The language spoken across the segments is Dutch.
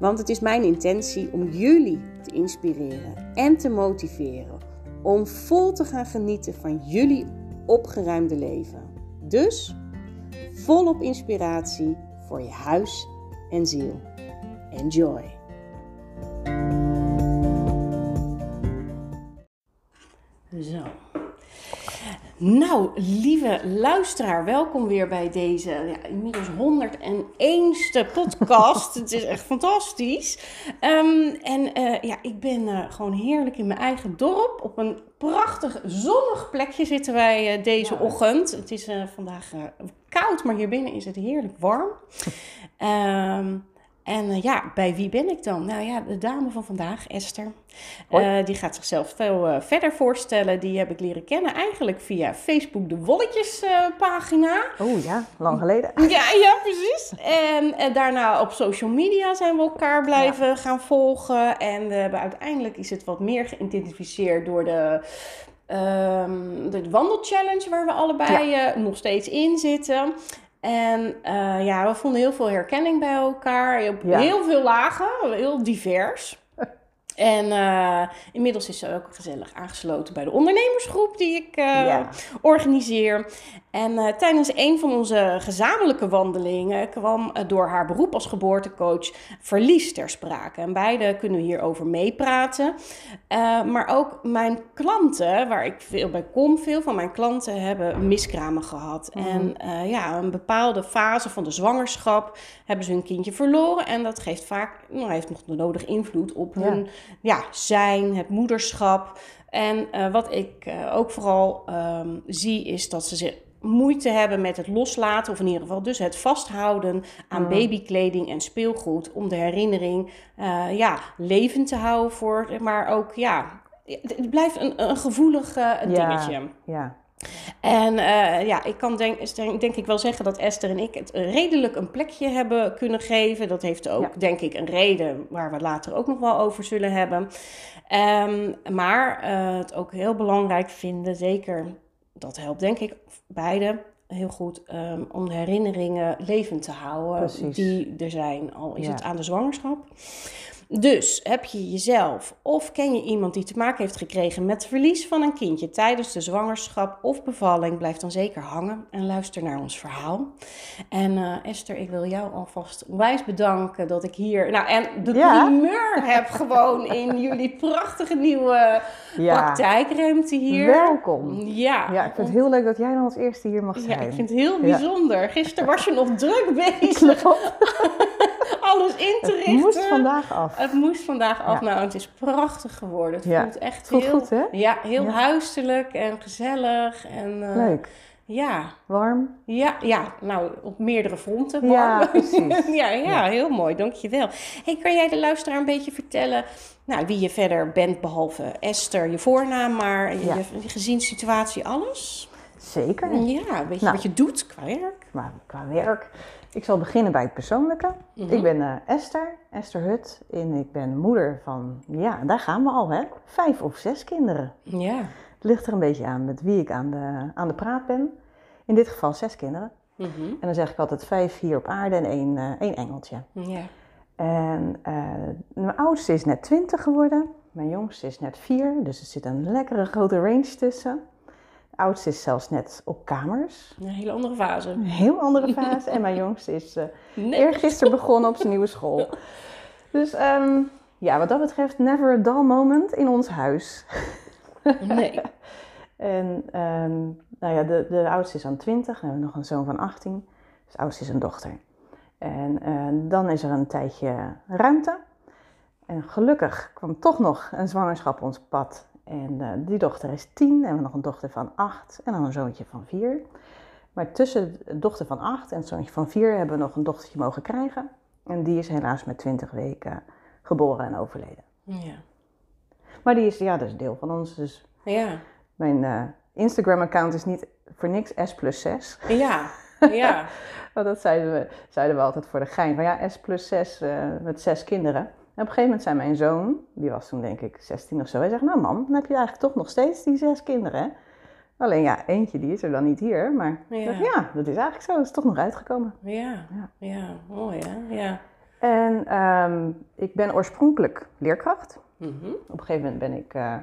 Want het is mijn intentie om jullie te inspireren en te motiveren om vol te gaan genieten van jullie opgeruimde leven. Dus volop inspiratie voor je huis en ziel. Enjoy! Zo. Nou, lieve luisteraar, welkom weer bij deze ja, inmiddels 101ste podcast. het is echt fantastisch. Um, en uh, ja, ik ben uh, gewoon heerlijk in mijn eigen dorp. Op een prachtig zonnig plekje zitten wij uh, deze ja. ochtend. Het is vandaag koud, maar hier binnen is het heerlijk warm. Um, en uh, ja, bij wie ben ik dan? Nou ja, de dame van vandaag, Esther. Uh, die gaat zichzelf veel uh, verder voorstellen. Die heb ik leren kennen eigenlijk via Facebook, de Wolletjes pagina. Oh ja, lang geleden. Ja, ja precies. En, en daarna op social media zijn we elkaar blijven ja. gaan volgen. En uiteindelijk is het wat meer geïdentificeerd door de Um, de wandelchallenge waar we allebei ja. nog steeds in zitten. En uh, ja, we vonden heel veel herkenning bij elkaar. Op ja. heel veel lagen, heel divers. En uh, inmiddels is ze ook gezellig aangesloten bij de ondernemersgroep die ik uh, ja. organiseer. En uh, tijdens een van onze gezamenlijke wandelingen kwam door haar beroep als geboortecoach verlies ter sprake. En beide kunnen we hierover meepraten. maar ook mijn klanten, waar ik veel bij kom, veel van mijn klanten hebben miskramen gehad. Mm. En ja, een bepaalde fase van de zwangerschap hebben ze hun kindje verloren. En dat geeft vaak, nou, heeft nog de nodige invloed op ja. hun ja, zijn, het moederschap. En wat ik ook vooral um, zie is dat ze zich moeite hebben met het loslaten, of in ieder geval dus het vasthouden aan mm. babykleding en speelgoed, om de herinnering uh, ja, levend te houden voor, maar ook ja, het blijft een, een gevoelig dingetje. Ja, ja. En uh, ja, ik kan denk, denk ik wel zeggen dat Esther en ik het redelijk een plekje hebben kunnen geven. Dat heeft ook, ja. denk ik, een reden waar we later ook nog wel over zullen hebben. Um, maar uh, het ook heel belangrijk vinden, zeker, dat helpt denk ik beide heel goed um, om de herinneringen levend te houden Precies. die er zijn. Al is ja. het aan de zwangerschap. Dus heb je jezelf of ken je iemand die te maken heeft gekregen met verlies van een kindje tijdens de zwangerschap of bevalling, blijf dan zeker hangen en luister naar ons verhaal. En uh, Esther, ik wil jou alvast wijs bedanken dat ik hier, nou en de ja. primeur heb gewoon in jullie prachtige nieuwe ja. praktijkruimte hier. Welkom. Ja. Ja, ik vind het heel leuk dat jij dan als eerste hier mag zijn. Ja, ik vind het heel bijzonder. Gisteren was je nog druk bezig. Alles in te richten. Het moest vandaag af. Het moest vandaag af. Ja. Nou, het is prachtig geworden. Het ja. voelt echt voelt heel, goed, hè? Ja, heel ja. huiselijk en gezellig. En, uh, Leuk. Ja. Warm? Ja, ja, nou op meerdere fronten. Warm. Ja, precies. ja, ja, heel mooi. Dankjewel. Hey, kan jij de luisteraar een beetje vertellen nou, wie je verder bent, behalve Esther, je voornaam, maar je, je gezinssituatie, alles? Zeker. Ja, weet je nou, wat je doet qua werk? Maar qua werk... Ik zal beginnen bij het persoonlijke. Mm -hmm. Ik ben uh, Esther, Esther Hut. En ik ben moeder van, ja, daar gaan we al, hè? Vijf of zes kinderen. Ja. Het ligt er een beetje aan met wie ik aan de, aan de praat ben. In dit geval zes kinderen. Mm -hmm. En dan zeg ik altijd vijf hier op aarde en één, uh, één engeltje. Ja. En uh, mijn oudste is net twintig geworden. Mijn jongste is net vier. Dus er zit een lekkere grote range tussen oudste is zelfs net op kamers. Een hele andere fase. Een heel andere fase. en mijn jongste is uh, nee. eergisteren begonnen op zijn nieuwe school. Dus um, ja, wat dat betreft, never a dull moment in ons huis. nee. en um, nou ja, de, de oudste is aan 20. En we hebben nog een zoon van 18. Dus de oudste is een dochter. En uh, dan is er een tijdje ruimte. En gelukkig kwam toch nog een zwangerschap ons pad. En uh, die dochter is tien en we hebben nog een dochter van acht en dan een zoontje van vier. Maar tussen de dochter van acht en het zoontje van vier hebben we nog een dochtertje mogen krijgen. En die is helaas met 20 weken geboren en overleden. Ja. Maar die is, ja, dat is deel van ons. Dus Ja. mijn eh, Instagram-account is niet voor niks S plus 6. Ja. Ja. Want dat zeiden we, zeiden we altijd voor de gein. Van ja, S plus 6 eh, met zes kinderen. En op een gegeven moment zei mijn zoon, die was toen denk ik 16 of zo. Hij zegt, nou mam, dan heb je eigenlijk toch nog steeds die zes kinderen. hè?" Alleen ja, eentje die is er dan niet hier. Maar Ja. ja, ja dat is eigenlijk zo. Het is toch nog uitgekomen. Ja. Ja. Ja. Mooi hè? Ja. En ehm, ik ben oorspronkelijk leerkracht. Mhm. Op een gegeven moment ben ik eh,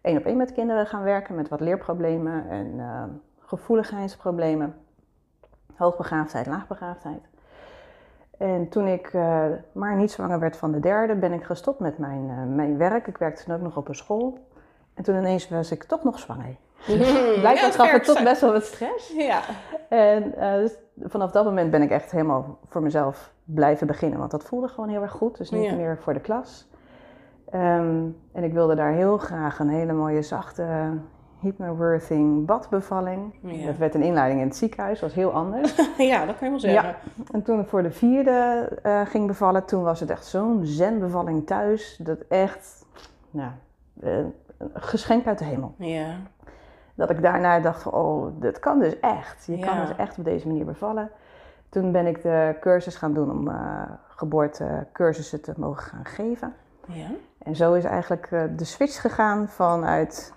één op één met kinderen gaan werken met wat leerproblemen en eh, gevoeligheidsproblemen, hoogbegaafdheid, laagbegaafdheid. En toen ik eh, maar niet zwanger werd van de derde, ben ik gestopt met mijn, eh, mijn werk. Ik werkte toen ook nog op een school. En toen ineens was ik toch nog zwanger. Blijkbaar Ja, gaf het toch best wel wat stress. Ja. En eh, dus vanaf dat moment ben ik echt helemaal voor mezelf blijven beginnen. Want dat voelde gewoon heel erg goed. Dus niet Ja. meer voor de klas. Ehm, en ik wilde daar heel graag een hele mooie zachte hypnobirthing badbevalling. Ja. Dat werd een inleiding in het ziekenhuis. was heel anders. ja, dat kan je wel zeggen. en toen ik voor de vierde eh, ging bevallen, toen was het echt zo'n zenbevalling thuis. Dat echt, nou, eh, een geschenk uit de hemel. Ja. Dat ik daarna dacht van, oh, dit kan dus echt. Je kan Ja. dus echt op deze manier bevallen. Toen ben ik de cursus gaan doen om eh geboortecursussen te mogen gaan geven. Ja. En zo is eigenlijk de switch gegaan vanuit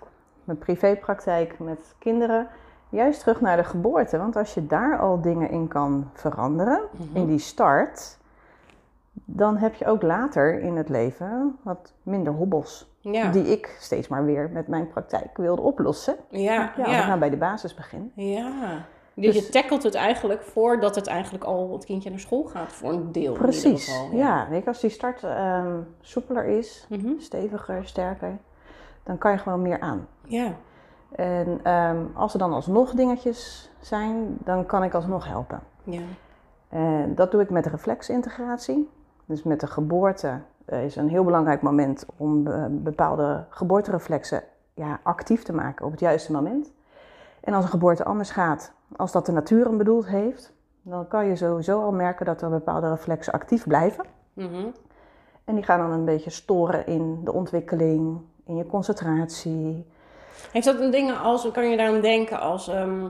mijn privépraktijk met kinderen, juist terug naar de geboorte. Want als je daar al dingen in kan veranderen, Mhm. in die start, dan heb je ook later in het leven wat minder hobbels. Ja. Die ik steeds maar weer met mijn praktijk wilde oplossen. Ja. Ik Ja. nou bij de basis begin. Ja. Dus, Dus- je tackelt het eigenlijk voordat het eigenlijk al het kindje naar school gaat, voor een deel. in ieder Precies, geval. ja. Weet je, als die start ehm, soepeler is, Mhm. steviger, sterker, dan kan je gewoon meer aan. Ja. En ehm, als er dan alsnog dingetjes zijn, dan kan ik alsnog helpen. Ja. En dat doe ik met reflexintegratie. Dus met de geboorte eh, is een heel belangrijk moment om eh, bepaalde geboortereflexen ja, actief te maken op het juiste moment. En als een geboorte anders gaat, als dat de natuur hem bedoeld heeft, dan kan je sowieso al merken dat er bepaalde reflexen actief blijven. Mhm. En die gaan dan een beetje storen in de ontwikkeling, in je concentratie. Heeft dat een dingen als, kan je daaraan denken als, ehm,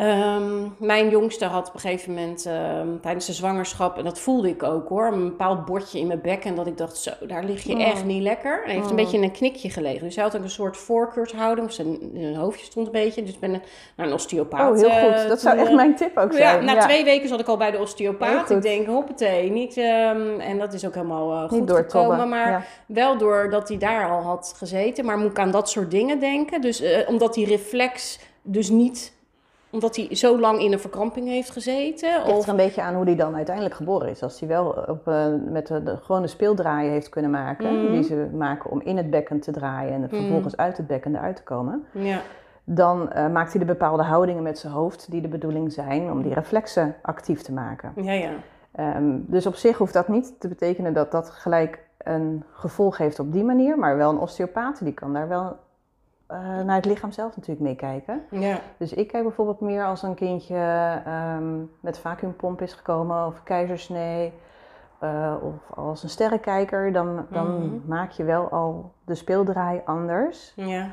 ehm, mijn jongste had op een gegeven moment ehm, tijdens de zwangerschap, en dat voelde ik ook hoor, een bepaald bordje in mijn bek en dat ik dacht, zo, daar lig je Mm. echt niet lekker. En hij heeft een Mm. beetje in een knikje gelegen. Dus hij had ook een soort voorkeurshouding, zijn, zijn hoofdje stond een beetje, dus ik ben naar een osteopaat. Oh, heel eh, goed. Dat zou echt eh, mijn tip ook ja, zijn. na twee weken zat ik al bij de osteopaat. Ik denk, hoppatee, niet, ehm, en dat is ook helemaal eh, goed gekomen. Maar Ja. wel doordat hij daar al had gezeten. Maar moet ik aan dat soort dingen denken? Dus eh, omdat die reflex dus niet... Omdat hij zo lang in een verkramping heeft gezeten? Het ligt Of, er een beetje aan hoe die dan uiteindelijk geboren is. Als hij wel op, eh, met de, de gewone speeldraaien heeft kunnen maken, Mhm. die ze maken om in het bekken te draaien en vervolgens uit het bekken eruit te komen, ja, dan eh, maakt hij de bepaalde houdingen met zijn hoofd die de bedoeling zijn om die reflexen actief te maken. ja, ja. Ehm, dus op zich hoeft dat niet te betekenen dat dat gelijk een gevolg heeft op die manier, maar wel een osteopaat die kan daar wel eh, naar het lichaam zelf natuurlijk meekijken. ja. Dus ik kijk bijvoorbeeld meer als een kindje ehm, met vacuümpomp is gekomen of keizersnee eh, of als een sterrenkijker, dan, dan Mhm. maak je wel al de speeldraai anders. ja.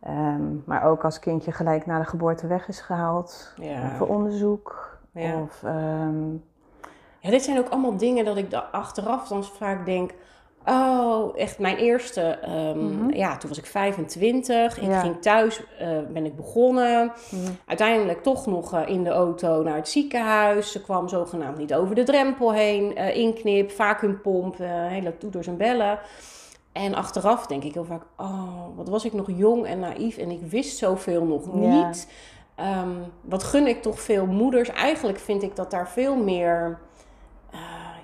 Ehm, maar ook als kindje gelijk na de geboorte weg is gehaald Ja. voor onderzoek. Ja. Of, ehm, Ja, dit zijn ook allemaal dingen dat ik achteraf dan vaak denk... Oh, echt mijn eerste... ehm, Mhm. Ja, toen was ik 25. Ik Ja. ging thuis, eh, ben ik begonnen. mhm. Uiteindelijk toch nog eh, in de auto naar het ziekenhuis. Ze kwam zogenaamd niet over de drempel heen. eh, inknip, vacuümpomp, eh, hele toeters en bellen. En achteraf denk ik heel vaak... Oh, wat was ik nog jong en naïef. En ik wist zoveel nog Ja. niet. Ehm, wat gun ik toch veel moeders. Eigenlijk vind ik dat daar veel meer...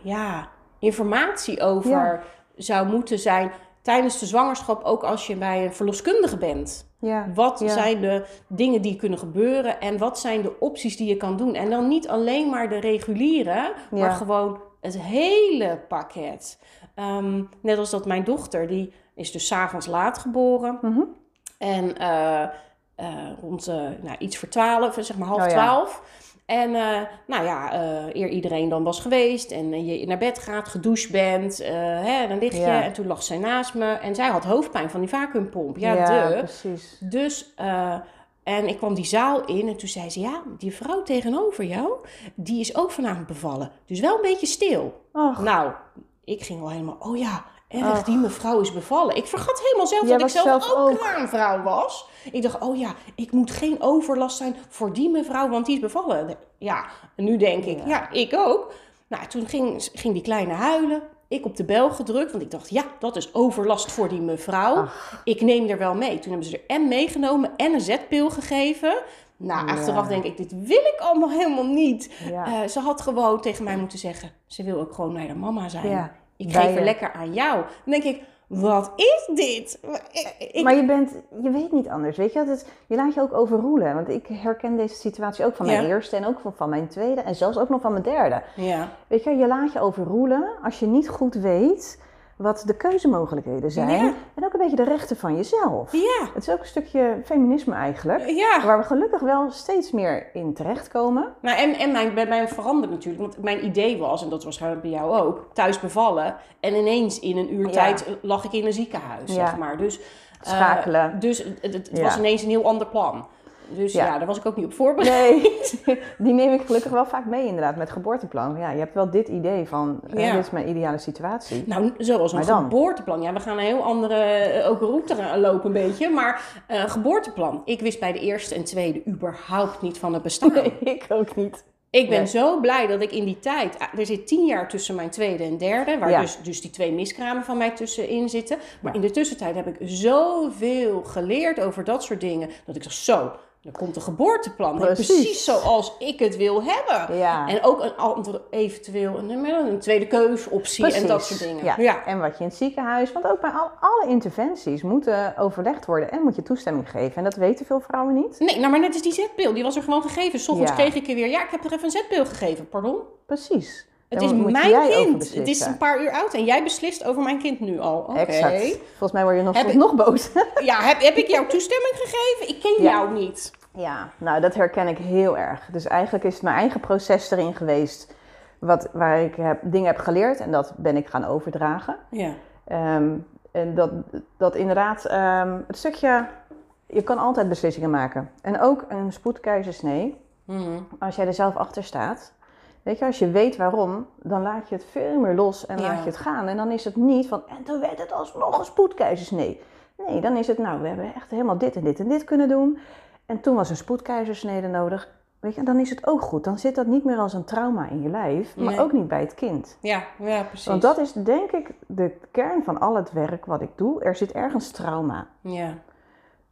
ja, informatie over Ja. Zou moeten zijn... Tijdens de zwangerschap, ook als je bij een verloskundige bent. ja. Wat Ja. zijn de dingen die kunnen gebeuren en wat zijn de opties die je kan doen? En dan niet alleen maar de reguliere, maar gewoon het hele pakket. Ehm, net als dat mijn dochter, die is dus s'avonds laat geboren. Mhm. En eh, eh, rond eh, nou, iets voor twaalf, zeg maar half Oh ja. twaalf. En eh, nou ja, eh, eer iedereen dan was geweest en eh, je naar bed gaat, gedoucht bent, hè, dan lig je. Ja. En toen lag zij naast me en zij had hoofdpijn van die vacuümpomp. Ja, ja de. precies. Dus, en ik kwam die zaal in en toen zei ze, ja, die vrouw tegenover jou, die is ook vanavond bevallen. Dus wel een beetje stil. Och, Nou, ik ging al helemaal, oh ja, erg, die mevrouw is bevallen. Ik vergat helemaal zelf Jij dat ik zelf, zelf ook ook. kraamvrouw was. Ik dacht, oh ja, ik moet geen overlast zijn voor die mevrouw, want die is bevallen. Ja, en nu denk ik, Ja. ja, ik ook. Nou, toen ging, ging die kleine huilen. Ik op de bel gedrukt, want ik dacht, ja, dat is overlast voor die mevrouw. Ach. Ik neem er wel mee. Toen hebben ze er en meegenomen en een zetpil gegeven. Nou, Ja. achteraf denk ik, dit wil ik allemaal helemaal niet. ja. Eh, ze had gewoon tegen mij moeten zeggen, ze wil ook gewoon naar de mama zijn. Ja, Ik geef er lekker aan jou. Dan denk ik, wat is dit? Ik- Maar je bent, je weet niet anders, weet je? Het, je laat je ook overroelen. Want ik herken deze situatie ook van mijn Ja. eerste en ook van, van mijn tweede en zelfs ook nog van mijn derde. ja. Weet je, je laat je overroelen als je niet goed weet wat de keuzemogelijkheden zijn. Ja. En ook een beetje de rechten van jezelf. Ja. Het is ook een stukje feminisme eigenlijk. Ja. Waar we gelukkig wel steeds meer in terechtkomen. Nou, en, en mijn, bij mij verandert natuurlijk. Want mijn idee was, en dat waarschijnlijk bij jou ook, thuis bevallen. En ineens in een uur Ja. tijd lag ik in een ziekenhuis, zeg maar. Dus, eh, Schakelen. dus het, was ineens een heel ander plan. Dus Ja. ja, daar was ik ook niet op voorbereid. Nee, die neem ik gelukkig wel vaak mee inderdaad met geboorteplan. Ja, je hebt wel dit idee van, Ja. dit is mijn ideale situatie. Nou, zoals een geboorteplan. Ja, we gaan een heel andere eh, ook route lopen een beetje. Maar eh geboorteplan. Ik wist bij de eerste en tweede überhaupt niet van het bestaan. Nee, ik ook niet. Ik ben Nee. zo blij dat ik in die tijd... ah, Er zit tien jaar tussen mijn tweede en derde... waar Ja. dus, dus die twee miskramen van mij tussenin zitten. Maar Ja. in de tussentijd heb ik zoveel geleerd over dat soort dingen... dat ik dacht, zo, er komt een geboorteplan. Precies, Precies. zoals ik het wil hebben. Ja. En ook een eventueel een, een tweede keusoptie en dat soort dingen. Ja. ja. En wat je in het ziekenhuis, want ook bij al, alle interventies moeten overlegd worden en moet je toestemming geven. En dat weten veel vrouwen niet. Nee, nou maar net als die zetpil, die was er gewoon gegeven. Soms Ja. kreeg ik er weer, ja, ik heb er even een zetpil gegeven, pardon. Precies. Het is mijn kind. Het is een paar uur oud en jij beslist over mijn kind nu al. Oké. Volgens mij word je nog, Heb ik- nog boos. Ja, heb, heb ik jou toestemming gegeven? Ik ken Ja. jou niet. ja, nou dat herken ik heel erg. Dus eigenlijk is het mijn eigen proces erin geweest. Wat, waar ik heb, dingen heb geleerd en dat ben ik gaan overdragen. Ja. Ehm, en dat, dat inderdaad, ehm, het stukje, je kan altijd beslissingen maken. En ook een spoedkeizersnee, Mhm. als jij er zelf achter staat. Weet je, als je weet waarom, dan laat je het veel meer los en Ja. laat je het gaan. En dan is het niet van, en toen werd het alsnog een spoedkeizersnee. Nee, dan is het, nou, we hebben echt helemaal dit en dit en dit kunnen doen. En toen was een spoedkeizersnede nodig. Weet je, dan is het ook goed. Dan zit dat niet meer als een trauma in je lijf, maar Nee. ook niet bij het kind. Ja, ja, precies. Want dat is denk ik de kern van al het werk wat ik doe. Er zit ergens trauma. Ja.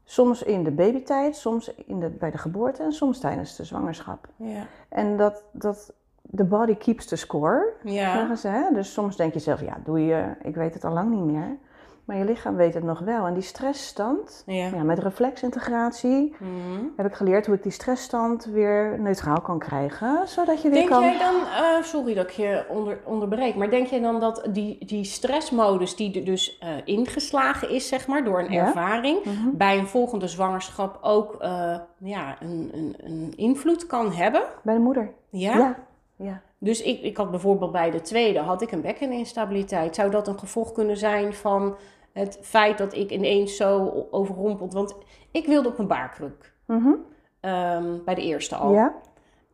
Soms in de babytijd, soms in de, bij de geboorte en soms tijdens de zwangerschap. Ja. En dat, dat the body keeps the score, Ja. zeggen ze. Hè? Dus soms denk je zelf, ja, doe je, ik weet het al lang niet meer. Maar je lichaam weet het nog wel. En die stressstand, Ja. ja, met reflexintegratie, Mhm. heb ik geleerd hoe ik die stressstand weer neutraal kan krijgen. Zodat je weer Denk kan... jij dan, eh, sorry dat ik je onder, onderbreek, maar denk jij dan dat die, die stressmodus die er dus eh, ingeslagen is, zeg maar, door een Ja. ervaring, Mhm. bij een volgende zwangerschap ook eh, ja, een, een, een invloed kan hebben? Bij de moeder. Ja. Ja. Ja. Dus ik, ik had bijvoorbeeld bij de tweede, had ik een bekkeninstabiliteit. Zou dat een gevolg kunnen zijn van het feit dat ik ineens zo overrompeld... Want ik wilde op een baarkruk, Mhm. ehm, bij de eerste al. Ja.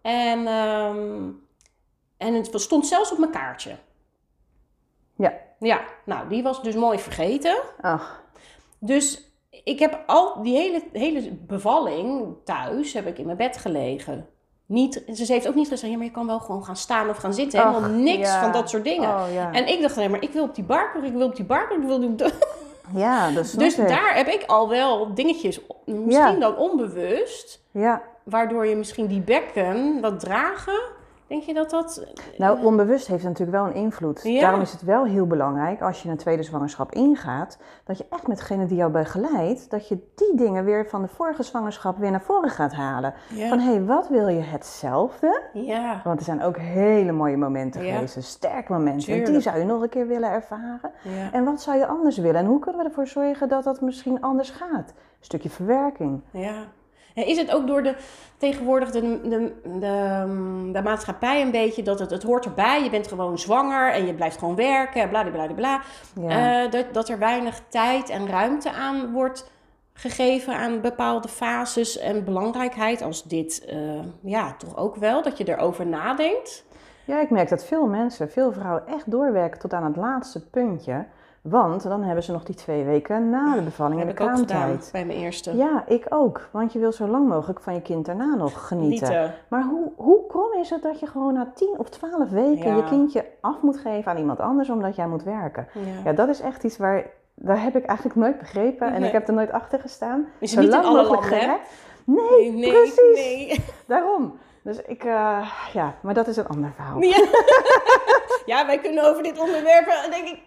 En, ehm, en het stond zelfs op mijn kaartje. Ja. Ja, nou, die was dus mooi vergeten. Ach, Dus ik heb al die hele, hele bevalling thuis, heb ik in mijn bed gelegen. Niet, ze heeft ook niet gezegd, ja, maar je kan wel gewoon gaan staan of gaan zitten. Helemaal niks ja. van dat soort dingen. Oh, ja. En ik dacht alleen maar, ik wil op die barker, ik wil op die barker, ik wil op die... ja, dat Dus ik. daar heb ik al wel dingetjes, misschien Ja. dan onbewust, Ja, waardoor je misschien die bekken, dat dragen, denk je dat dat... nou onbewust heeft het natuurlijk wel een invloed. Ja. Daarom is het wel heel belangrijk als je een tweede zwangerschap ingaat, dat je echt met degene die jou begeleidt, dat je die dingen weer van de vorige zwangerschap weer naar voren gaat halen. Ja. Van hé, hey, wat wil je hetzelfde? ja. Want er zijn ook hele mooie momenten Ja. geweest, sterke momenten. En die Tuurlijk. zou je nog een keer willen ervaren. En wat zou je anders willen? En hoe kunnen we ervoor zorgen dat dat misschien anders gaat? Een stukje verwerking. Ja. En Is het ook door de tegenwoordig de, de, de, de maatschappij een beetje dat het, het hoort erbij. Je bent gewoon zwanger en je blijft gewoon werken, bla bla bla bla. Ja. Eh, dat, dat er weinig tijd en ruimte aan wordt gegeven aan bepaalde fases en belangrijkheid als dit. eh, ja, toch ook wel, dat je erover nadenkt. Ja, ik merk dat veel mensen, veel vrouwen echt doorwerken tot aan het laatste puntje. Want dan hebben ze nog die twee weken na de bevalling heb en de kraamtijd. bij mijn eerste. Ja, ik ook. Want je wil zo lang mogelijk van je kind daarna nog genieten. Genieten. Maar hoe, hoe krom is het dat je gewoon na 10 of 12 weken Ja. je kindje af moet geven aan iemand anders omdat jij moet werken? Ja. Ja, dat is echt iets waar, daar heb ik eigenlijk nooit begrepen en Nee. ik heb er nooit achter gestaan. Is Zo niet lang mogelijk landen, Nee, nee, precies. nee. Daarom. Dus ik, eh, ja, maar dat is een ander verhaal. Ja. ja, wij kunnen over dit onderwerp, eh, denk ik,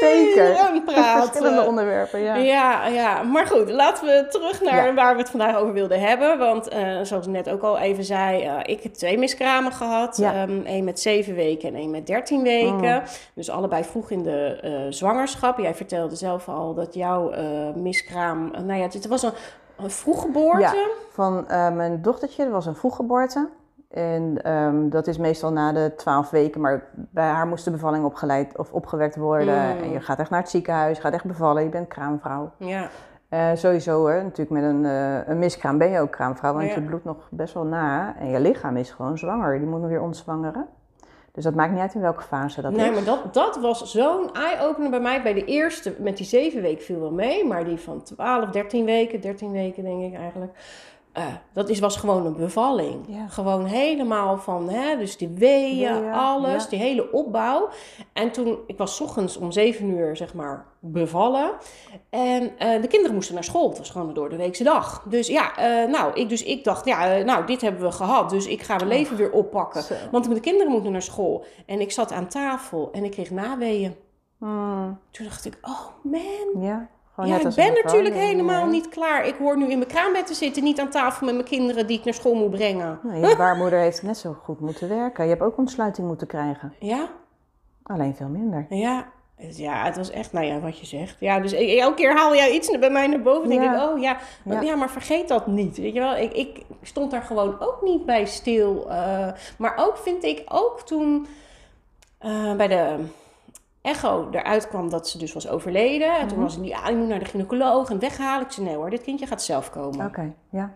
Zeker. praten. Verschillende onderwerpen, ja. Ja, ja, maar goed, laten we terug naar Ja. waar we het vandaag over wilden hebben. Want eh, zoals ik net ook al even zei, ik heb twee miskramen gehad. Ja. Eén met zeven weken en één met dertien weken. Mm. Dus allebei vroeg in de zwangerschap. Jij vertelde zelf al dat jouw miskraam, nou ja, het was een, een vroeggeboorte. Ja. Van eh, mijn dochtertje, dat was een vroeggeboorte. En ehm, dat is meestal na de 12 weken, maar bij haar moest de bevalling opgeleid of opgewekt worden. Mm. En je gaat echt naar het ziekenhuis, je gaat echt bevallen, je bent kraamvrouw. Ja. Eh, sowieso hoor, natuurlijk met een, eh, een miskraam ben je ook kraamvrouw, want Ja. je bloedt nog best wel na. En je lichaam is gewoon zwanger, die moet nog weer ontzwangeren. Dus dat maakt niet uit in welke fase dat nee, is. maar dat, dat was zo'n eye-opener bij mij. Bij de eerste, met die zeven weken viel wel mee. Maar die van 12, 13 weken, 13 weken denk ik eigenlijk. Eh, dat is, was gewoon een bevalling. Ja. Gewoon helemaal van, hè, dus die weeën, alles, die hele opbouw. En toen, ik was 's ochtends om 7 uur, zeg maar, bevallen. En eh, de kinderen moesten naar school. Het was gewoon een door de weekse dag. Dus ja, eh, nou, ik, dus ik dacht, ja, nou, dit hebben we gehad. Dus ik ga mijn leven weer oppakken. Zo. Want de kinderen moeten naar school. En ik zat aan tafel en ik kreeg naweeën. Hmm, Toen dacht ik, oh man. ja, gewoon Ja, ik ben natuurlijk helemaal ja. niet klaar. Ik hoor nu in mijn kraambed te zitten, niet aan tafel met mijn kinderen die ik naar school moet brengen. Nou, je baarmoeder heeft net zo goed moeten werken. Je hebt ook ontsluiting moeten krijgen. Ja, Alleen veel minder. ja. Ja, het was echt, nou ja, wat je zegt. Ja, dus elke keer haal jij iets bij mij naar boven. denk Ja. ik, oh ja, Ja. ja. maar vergeet dat niet. Weet je wel, ik, ik stond daar gewoon ook niet bij stil. eh, maar ook vind ik, ook toen eh, bij de echo eruit kwam dat ze dus was overleden. En toen Mhm. was ik, ja, ik moet naar de gynaecoloog en weghalen. Ik zei, nee hoor, dit kindje gaat zelf komen. Oké, ja.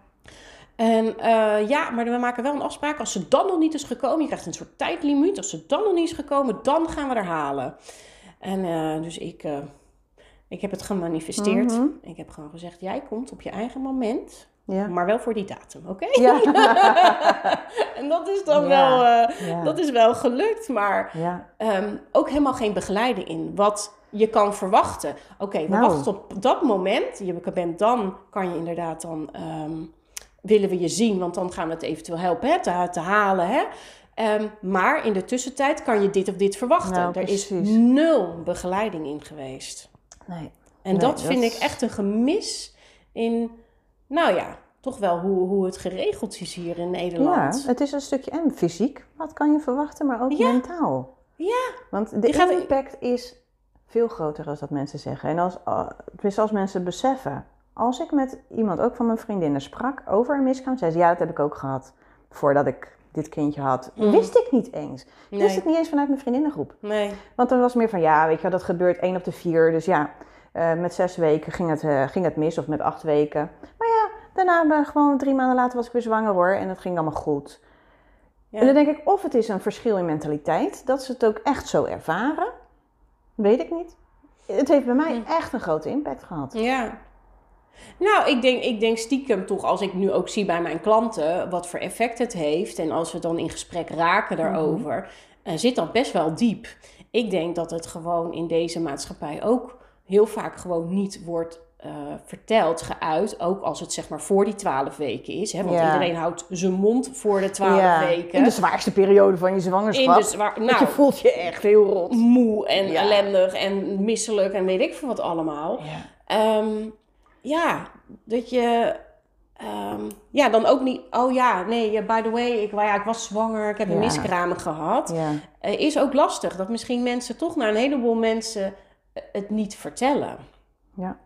En eh, ja, maar we maken wel een afspraak. Als ze dan nog niet is gekomen, je krijgt een soort tijdlimiet. Als ze dan nog niet is gekomen, dan gaan we er halen. En eh, dus ik, eh, ik heb het gemanifesteerd. Mhm. Ik heb gewoon gezegd, jij komt op je eigen moment. Ja. Maar wel voor die datum, oké? Ja. en dat is dan Ja. wel, eh, dat is wel gelukt. Maar. Ehm, ook helemaal geen begeleiding in. Wat je kan verwachten. Oké, we Nou. wachten op dat moment. Je bent dan, kan je inderdaad dan, ehm, willen we je zien, want dan gaan we het eventueel helpen hè, te, te halen. Hè? Ehm, maar in de tussentijd kan je dit of dit verwachten. Nou, er is nul begeleiding in geweest. Nee. En Nee, dat dat vind ik echt een gemis in, nou ja, toch wel hoe, hoe het geregeld is hier in Ja, Nederland. het is een stukje en fysiek. Wat kan je verwachten, maar ook Ja. mentaal. Ja. Want de Je gaat- impact is veel groter dan dat mensen zeggen. En als, tenminste als mensen beseffen. Als ik met iemand, ook van mijn vriendinnen, sprak over een miskraam, zei ze, ja, dat heb ik ook gehad. Voordat ik dit kindje had. Mm. Wist ik niet eens. Ik wist Nee. het niet eens vanuit mijn vriendinnengroep. Nee. Want dan was meer van, ja, weet je wel, dat gebeurt één op de vier. Dus ja, eh, met zes weken ging het, eh, ging het mis, of met acht weken. Daarna, gewoon drie maanden later was ik weer zwanger hoor. En het ging allemaal goed. Ja. En dan denk ik, of het is een verschil in mentaliteit, dat ze het ook echt zo ervaren. Weet ik niet. Het heeft bij mij Hm. echt een grote impact gehad. Ja. Nou, ik denk, ik denk stiekem toch, als ik nu ook zie bij mijn klanten wat voor effect het heeft. En als we dan in gesprek raken daarover, eh, zit dat best wel diep. Ik denk dat het gewoon in deze maatschappij ook heel vaak gewoon niet wordt eh, verteld, geuit. Ook als het zeg maar voor die twaalf weken is. Hè? Want Ja. iedereen houdt zijn mond voor de twaalf Ja, weken. In de zwaarste periode van je zwangerschap. In de zwaar- je nou, voelt je echt heel rot. moe en Ja. ellendig en misselijk en weet ik veel wat allemaal. Ja. Ehm, ja, dat je. ehm, ja, dan ook niet. Oh ja, nee, by the way, ik, ja, ik was zwanger, ik heb een Ja. miskraam gehad. Ja. Eh, is ook lastig dat misschien mensen toch naar een heleboel mensen eh, het niet vertellen. Ja.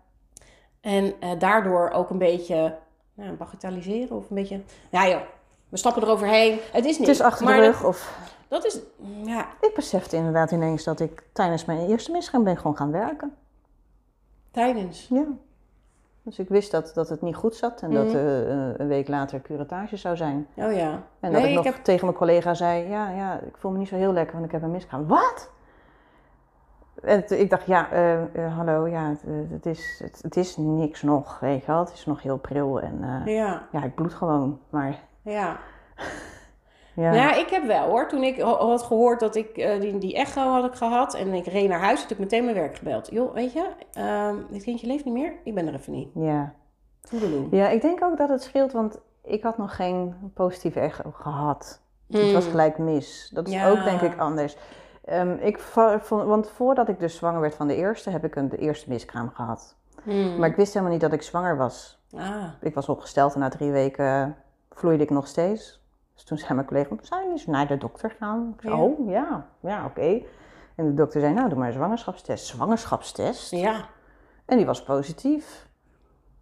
En eh, daardoor ook een beetje nou, bagatelliseren of een beetje... Ja joh, we stappen eroverheen. Het is niet. Het is achter de maar rug dat, of... dat is, ja, Ik besefte inderdaad ineens dat ik tijdens mijn eerste misgaan ben gewoon gaan werken. tijdens. Ja. Dus ik wist dat, dat het niet goed zat en dat eh, een week later curatage zou zijn. Oh ja. En nee, dat ik nog heb... tegen mijn collega zei, ja, ja, ik voel me niet zo heel lekker, want ik heb een miskraam. Wat? En ik dacht, ja, eh, eh, hallo, ja, het, eh, het, is, het, het is niks nog, weet je wel. Het is nog heel pril en Ja, ja, ik bloed gewoon. Maar ja. ja, Nou ja, ik heb wel hoor. Toen ik had gehoord dat ik die, die echo had ik gehad en ik reed naar huis, had ik meteen mijn werk gebeld. Joh, weet je, ehm, dit kindje leeft niet meer. Ik ben er even niet. ja. Ja, ik denk ook dat het scheelt, want ik had nog geen positieve echo gehad. Het Mm. was gelijk mis. Dat is Ja. ook denk ik anders. Ehm, ik vond, want voordat ik dus zwanger werd van de eerste, heb ik een, de eerste miskraam gehad. Hmm. Maar ik wist helemaal niet dat ik zwanger was. Ah, Ik was opgesteld en na drie weken vloeide ik nog steeds. Dus toen zei mijn collega, zou je naar de dokter gaan? Ik zei, Ja. oh ja, ja oké. En de dokter zei, nou doe maar een zwangerschapstest. Zwangerschapstest? ja. En die was positief.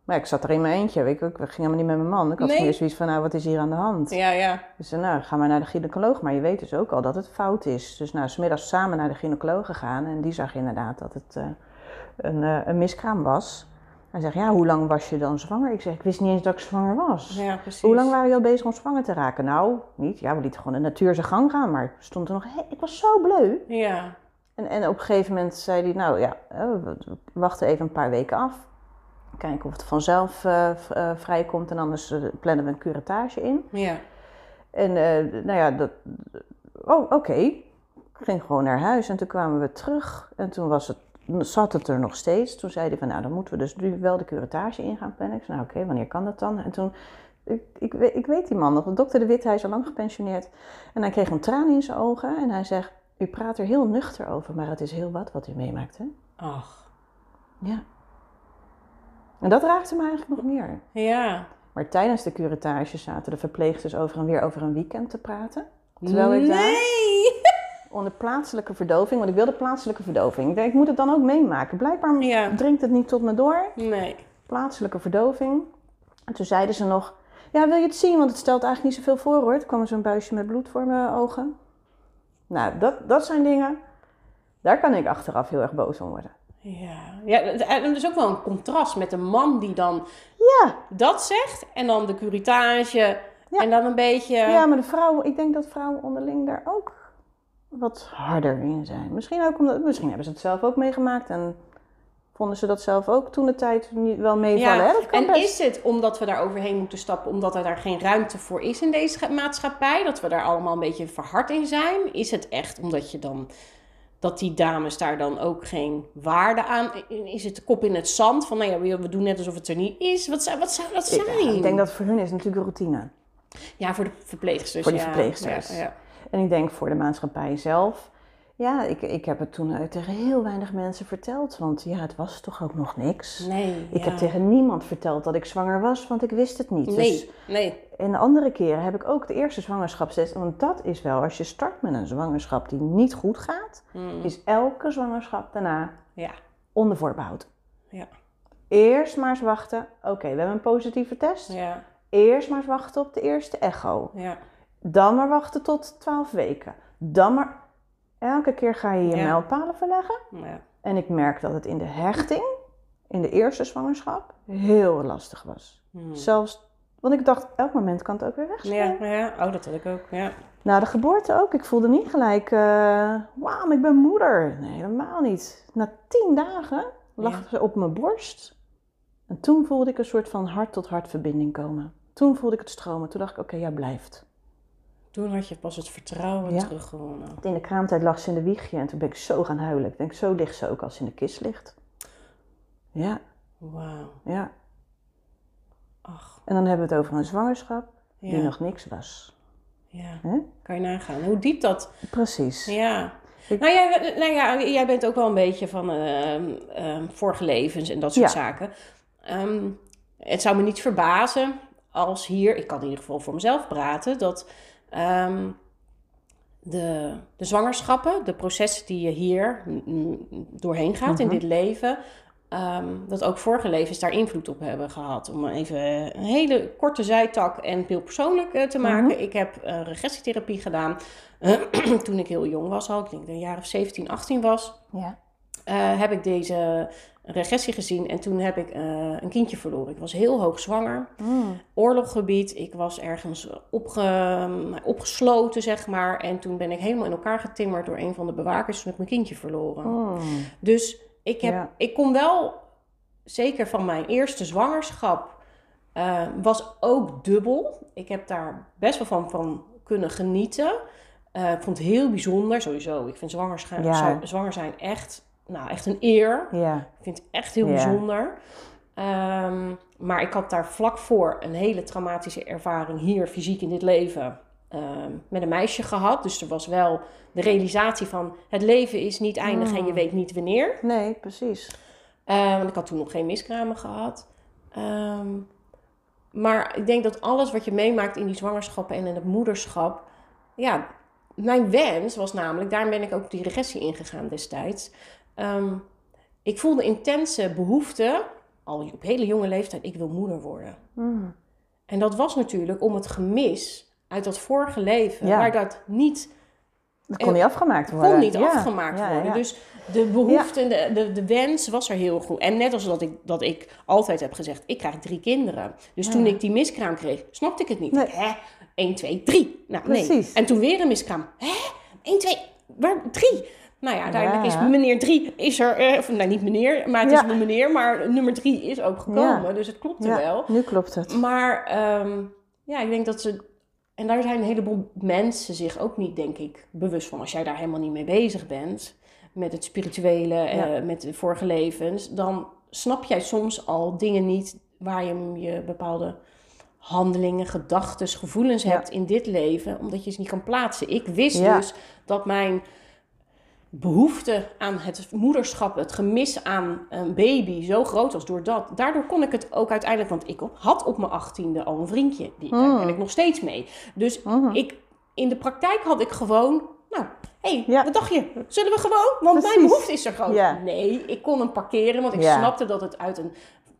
Maar ik zat er in mijn eentje, je, ik ging helemaal niet met mijn man. Ik had Nee. meer zoiets van, nou wat is hier aan de hand? Ja, ja. Dus zei, nou, ga maar naar de gynaecoloog. Maar je weet dus ook al dat het fout is. Dus nou, smiddags samen naar de gynaecoloog gegaan. En die zag inderdaad dat het eh, een, eh, een miskraam was. Hij zegt, ja, hoe lang was je dan zwanger? Ik zeg, ik wist niet eens dat ik zwanger was. Ja, precies. Hoe lang waren jullie al bezig om zwanger te raken? Nou, niet. Ja, we lieten gewoon de natuur zijn gang gaan. Maar stond er nog, ik was zo bleu. Ja. En, en op een gegeven moment zei hij, nou ja, eh, we wachten even een paar weken af. Kijken of het vanzelf v- eh, vrijkomt. En anders eh, plannen we een curatage in. Ja. En nou ja, dat, oh, oké. Ik ging gewoon naar huis en toen kwamen we terug. En toen was het, zat het er nog steeds. Toen zei hij van, nou dan moeten we dus nu wel de curatage in gaan plannen. Ik zei, nou oké, wanneer kan dat dan? En toen, ik, ik, weet- ik weet die man nog, dokter De Wit, hij is al lang gepensioneerd. En hij kreeg een traan in zijn ogen en hij zegt, u praat er heel nuchter over, maar het is heel wat wat u meemaakt, hè? Ach. Ja. En dat raakte me eigenlijk nog meer. Ja. Maar tijdens de curatage zaten de verpleegsters over en weer over een weekend te praten. Terwijl ik daar Nee! onder plaatselijke verdoving, want ik wilde plaatselijke verdoving. Ik denk, ik moet het dan ook meemaken. Blijkbaar Ja. dringt het niet tot me door. Nee. Plaatselijke verdoving. En toen zeiden ze nog, ja, wil je het zien? Want het stelt eigenlijk niet zoveel voor hoor. Er kwam zo'n buisje met bloed voor mijn ogen. Nou, dat, dat zijn dingen, daar kan ik achteraf heel erg boos om worden. Ja. ja, en er is ook wel een contrast met een man die dan Ja, dat zegt en dan de curitage Ja. en dan een beetje... ja, maar de vrouwen, ik denk dat vrouwen onderling daar ook wat harder in zijn. Misschien, ook omdat, misschien hebben ze het zelf ook meegemaakt en vonden ze dat zelf ook toen de tijd niet wel meevallen. hè? Dat kan en best. is het omdat we daar overheen moeten stappen, omdat er daar geen ruimte voor is in deze scha- maatschappij, dat we daar allemaal een beetje verhard in zijn? Is het echt omdat je dan, dat die dames daar dan ook geen waarde aan, is het de kop in het zand van, nou ja, we- doen net alsof het er niet is? Wat zou, wat zou dat zijn? Ik denk dat voor hun is natuurlijk routine. Ja, voor de verpleegsters. Voor de ja. verpleegsters. Ja, ja. En ik denk voor de maatschappij zelf. Ja, ik, ik heb het toen eh, tegen heel weinig mensen verteld. Want ja, het was toch ook nog niks. Nee. Ik ja. heb tegen niemand verteld dat ik zwanger was, want ik wist het niet. Dus Nee, nee. en de andere keren heb ik ook de eerste zwangerschapstest. Want dat is wel, als je start met een zwangerschap die niet goed gaat, Hmm. is elke zwangerschap daarna Ja. onder voorbehoud. Ja. Eerst maar eens wachten. Oké, we hebben een positieve test. Ja. Eerst maar eens wachten op de eerste echo. Ja. Dan maar wachten tot 12 weken. Dan maar. Elke keer ga je je Ja. mijlpalen verleggen. ja. En ik merk dat het in de hechting, in de eerste zwangerschap, heel lastig was. Hmm. Zelfs, want ik dacht, elk moment kan het ook weer weg zijn. Ja, ja, oh, dat had ik ook. Ja. Na de geboorte ook. Ik voelde niet gelijk, eh wauw, ik ben moeder. Nee, helemaal niet. Na tien dagen lag ze op mijn borst. En toen voelde ik een soort van hart-tot-hart verbinding komen. Toen voelde ik het stromen. Toen dacht ik, oké, jij blijft. Toen had je pas het vertrouwen Ja. teruggewonnen. In de kraamtijd lag ze in de wiegje en toen ben ik zo gaan huilen. Ik denk, zo ligt ze ook als ze in de kist ligt. Ja, Wauw. ja. Ach, En dan hebben we het over een zwangerschap die nog niks was. ja. Kan je nagaan hoe diep dat... Precies. Ja. Ik- Nou, jij, nou ja, jij bent ook wel een beetje van ehm, ehm, vorige levens en dat soort Ja. zaken. Ehm, het zou me niet verbazen als hier, ik kan in ieder geval voor mezelf praten, dat ehm, de, de zwangerschappen, de processen die je hier doorheen gaat in Mhm. dit leven, ehm, dat ook vorige levens daar invloed op hebben gehad. Om even een hele korte zijtak en heel persoonlijk eh, te maken. Mhm. Ik heb eh, regressietherapie gedaan toen ik heel jong was al. Ik denk dat ik een jaar of 17, 18 was. Ja. eh, heb ik deze regressie gezien en toen heb ik eh, een kindje verloren. Ik was heel hoog zwanger Mm. oorloggebied. Ik was ergens opge, opgesloten, zeg maar. En toen ben ik helemaal in elkaar getimmerd door een van de bewakers. Toen heb ik mijn kindje verloren. Mm. Dus ik, heb, Ja. ik kon wel, zeker van mijn eerste zwangerschap, eh, was ook dubbel. Ik heb daar best wel van, van kunnen genieten. Eh, ik vond het heel bijzonder, sowieso. Ik vind zwangerschap, Ja. zwanger zijn echt, nou, echt een eer. Ja. Ik vind het echt heel Ja. bijzonder. Ehm, maar ik had daar vlak voor een hele traumatische ervaring hier, fysiek in dit leven, ehm, met een meisje gehad. Dus er was wel de realisatie van het leven is niet eindig en je Mm. weet niet wanneer. Nee, precies. Eh, want ik had toen nog geen miskramen gehad. Ehm, maar ik denk dat alles wat je meemaakt in die zwangerschappen en in het moederschap. Ja, mijn wens was namelijk, daarom ben ik ook die regressie ingegaan destijds. Ehm, ik voelde intense behoefte, al op hele jonge leeftijd, ik wil moeder worden. Mm. En dat was natuurlijk om het gemis uit dat vorige leven, Ja. waar dat niet Dat kon niet afgemaakt worden. kon niet Ja. afgemaakt Ja, worden. Dus de behoefte, en de, de, de wens was er heel goed. En net als dat ik, dat ik altijd heb gezegd, ik krijg drie kinderen. Dus toen ik die miskraam kreeg, snapte ik het niet. Nee. Hè? 1, 2, 3. Nou, nee. En toen weer een miskraam. Hè? 1, 2, waar? 3. Nou ja, uiteindelijk is meneer 3 is er, eh, of, nou niet meneer, maar het is mijn meneer, maar nummer 3 is ook gekomen. Dus het klopte Ja, wel. nu klopt het. Maar ehm, ja, ik denk dat ze. En daar zijn een heleboel mensen zich ook niet, denk ik, bewust van. Als jij daar helemaal niet mee bezig bent, met het spirituele, eh, met de vorige levens, dan snap jij soms al dingen niet waar je je bepaalde handelingen, gedachten, gevoelens Ja. hebt in dit leven, omdat je ze niet kan plaatsen. Ik wist Ja. dus dat mijn behoefte aan het moederschap, het gemis aan een baby zo groot was door dat. Daardoor kon ik het ook uiteindelijk, want ik had op mijn achttiende al een vriendje, die daar Mm. ben ik nog steeds mee. Dus Mhm. ik, in de praktijk had ik gewoon, nou, hé, hey, Ja. wat dacht je? Zullen we gewoon? Want Precies. mijn behoefte is er gewoon. Ja. Nee, ik kon hem parkeren, want ik Ja. snapte dat het uit een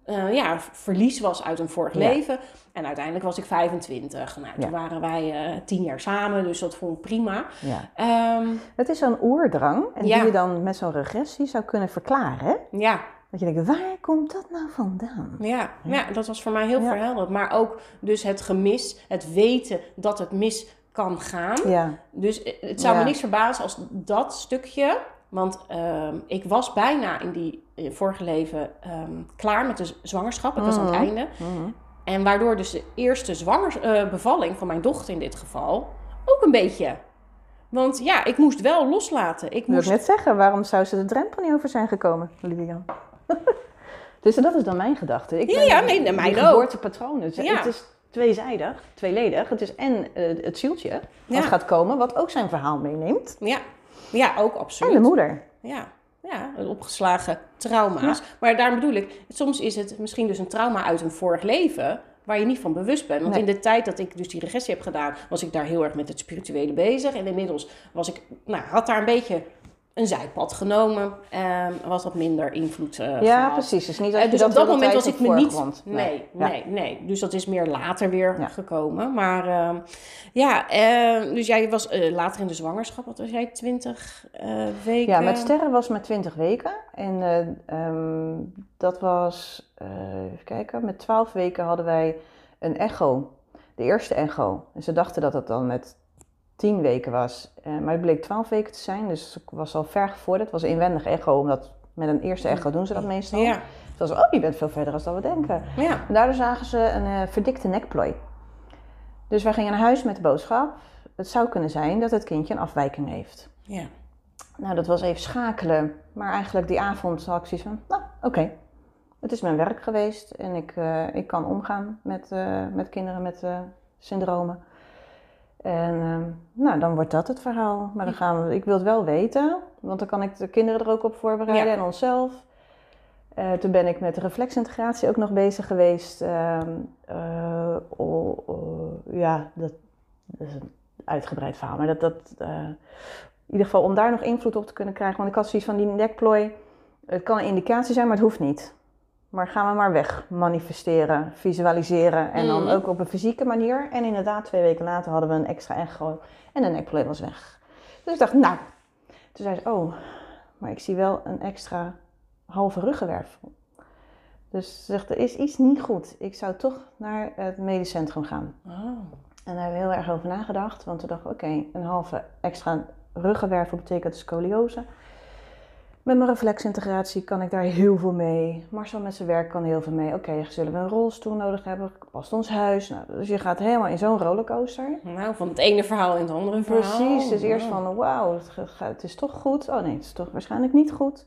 eh, ja, verlies was uit een vorig Ja. leven. En uiteindelijk was ik 25. Nou, toen Ja. waren wij eh, tien jaar samen, dus dat vond ik prima. Ja. Ehm, Het is zo'n oerdrang en die je dan met zo'n regressie zou kunnen verklaren. Hè? ja, Dat je denkt, waar komt dat nou vandaan? Ja, ja, dat was voor mij heel verhelderend. Maar ook dus het gemis, het weten dat het mis kan gaan. Ja, Dus eh, het zou me niks verbazen als dat stukje... Want ehm, ik was bijna in die vorige leven ehm, klaar met de zwangerschap. Ik was aan het Mhm. einde. Mhm. En waardoor dus de eerste zwangers, eh, bevalling van mijn dochter in dit geval... ook een beetje... Want ja, ik moest wel loslaten. Ik moest net zeggen, waarom zou ze de drempel niet over zijn gekomen, Lilian? dus dat is dan mijn gedachte. Ik Ja, ben ja, nee, mijn geboortepatroon. Dus Ja. Het is tweezijdig, tweeledig. Het is en eh, het zieltje wat Ja. gaat komen, wat ook zijn verhaal meeneemt. Ja, ja ook En absoluut. de moeder. Ja, ja, een opgeslagen trauma's. Maar daarom bedoel ik, soms is het misschien dus een trauma uit een vorig leven waar je niet van bewust bent. Want Nee. in de tijd dat ik dus die regressie heb gedaan, was ik daar heel erg met het spirituele bezig. En inmiddels was ik, nou, had daar een beetje een zijpad genomen. en was wat minder invloed eh Ja, gehad. precies. Dus niet dat Eh, dus dat op dat moment was ik me niet. Nee, Ja. nee, nee. Dus dat is meer later weer Ja. gekomen. Maar ehm, ja, eh, dus jij was eh, later in de zwangerschap, wat was jij, 20 eh, weken? Ja, met sterren was maar 20 weken. En ehm, dat was, even kijken, met 12 weken hadden wij een echo. De eerste echo. En ze dachten dat het dan met 10 weken was. Eh, maar het bleek 12 weken te zijn, dus ik was al ver gevorderd. Het was een inwendig echo, omdat met een eerste echo doen ze dat meestal. Ja, Het was, oh, je bent veel verder dan we denken. ja. En daardoor zagen ze een eh, verdikte nekplooi. Dus wij gingen naar huis met de boodschap. Het zou kunnen zijn dat het kindje een afwijking heeft. ja. Nou, dat was even schakelen. Maar eigenlijk die avond had ik zoiets van, nou, oké. Het is mijn werk geweest en ik, eh, ik kan omgaan met, met kinderen met syndromen. En ehm, nou, dan wordt dat het verhaal. Maar dan gaan we, ik wil het wel weten, want dan kan ik de kinderen er ook op voorbereiden Ja. en onszelf. Eh, toen ben ik met de reflexintegratie ook nog bezig geweest. Ehm, eh, oh, oh, ja, dat, dat is een uitgebreid verhaal. Maar dat, dat, eh, in ieder geval om daar nog invloed op te kunnen krijgen. Want ik had zoiets van die nekplooi. Het kan een indicatie zijn, maar het hoeft niet. Maar gaan we maar weg manifesteren, visualiseren en dan Mhm. ook op een fysieke manier. En inderdaad, twee weken later hadden we een extra echo en de nekprobleem was weg. Dus ik dacht, nou. Toen zei ze, oh, maar ik zie wel een extra halve ruggenwervel. Dus ze zegt, er is iets niet goed. Ik zou toch naar het medisch centrum gaan. Oh. En daar hebben we heel erg over nagedacht. Want we dachten, oké, een halve extra ruggenwervel betekent scoliose. Met mijn reflexintegratie kan ik daar heel veel mee. Marcel met zijn werk kan heel veel mee. Oké, zullen we een rolstoel nodig hebben? Past ons huis? Nou, dus je gaat helemaal in zo'n rollercoaster. Nou, van het ene verhaal in het andere verhaal. Precies, dus eerst Oh. van wauw, het is toch goed. Oh nee, het is toch waarschijnlijk niet goed.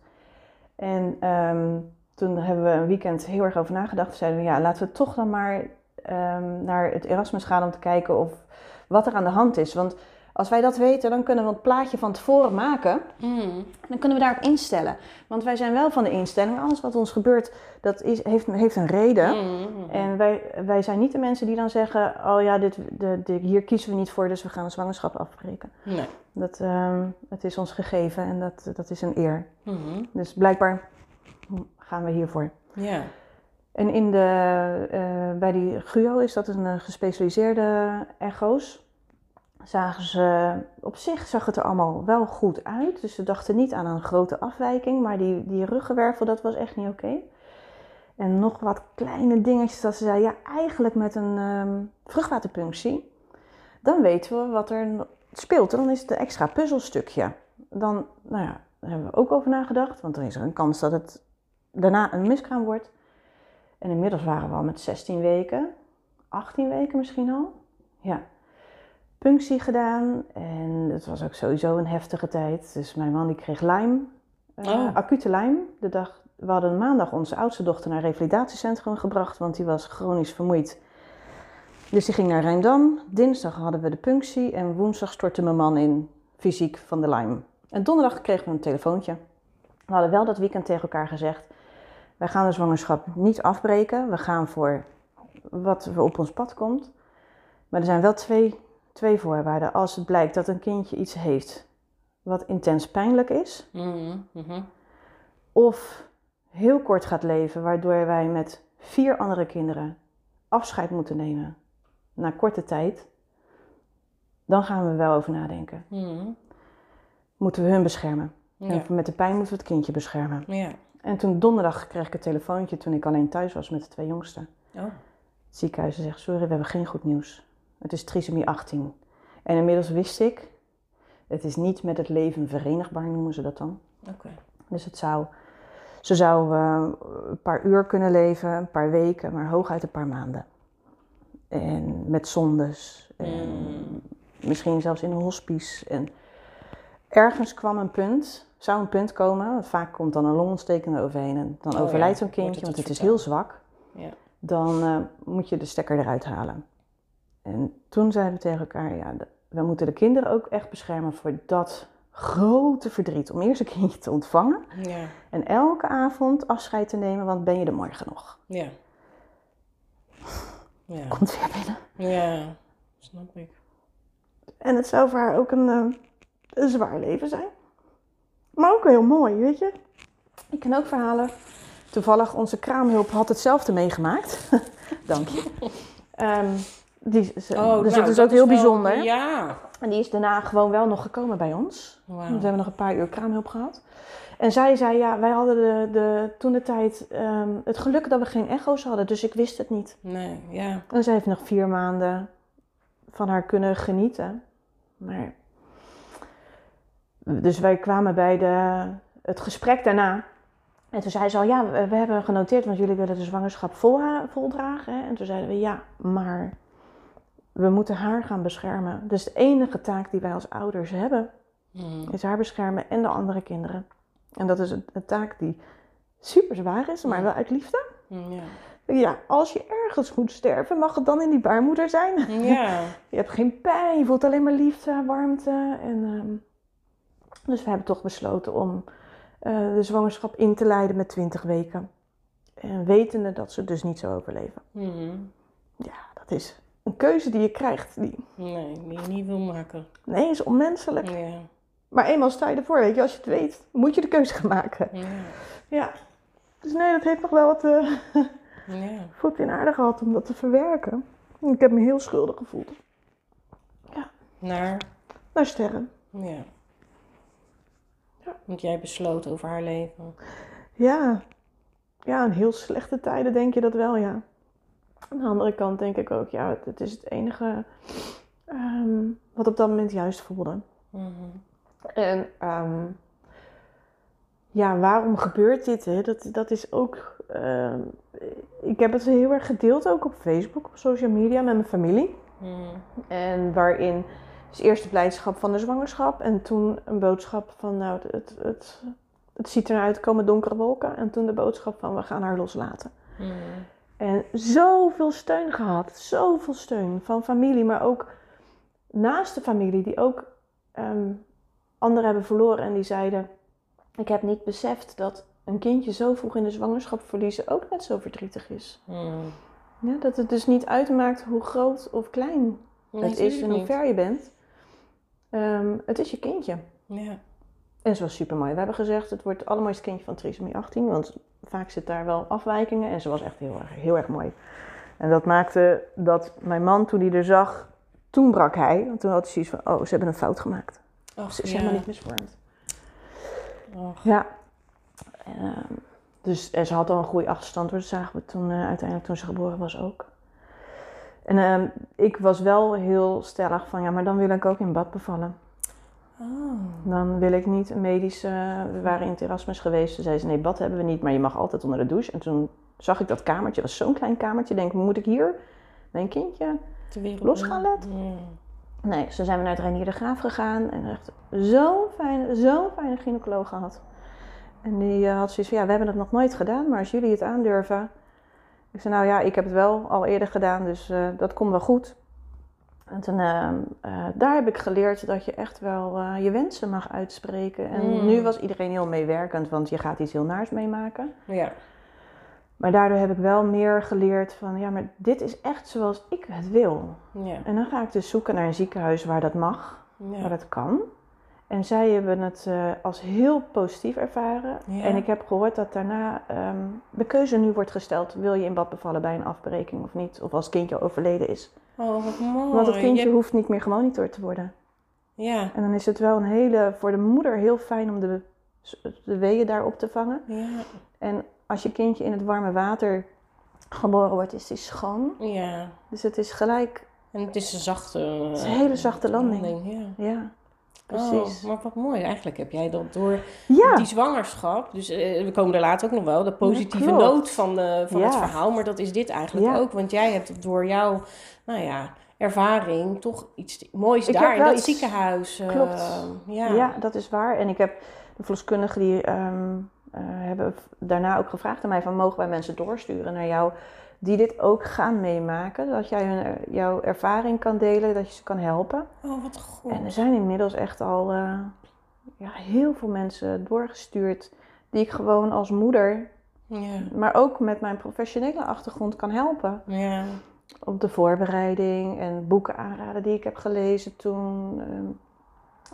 En ehm, toen hebben we een weekend heel erg over nagedacht. Toen zeiden we, ja, laten we toch dan maar ehm, naar het Erasmus gaan om te kijken of wat er aan de hand is. Want als wij dat weten, dan kunnen we het plaatje van tevoren maken. Mm. En dan kunnen we daarop instellen. Want wij zijn wel van de instelling, alles wat ons gebeurt, dat is, heeft, heeft een reden. Mm. En wij, wij zijn niet de mensen die dan zeggen: Oh ja, dit, de, de- hier kiezen we niet voor, dus we gaan een zwangerschap afbreken. Nee. Dat, ehm, het is ons gegeven en dat, dat is een eer. Dus blijkbaar gaan we hiervoor. Ja. En in de, eh, bij die GUO is dat een eh, gespecialiseerde echo's. Zagen ze, op zich zag het er allemaal wel goed uit. Dus ze dachten niet aan een grote afwijking, maar die, die ruggenwervel, dat was echt niet oké. En nog wat kleine dingetjes dat ze zei, ja, eigenlijk met een ehm, vruchtwaterpunctie, dan weten we wat er speelt. Dan is het een extra puzzelstukje. Dan, nou ja, daar hebben we ook over nagedacht, want dan is er een kans dat het daarna een miskraam wordt. En inmiddels waren we al met 16 weken, 18 weken misschien al. Ja. Punctie gedaan en het was ook sowieso een heftige tijd. Dus mijn man die kreeg Lyme, eh, Oh. acute Lyme. De dag, we hadden maandag onze oudste dochter naar een revalidatiecentrum gebracht, want die was chronisch vermoeid. Dus die ging naar Rijndam. Dinsdag hadden we de punctie en woensdag stortte mijn man in fysiek van de Lyme. En donderdag kregen we een telefoontje. We hadden wel dat weekend tegen elkaar gezegd: wij gaan de zwangerschap niet afbreken. We gaan voor wat er op ons pad komt. Maar er zijn wel twee, twee voorwaarden. Als het blijkt dat een kindje iets heeft wat intens pijnlijk is, Mhm. Mhm. of heel kort gaat leven, waardoor wij met vier andere kinderen afscheid moeten nemen na korte tijd, dan gaan we wel over nadenken. Mhm. Moeten we hun beschermen? Ja. En met de pijn moeten we het kindje beschermen. Ja. En toen donderdag kreeg ik een telefoontje toen ik alleen thuis was met de twee jongsten. Oh. Het ziekenhuis zegt, sorry, we hebben geen goed nieuws. Het is trisomie 18. En inmiddels wist ik, het is niet met het leven verenigbaar, noemen ze dat dan. Oké. Dus het zou, ze zou eh, een paar uur kunnen leven, een paar weken, maar hooguit een paar maanden. En met zondes. En Mm. misschien zelfs in een hospice. En ergens kwam een punt, zou een punt komen, want vaak komt dan een longontsteking overheen en dan Oh overlijdt ja, zo'n kindje, het want het is heel zwak. Ja. Dan eh, moet je de stekker eruit halen. En toen zeiden we tegen elkaar, ja, we moeten de kinderen ook echt beschermen voor dat grote verdriet. Om eerst een kindje te ontvangen Ja. en elke avond afscheid te nemen, want ben je er morgen nog. Ja. Ja. Komt weer binnen. Ja. Snap ik. En het zou voor haar ook een, eh, een zwaar leven zijn. Maar ook heel mooi, weet je. Ik ken ook verhalen. Toevallig, onze kraamhulp had hetzelfde meegemaakt. Dank je. Ehm, die, ze- dus nou, dat is ook heel wel- bijzonder. Ja. En die is daarna gewoon wel nog gekomen bij ons. Wauw. We hebben nog een paar uur kraamhulp gehad. En zij zei, ja, wij hadden de, de, toen de tijd ehm, het geluk dat we geen echo's hadden. Dus ik wist het niet. Nee, ja. En zij heeft nog vier maanden van haar kunnen genieten. Maar... Dus wij kwamen bij de, het gesprek daarna. En toen zei ze al, ja, we, we hebben genoteerd, want jullie willen de zwangerschap vol, voldragen. Hè? En toen zeiden we, ja, maar we moeten haar gaan beschermen. Dus de enige taak die wij als ouders hebben, Mhm. is haar beschermen en de andere kinderen. En dat is een, een taak die super zwaar is, maar wel uit liefde. Ja. Ja, als je ergens moet sterven, mag het dan in die baarmoeder zijn. Ja. Je hebt geen pijn, je voelt alleen maar liefde, warmte. En, ehm, dus we hebben toch besloten om eh, de zwangerschap in te leiden met 20 weken. En wetende dat ze dus niet zou overleven. Mhm. Ja, dat is een keuze die je krijgt. Die, Nee, die je niet wil maken. nee, is onmenselijk. Ja. Maar eenmaal sta je ervoor, weet je, als je het weet, moet je de keuze gaan maken. Ja. Ja. Dus nee, dat heeft nog wel wat eh Ja. voet in aarde gehad om dat te verwerken. Ik heb me heel schuldig gevoeld. Naar, Naar sterren. ja. Ja. Want jij besloot over haar leven. Ja. Ja, in heel slechte tijden denk je dat wel, ja. Aan de andere kant denk ik ook, ja, het, het is het enige ehm, wat op dat moment juist voelde. Mhm. En ehm, ja, waarom gebeurt dit? Hè? Dat, dat is ook. ehm, ik heb het heel erg gedeeld ook op Facebook, op social media met mijn familie. Mhm. En waarin dus eerst de blijdschap van de zwangerschap en toen een boodschap van, nou, het, het, het, het ziet er naar uit, er komen donkere wolken. En toen de boodschap van, we gaan haar loslaten. Mhm. En zoveel steun gehad, zoveel steun van familie, maar ook naast de familie, die ook ehm, anderen hebben verloren en die zeiden: Ik heb niet beseft dat een kindje zo vroeg in de zwangerschap verliezen ook net zo verdrietig is. Mhm. Ja, dat het dus niet uitmaakt hoe groot of klein Nee, het is en hoe ver je bent. Ehm, het is je kindje. Ja. En ze was super mooi. We hebben gezegd: Het wordt het allermooiste kindje van trisomie 18, want vaak zit daar wel afwijkingen. En ze was echt heel erg, heel erg mooi. En dat maakte dat mijn man, toen hij er zag, toen brak hij. Want toen had hij zoiets van: Oh, ze hebben een fout gemaakt. Ach, Ze is ja. helemaal niet misvormd. Ja. Ehm, dus en ze had al een goede achterstand, dat zagen we toen, eh, uiteindelijk toen ze geboren was ook. En ehm, ik was wel heel stellig van, ja, maar dan wil ik ook in bad bevallen. Oh. Dan wil ik niet een medische... We waren in het Erasmus geweest. Toen zei ze, nee, bad hebben we niet, maar je mag altijd onder de douche. En toen zag ik dat kamertje, was zo'n klein kamertje. Denk, moet ik hier mijn kindje. Los gaan laten? Nee, zo zijn we naar het Reinier de Graaf gegaan en echt zo'n fijne, zo'n fijne gynaecoloog gehad. En die eh, had zoiets van, ja, we hebben het nog nooit gedaan, maar als jullie het aandurven. Ik zei, nou ja, ik heb het wel al eerder gedaan, dus eh, dat komt wel goed. En toen, eh, eh, daar heb ik geleerd dat je echt wel eh, je wensen mag uitspreken. En Mm. nu was iedereen heel meewerkend, want je gaat iets heel naars meemaken. Ja. Maar daardoor heb ik wel meer geleerd van, ja, maar dit is echt zoals ik het wil. Ja. En dan ga ik dus zoeken naar een ziekenhuis waar dat mag Ja. waar dat kan. En zij hebben het eh, als heel positief ervaren. Ja. En ik heb gehoord dat daarna ehm, de keuze nu wordt gesteld: wil je in bad bevallen bij een afbreking of niet? Of als kindje overleden is. Oh, wat mooi. Want het kindje Je- hoeft niet meer gemonitord te worden. Ja. En dan is het wel een hele, voor de moeder heel fijn om de, de weeën daar op te vangen. Ja. En als je kindje in het warme water geboren wordt, is die schoon. Ja. Dus het is gelijk, En het is een zachte... het is een hele zachte landing. ja. Ja, precies. Oh, maar wat mooi. Eigenlijk heb jij dat door Ja, die zwangerschap. Dus eh, we komen er later ook nog wel. De positieve noot van, de, van het verhaal. Maar dat is dit eigenlijk Ja. ook. Want jij hebt door jouw, nou ja, ervaring toch iets moois Ik daar in dat iets- ziekenhuis. eh, Klopt. ja. Ja. dat is waar. En ik heb de verloskundigen die ehm, eh, hebben daarna ook gevraagd aan mij van mogen wij mensen doorsturen naar jou die dit ook gaan meemaken, dat jij hun, jouw ervaring kan delen, dat je ze kan helpen. Oh, wat goed. En er zijn inmiddels echt al eh, ja, heel veel mensen doorgestuurd die ik gewoon als moeder, Ja. maar ook met mijn professionele achtergrond kan helpen. Ja. Op de voorbereiding en boeken aanraden die ik heb gelezen toen. ehm,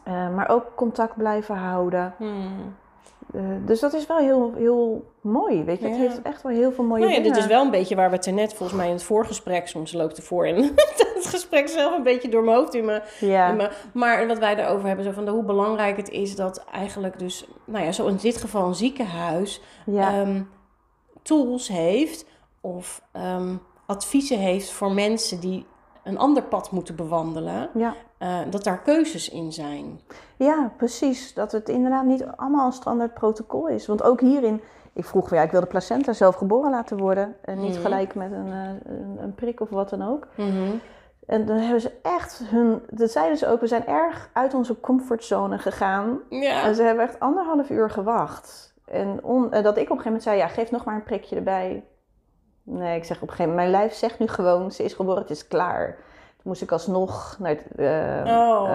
eh, maar ook contact blijven houden. Hmm. Eh, dus dat is wel heel, heel mooi, weet je. Het heeft echt wel heel veel mooie Nou ja, dingen. dit is wel een beetje waar we het er net volgens mij in het voorgesprek, soms loopt ervoor en het gesprek zelf een beetje door mijn hoofd in mijn Ja, me- Maar wat wij daarover hebben, zo van de, hoe belangrijk het is dat eigenlijk dus, nou ja, zo in dit geval een ziekenhuis ja, ehm, tools heeft of ehm, adviezen heeft voor mensen die een ander pad moeten bewandelen, ja. eh, dat daar keuzes in zijn. ja, precies. Dat het inderdaad niet allemaal een standaard protocol is. Want ook hierin, ik vroeg ja, ik wil de placenta zelf geboren laten worden. En niet Mhm. gelijk met een, eh, een, een prik of wat dan ook. Mhm. En dan hebben ze echt hun, dat zeiden ze ook, we zijn erg uit onze comfortzone gegaan. Ja. En ze hebben echt anderhalf uur gewacht. En on- en dat ik op een gegeven moment zei, ja, geef nog maar een prikje erbij. Nee, ik zeg op een gegeven moment, mijn lijf zegt nu gewoon, ze is geboren, het is klaar. Toen moest ik alsnog naar het uh, Oh.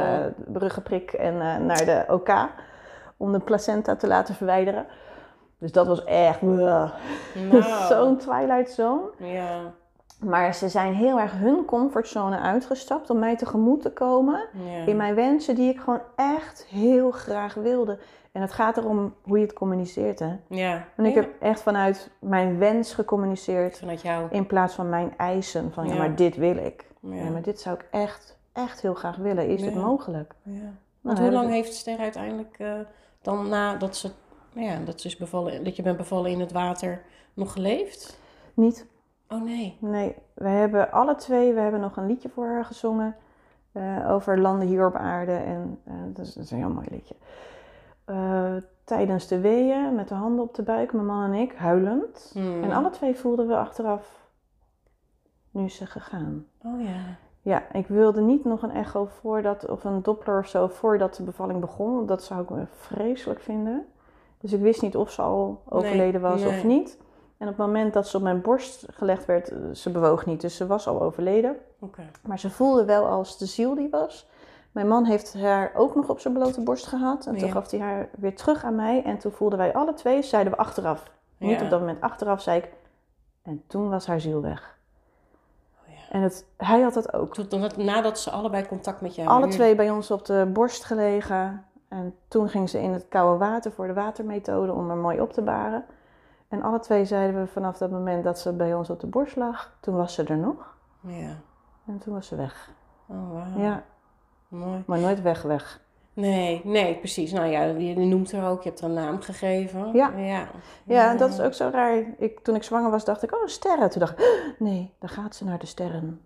Bruggeprik en eh, naar de OK om de placenta te laten verwijderen. Dus dat was echt uh, Nou. zo'n Twilight Zone. Ja. Maar ze zijn heel erg hun comfortzone uitgestapt om mij tegemoet te komen Ja. in mijn wensen die ik gewoon echt heel graag wilde. En het gaat erom hoe je het communiceert, hè. Ja. En ik Ja. heb echt vanuit mijn wens gecommuniceerd Vanuit jou. in plaats van mijn eisen. Van ja, Ja. maar dit wil ik. Ja. Ja, maar dit zou ik echt, echt heel graag willen. Is het mogelijk? Ja. Nou, Want hoe lang ik- heeft Ster uiteindelijk eh, dan nadat ze, nou ja, dat, ze is bevallen, dat je bent bevallen in het water nog geleefd? Niet. Oh nee. Nee, we hebben alle twee, we hebben nog een liedje voor haar gezongen. eh, over landen hier op aarde. En eh, dat, is, dat is een heel mooi liedje. Eh, tijdens de weeën, met de handen op de buik, mijn man en ik, huilend. Hmm. En alle twee voelden we achteraf, nu is ze gegaan. Oh ja. Ja, ik wilde niet nog een echo voordat, of een doppler of zo, voordat de bevalling begon. Dat zou ik me vreselijk vinden. Dus ik wist niet of ze al overleden was nee. of niet. En op het moment dat ze op mijn borst gelegd werd, eh, ze bewoog niet, dus ze was al overleden. Oké. Maar ze voelde wel als de ziel die was. Mijn man heeft haar ook nog op zijn blote borst gehad. En toen gaf hij haar weer terug aan mij. En toen voelden wij alle twee, zeiden we achteraf. Niet Ja. op dat moment, achteraf zei ik. En toen was haar ziel weg. Oh ja. En het, hij had dat ook. Toen, nadat ze allebei contact met jou Alle twee bij ons op de borst gelegen. En toen ging ze in het koude water voor de watermethode om er mooi op te baren. En alle twee zeiden we vanaf dat moment dat ze bij ons op de borst lag, toen was ze er nog. Ja. En toen was ze weg. Oh wauw. Ja, Mooi. maar nooit weg, weg. Nee, nee, precies. Nou ja, je noemt haar ook, je hebt haar een naam gegeven. Ja. Ja, Ja, en dat is ook zo raar. Ik, toen ik zwanger was, dacht ik, oh, sterren. Toen dacht ik, nee, dan gaat ze naar de sterren.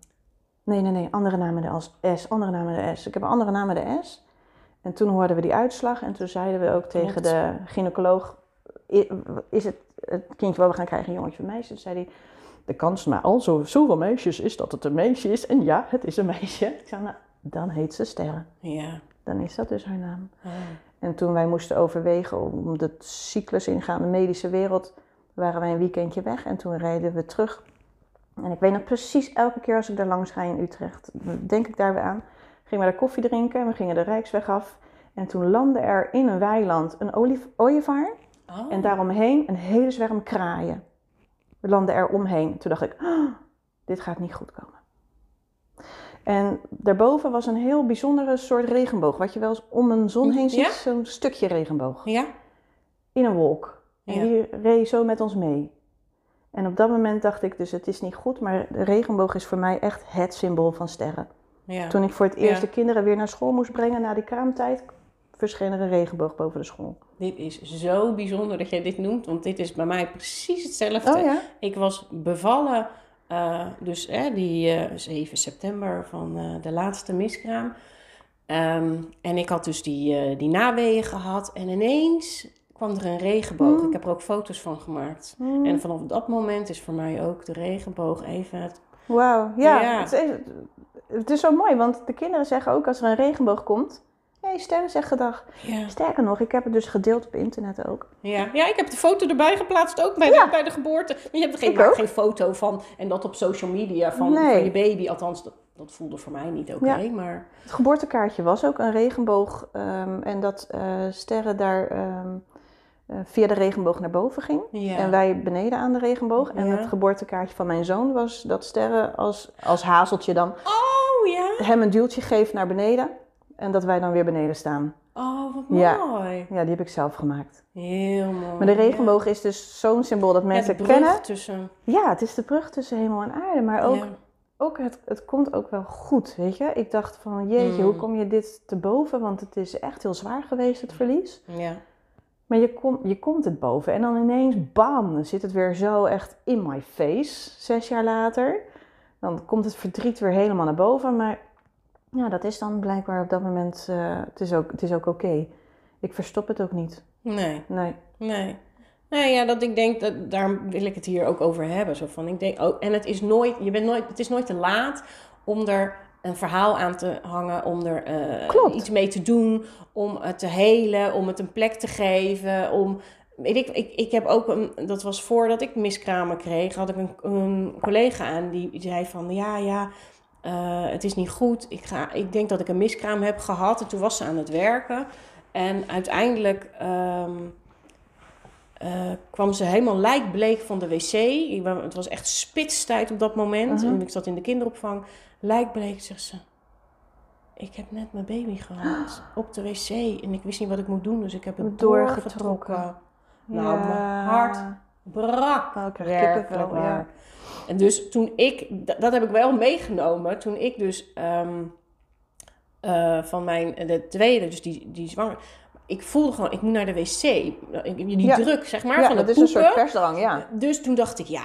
Nee, nee, nee, andere de als S, andere naam met de S. Ik heb een andere naam met de S. En toen hoorden we die uitslag en toen zeiden we ook tegen Klopt. de gynaecoloog, "I- is het het kindje wat we gaan krijgen een jongetje of een meisje? Toen zei hij, de kans maar al zo, zoveel meisjes is dat het een meisje is. En ja, het is een meisje. Ik zei, nou, dan heet ze Sterren. Ja. Dan is dat dus haar naam. Oh. En toen wij moesten overwegen om de cyclus ingaan, de medische wereld, waren wij een weekendje weg. En toen reden we terug. En ik weet nog precies, elke keer als ik daar langs ga in Utrecht, denk ik daar weer aan. Gingen we daar koffie drinken en we gingen de Rijksweg af. En toen landde er in een weiland een ooievaar. Oh. En daaromheen een hele zwerm kraaien. We landden er omheen. Toen dacht ik, "Ah, dit gaat niet goed komen. En daarboven was een heel bijzondere soort regenboog. Wat je wel eens om een zon heen ziet, Ja? zo'n stukje regenboog. Ja? In een wolk. En Ja. die reed zo met ons mee. En op dat moment dacht ik dus, het is niet goed, maar de regenboog is voor mij echt het symbool van sterren. Ja. Toen ik voor het eerst de kinderen weer naar school moest brengen na die kraamtijd, verscheen er een regenboog boven de school. Dit is zo bijzonder dat jij dit noemt, want dit is bij mij precies hetzelfde. Oh ja? Ik was bevallen, eh, dus eh, die eh 7 september van eh, de laatste miskraam. Ehm, en ik had dus die, eh, die naweeën gehad en ineens kwam er een regenboog. Mm. Ik heb er ook foto's van gemaakt. Hmm. En vanaf dat moment is voor mij ook de regenboog even het... Wauw, ja. Ja. Het, is, het is zo mooi, want de kinderen zeggen ook als er een regenboog komt... Hey, sterren zeggen dag. Ja. Sterker nog, ik heb het dus gedeeld op internet ook. Ja. ja, ik heb de foto erbij geplaatst, ook bij, Ja. de, bij de geboorte. Maar je hebt er geen, geen foto van en dat op social media van, Nee. van je baby. Althans, dat, dat voelde voor mij niet oké, Ja. maar... Het geboortekaartje was ook een regenboog ehm, en dat eh, sterren daar ehm, eh, via de regenboog naar boven ging. En wij beneden aan de regenboog. En het geboortekaartje van mijn zoon was dat sterren als, als hazeltje dan Oh ja? hem een duwtje geeft naar beneden. En dat wij dan weer beneden staan. Oh, wat mooi. Ja, die heb ik zelf gemaakt. Heel mooi. Maar de regenboog is dus zo'n symbool dat mensen Ja, de brug kennen. tussen... Ja, het is de brug tussen hemel en aarde. Maar ook, Ja. ook het, het komt ook wel goed, weet je. Ik dacht van, jeetje, Mm. hoe kom je dit te boven? Want het is echt heel zwaar geweest, het verlies. Ja. Maar je, kom, je komt het boven en dan ineens, bam, dan zit het weer zo echt in my face, zes jaar later. Dan komt het verdriet weer helemaal naar boven. Maar ja, dat is dan blijkbaar op dat moment, eh, het is ook, het is ook oké. Ik verstop het ook niet. Nee, Nee. nee. Nee, ja, dat ik denk, dat, daar wil ik het hier ook over hebben. Zo van, ik denk, oh, en het is nooit, je bent nooit, het is nooit te laat om er een verhaal aan te hangen, om er eh, iets mee te doen, om het te helen, om het een plek te geven, om... Ik, ik, ik heb ook, een, dat was voordat ik miskramen kreeg, had ik een, een collega aan die zei van, ja, ja, eh, het is niet goed. Ik, ga, ik denk dat ik een miskraam heb gehad. En toen was ze aan het werken. En uiteindelijk ehm, eh, kwam ze helemaal lijkbleek van de wc. Ik Het was echt spitstijd op dat moment. Mhm. En ik zat in de kinderopvang. Lijkbleek, zegt ze. Ik heb net mijn baby gehad op de wc en ik wist niet wat ik moet doen, dus ik heb het Doorgetrokken. doorgetrokken. Nou, mijn hart brak. Oh, ik kippenvel, ja. En dus toen ik, dat heb ik wel meegenomen, toen ik dus ehm, eh, van mijn, de tweede, dus die, die zwanger, ik voelde gewoon, ik moet naar de wc. Die Ja. druk, zeg maar, Ja, van dat het is een soort poepen. persdrang, ja. Dus toen dacht ik, ja,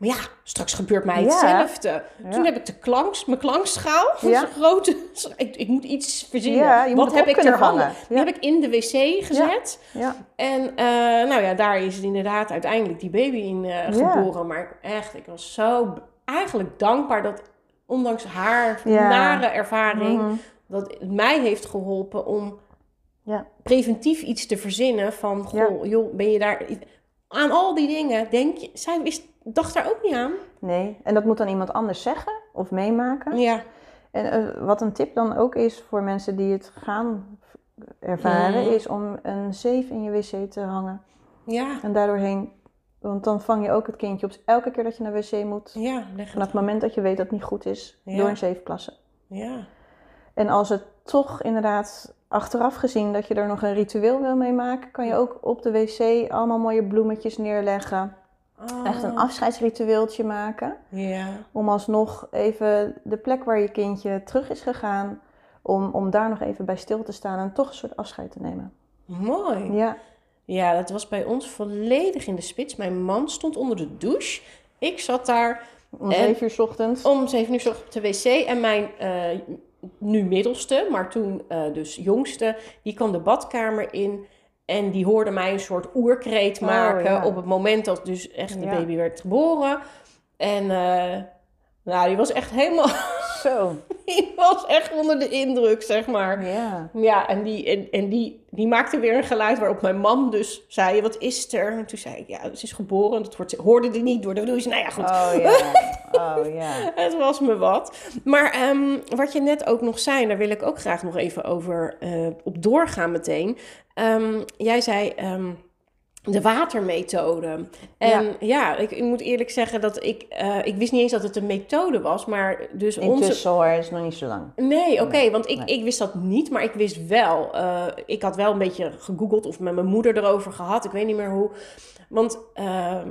maar ja, straks gebeurt mij hetzelfde. Ja. Toen heb ik de klanks, mijn klankschaal, Ja. grote, ik, ik moet iets verzinnen. Ja, je moet Wat heb ik vangen. Die heb ik in de wc gezet. Ja. En eh, nou ja, daar is inderdaad uiteindelijk die baby in eh, geboren. Maar echt, ik was zo eigenlijk dankbaar dat ondanks haar nare ervaring, Mhm. dat het mij heeft geholpen om Ja. preventief iets te verzinnen van, goh, joh, ben je daar... Aan al die dingen, denk je, zij wist, dacht daar ook niet aan. Nee, en dat moet dan iemand anders zeggen of meemaken. Ja, En eh, wat een tip dan ook is voor mensen die het gaan ervaren, Mhm. is om een zeef in je wc te hangen. ja, En daardoorheen, want dan vang je ook het kindje op elke keer dat je naar wc moet. ja, Vanaf het. het moment dat je weet dat het niet goed is, Ja. door een zeef plassen. Ja, En als het toch inderdaad achteraf gezien dat je er nog een ritueel wil mee maken, kan je ook op de wc allemaal mooie bloemetjes neerleggen. Echt een Oh, afscheidsritueeltje maken. Om alsnog even de plek waar je kindje terug is gegaan, om, om daar nog even bij stil te staan en toch een soort afscheid te nemen. mooi. Ja, Ja, dat was bij ons volledig in de spits. Mijn man stond onder de douche. Ik zat daar om En- zeven uur 's ochtends. om zeven uur ochtends op de wc. En mijn eh, nu middelste, maar toen eh, dus jongste, die kwam de badkamer in. En die hoorde mij een soort oerkreet Oh, maken ja. op het moment dat dus echt de Ja. baby werd geboren. En eh, nou, die was echt helemaal, Zo. die was echt onder de indruk, zeg maar. Ja. Ja, en, die, en, en die, die maakte weer een geluid waarop mijn man dus zei, wat is er? En toen zei ik, ja, ze is geboren. Dat wordt, hoorde die niet door de douche. Nou ja, goed. Oh ja. Oh ja. Het was me wat. Maar ehm, wat je net ook nog zei, daar wil ik ook graag nog even over eh, op doorgaan meteen. Ehm, jij zei ehm, de watermethode. En ja, ik, ik moet eerlijk zeggen dat ik, eh, ik wist niet eens dat het een methode was, maar dus onze... Intussen hoor, is nog niet zo lang. Nee, oké, Nee, want ik, nee. ik wist dat niet, maar ik wist wel. eh, ik had wel een beetje gegoogeld of met mijn moeder erover gehad. Ik weet niet meer hoe. Want, ehm,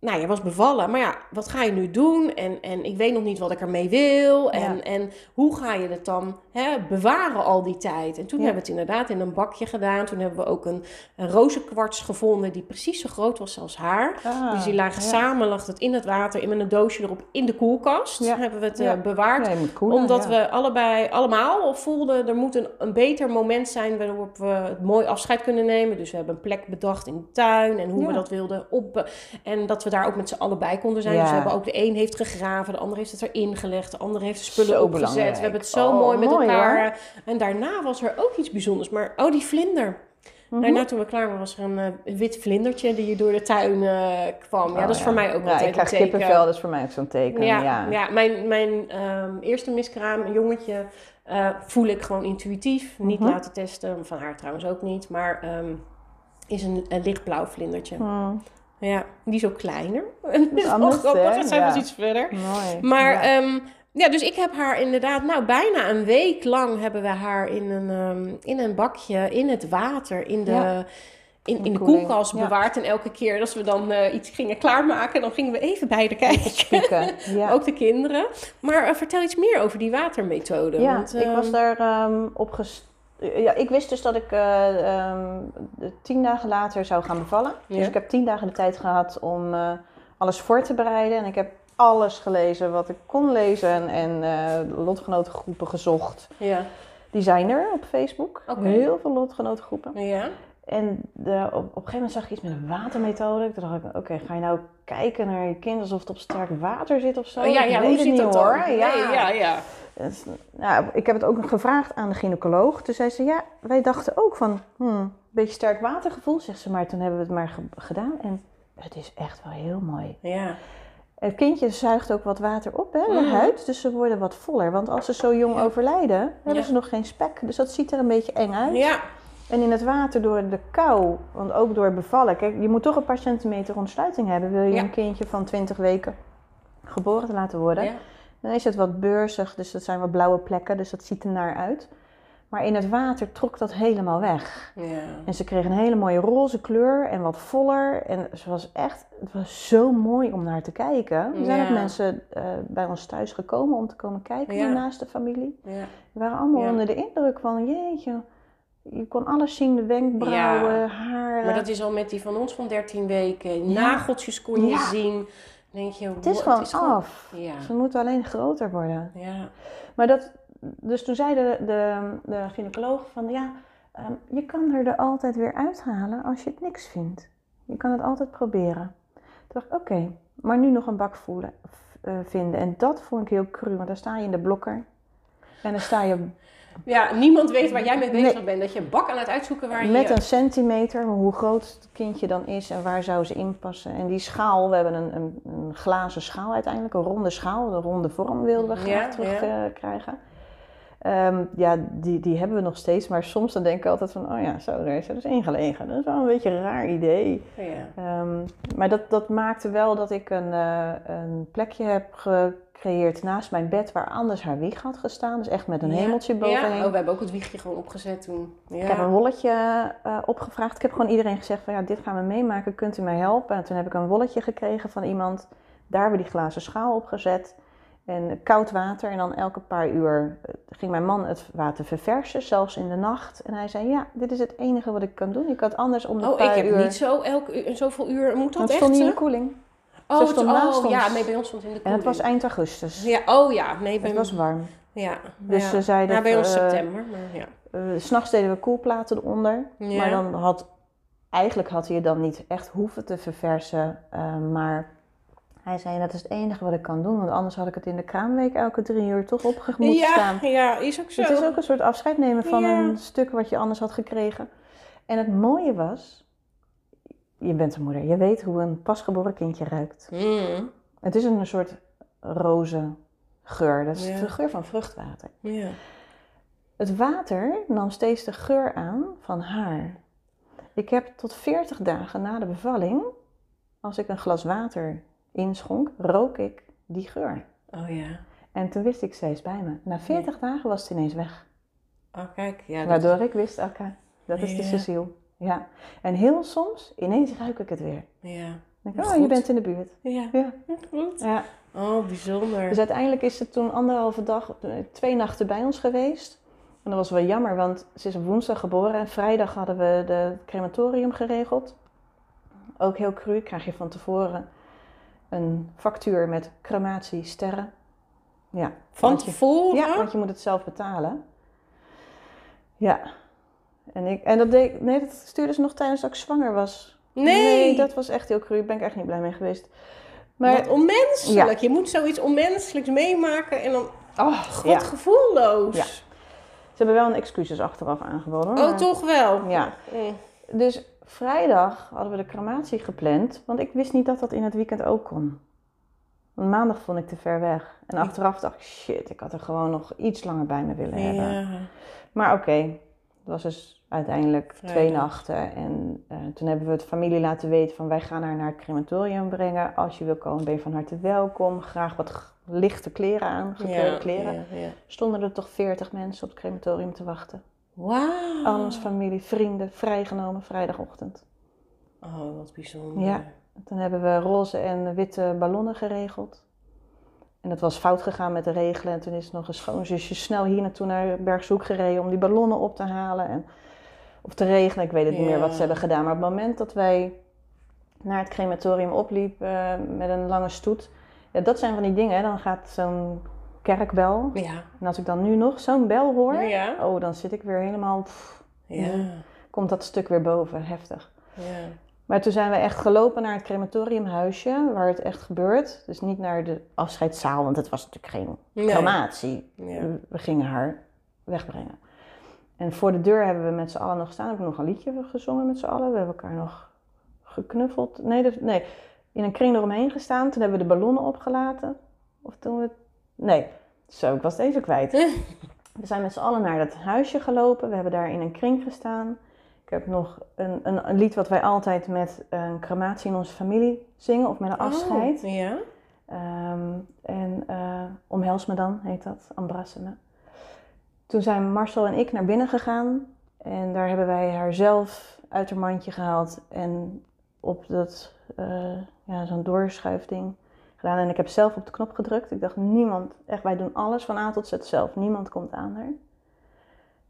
nou, je was bevallen, maar ja, wat ga je nu doen? En, en ik weet nog niet wat ik ermee wil. En, Ja. en hoe ga je het dan hè, bewaren al die tijd? En toen Ja. hebben we het inderdaad in een bakje gedaan. Toen hebben we ook een, een rozenkwarts gevonden die precies zo groot was als haar. Ah, dus die lagen ja. samen, lag het in het water, in een doosje erop in de koelkast. Ja. Hebben we het eh, bewaard koelen, omdat we allebei, allemaal voelden, er moet een, een beter moment zijn waarop we het mooi afscheid kunnen nemen. Dus we hebben een plek bedacht in de tuin en hoe we dat wilden op. En dat we daar ook met z'n allen bij konden zijn. Dus we hebben ook de een heeft gegraven, de ander heeft het erin gelegd, de ander heeft de spullen Zo opgezet. belangrijk. We hebben het zo Oh, mooi met mooi, hoor. En daarna was er ook iets bijzonders. Maar oh, die vlinder. Mhm. Daarna toen we klaar waren, was er een eh, wit vlindertje die door de tuin eh, kwam. ja, Oh, dat is voor mij ook ja, altijd ik krijg een teken. kippenvel, dat is voor mij ook zo'n teken. Ja, Ja, ja. mijn, mijn ehm, eerste miskraam, een jongetje, eh, voel ik gewoon intuïtief. Niet Mhm. laten testen, van haar trouwens ook niet. Maar ehm, is een, een lichtblauw vlindertje. Hmm, Ja, die is ook kleiner. dat is anders, zijn wel iets verder. mooi. Maar ja. Ja. dus ik heb haar inderdaad, nou bijna een week lang hebben we haar in een, ehm, in een bakje, in het water, in de, Ja. in, in de koelkast ja. bewaard. En elke keer als we dan eh, iets gingen klaarmaken, dan gingen we even bij de kijken. Ja. Ook de kinderen. Maar eh, vertel iets meer over die watermethode. Ja, want, ik ehm, was daar ehm, op ges... Ja, ik wist dus dat ik eh, ehm, tien dagen later zou gaan bevallen. Ja. Dus ik heb tien dagen de tijd gehad om alles voor te bereiden. En ik heb alles gelezen wat ik kon lezen en, eh, lotgenotengroepen gezocht. Ja. Die zijn er op Facebook. Heel veel lotgenotengroepen. Ja. En de, op, op een gegeven moment zag ik iets met een watermethode. Toen dacht ik, oké, ga je nou kijken naar je kind alsof het op sterk water zit of zo? Oh, ja, ja, hoe het niet, dat dan? hoor. Nee, ja, ja. Dus, nou, ik heb het ook gevraagd aan de gynaecoloog. Toen zei ze, ja, wij dachten ook van, hmm, een beetje sterk watergevoel, zegt ze. Maar toen hebben we het maar ge- gedaan en het is echt wel heel mooi. Ja. Het kindje zuigt ook wat water op, hè, de Mhm. huid. Dus ze worden wat voller. Want als ze zo jong Ja. overlijden, hebben ze nog geen spek. Dus dat ziet er een beetje eng uit. Ja. En in het water door de kou, want ook door bevallen. Kijk, je moet toch een paar centimeter ontsluiting hebben. Wil je Ja. een kindje van 20 weken geboren te laten worden. Ja. Dan is het wat beurzig, dus dat zijn wat blauwe plekken, dus dat ziet er naar uit. Maar in het water trok dat helemaal weg. Ja. En ze kreeg een hele mooie roze kleur en wat voller. En ze was echt, het was zo mooi om naar te kijken. Er zijn Ja. ook mensen eh, bij ons thuis gekomen om te komen kijken Ja. naast de familie. Ja. We waren allemaal onder de indruk van, jeetje, je kon alles zien, de wenkbrauwen, Ja. haren. Maar dat is al met die van ons van 13 weken. Nageltjes kon je zien. Denk je, het is gewoon af. Ja. Ze moeten alleen groter worden. Ja. Maar dat, dus toen zei de, de, de gynaecoloog van ja, ehm, je kan er er altijd weer uithalen als je het niks vindt. Je kan het altijd proberen. Toen dacht ik, oké, maar nu nog een bak voelen, eh, vinden. En dat vond ik heel cru, want dan sta je in de blokker. En dan sta je ja, niemand weet waar jij mee bezig Nee. bent. Dat je een bak aan het uitzoeken waar je... met een centimeter, hoe groot het kindje dan is en waar zou ze in passen. En die schaal, we hebben een, een, een glazen schaal uiteindelijk, een ronde schaal, een ronde vorm wilden we graag Ja, terugkrijgen. Ehm, ja, die, die hebben we nog steeds, maar soms dan denk ik altijd van, oh ja, zo, daar is er dus één gelegen. Dat is wel een beetje een raar idee. Ja. Ehm, maar dat, dat maakte wel dat ik een, eh, een plekje heb gecreëerd naast mijn bed waar anders haar wieg had gestaan. Dus echt met een Ja. hemeltje Ja. bovenheen. Oh, we hebben ook het wiegje gewoon opgezet toen. Ja. Ik heb een wolletje eh, opgevraagd. Ik heb gewoon iedereen gezegd van ja, dit gaan we meemaken. Kunt u mij helpen? En toen heb ik een wolletje gekregen van iemand. Daar hebben we die glazen schaal op gezet. En koud water. En dan elke paar uur eh, ging mijn man het water verversen. Zelfs in de nacht. En hij zei ja, dit is het enige wat ik kan doen. Ik had anders om de Oh, ik paar heb uur... niet zo elk uur, zoveel uur. Moet dat Want het echt? stond niet in de koeling. Oh, het, oh ja, nee, bij ons stond in de En het was koeling. eind augustus. Ja, oh ja, nee, bij Het was warm. Ja. Dus ja. ze zeiden... Ja, bij ons eh, september, maar ja. eh, S S'nachts deden we koelplaten eronder. Ja. Maar dan had, eigenlijk had hij het dan niet echt hoeven te verversen. eh, maar hij zei, dat is het enige wat ik kan doen. Want anders had ik het in de kraamweek elke drie uur toch op moeten ja, staan. ja, is ook zo. Het is ook een soort afscheid nemen van Ja. een stuk wat je anders had gekregen. En het mooie was, je bent een moeder. Je weet hoe een pasgeboren kindje ruikt. Mm, Het is een soort roze geur. Dat is Ja. de geur van vruchtwater. ja. Het water nam steeds de geur aan van haar. Ik heb tot 40 dagen na de bevalling, als ik een glas water inschonk, rook ik die geur. Oh ja. En toen wist ik, is bij me. Na 40 dagen was het ineens weg. Oh, kijk. Ja, Waardoor ik wist, oké, dat is de. Cecile. Ja. En heel soms, ineens ruik ik het weer. Ja. Dan denk ik, oh, je bent in de buurt. Ja. Ja. Goed. ja. Oh, bijzonder. Dus uiteindelijk is ze toen anderhalve dag, twee nachten bij ons geweest. En dat was wel jammer, want ze is op woensdag geboren en vrijdag hadden we de crematorium geregeld. Ook heel cru, krijg je van tevoren een factuur met crematie sterren. Ja, Van tevoren? ja, want je moet het zelf betalen. Ja. En, ik, en dat, deed, nee, dat stuurde ze nog tijdens dat ik zwanger was. Nee. dat was echt heel cru. Daar ben ik echt niet blij mee geweest. Maar Wat onmenselijk. Je moet zoiets onmenselijks meemaken en dan... Oh, god, Ja. gevoelloos. Ja. ze hebben wel een excuses achteraf aangeboden. Oh, maar- toch wel? Ja. Mm. Dus vrijdag hadden we de crematie gepland, want ik wist niet dat dat in het weekend ook kon. Want maandag vond ik te ver weg. En achteraf dacht ik, shit, ik had er gewoon nog iets langer bij me willen hebben. Ja. Maar oké, het was dus uiteindelijk twee nachten. En eh, toen hebben we het familie laten weten van wij gaan haar naar het crematorium brengen. Als je wil komen ben je van harte welkom. Graag wat lichte kleren aan, gekleurde Ja, kleren. ja. Stonden er toch veertig mensen op het crematorium te wachten. Wauw. Al onze familie, vrienden, vrijgenomen vrijdagochtend. Oh, wat bijzonder. Ja. Toen hebben we roze en witte ballonnen geregeld. En dat was fout gegaan met de regelen. En toen is nog een schoonzusje snel hier naartoe naar Bergzoek gereden om die ballonnen op te halen. En, of te regelen, ik weet het niet meer wat ze hebben gedaan. Maar op het moment dat wij naar het crematorium opliepen eh, met een lange stoet. Ja, dat zijn van die dingen. Hè. Dan gaat zo'n kerkbel. Ja. En als ik dan nu nog zo'n bel hoor. Ja. Oh, dan zit ik weer helemaal... pff, Ja. komt dat stuk weer boven. Heftig. Ja. Maar toen zijn we echt gelopen naar het crematoriumhuisje, waar het echt gebeurt. Dus niet naar de afscheidszaal, want het was natuurlijk geen Nee. crematie. Ja. We- gingen haar wegbrengen. En voor de deur hebben we met z'n allen nog gestaan. Hebben we nog een liedje gezongen met z'n allen. We hebben elkaar nog geknuffeld. Nee, nee, in een kring eromheen gestaan. Toen hebben we de ballonnen opgelaten. Of toen we... Nee, zo, ik was het even kwijt. We zijn met z'n allen naar dat huisje gelopen. We hebben daar in een kring gestaan. Ik heb nog een, een, een lied wat wij altijd met een crematie in onze familie zingen, of met een afscheid. Oh, ja. Ehm, en eh, Omhels me dan, heet dat, Embrasse me. Toen zijn Marcel en ik naar binnen gegaan. En daar hebben wij haar zelf uit haar mandje gehaald. En op dat, eh, ja, zo'n doorschuifding gedaan. En ik heb zelf op de knop gedrukt. Ik dacht, niemand, echt, wij doen alles van A tot Z zelf. Niemand komt aan haar.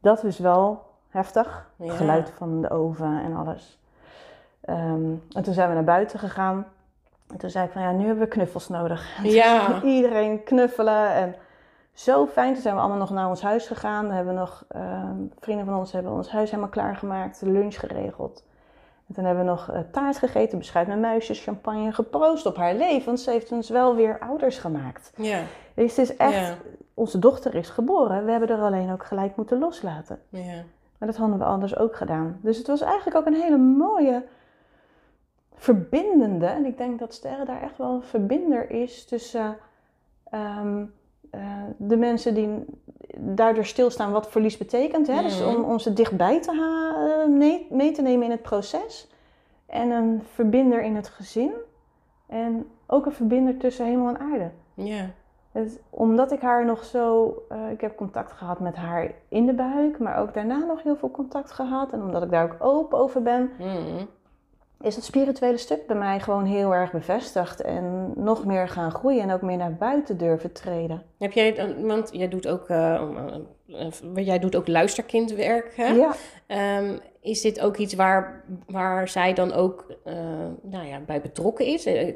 Dat is wel heftig. Ja. Het geluid van de oven en alles. Ehm, en toen zijn we naar buiten gegaan. En toen zei ik van, ja, nu hebben we knuffels nodig. Ja. Iedereen knuffelen en zo fijn. Toen zijn we allemaal nog naar ons huis gegaan. We hebben nog, ehm, vrienden van ons hebben ons huis helemaal klaargemaakt, lunch geregeld. En toen hebben we nog eh, taart gegeten, beschuit met muisjes, champagne, geproost op haar leven. Want ze heeft ons wel weer ouders gemaakt. Ja. Dus het is echt, Ja. onze dochter is geboren. We hebben er alleen ook gelijk moeten loslaten. Ja. Maar dat hadden we anders ook gedaan. Dus het was eigenlijk ook een hele mooie, verbindende. En ik denk dat Sterren daar echt wel een verbinder is tussen ehm, eh, de mensen die daardoor stilstaan wat verlies betekent. Hè? Dus om, om ze dichtbij te eh, mee, te nemen in het proces. En een verbinder in het gezin. En ook een verbinder tussen hemel en aarde. Ja. Het, omdat ik haar nog zo. eh, ik heb contact gehad met haar in de buik, maar ook daarna nog heel veel contact gehad. En omdat ik daar ook open over ben, Mhm. Is het spirituele stuk bij mij gewoon heel erg bevestigd. En nog meer gaan groeien en ook meer naar buiten durven treden. Heb jij, dan- want jij doet ook, eh, eh, eh, jij doet ook luisterkindwerk, hè? Ja, Ehm, is dit ook iets waar, waar zij dan ook eh, nou ja, bij betrokken is? Eh,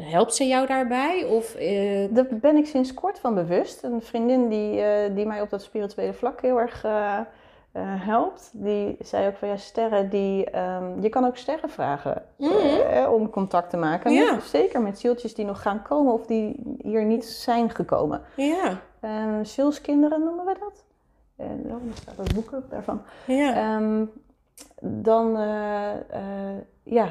Helpt, ze jou daarbij? Of, eh, daar ben ik sinds kort van bewust. Een vriendin die, eh, die mij op dat spirituele vlak heel erg eh, eh, helpt, die zei ook van ja, sterren, die, ehm, je kan ook sterren vragen Mhm. eh, om contact te maken. Ja. Met- zeker met zieltjes die nog gaan komen of die hier niet zijn gekomen. ja, Um, zielskinderen noemen we dat. En oh, er staat het ook daarvan. ja. Ehm, dan, eh, eh, ja,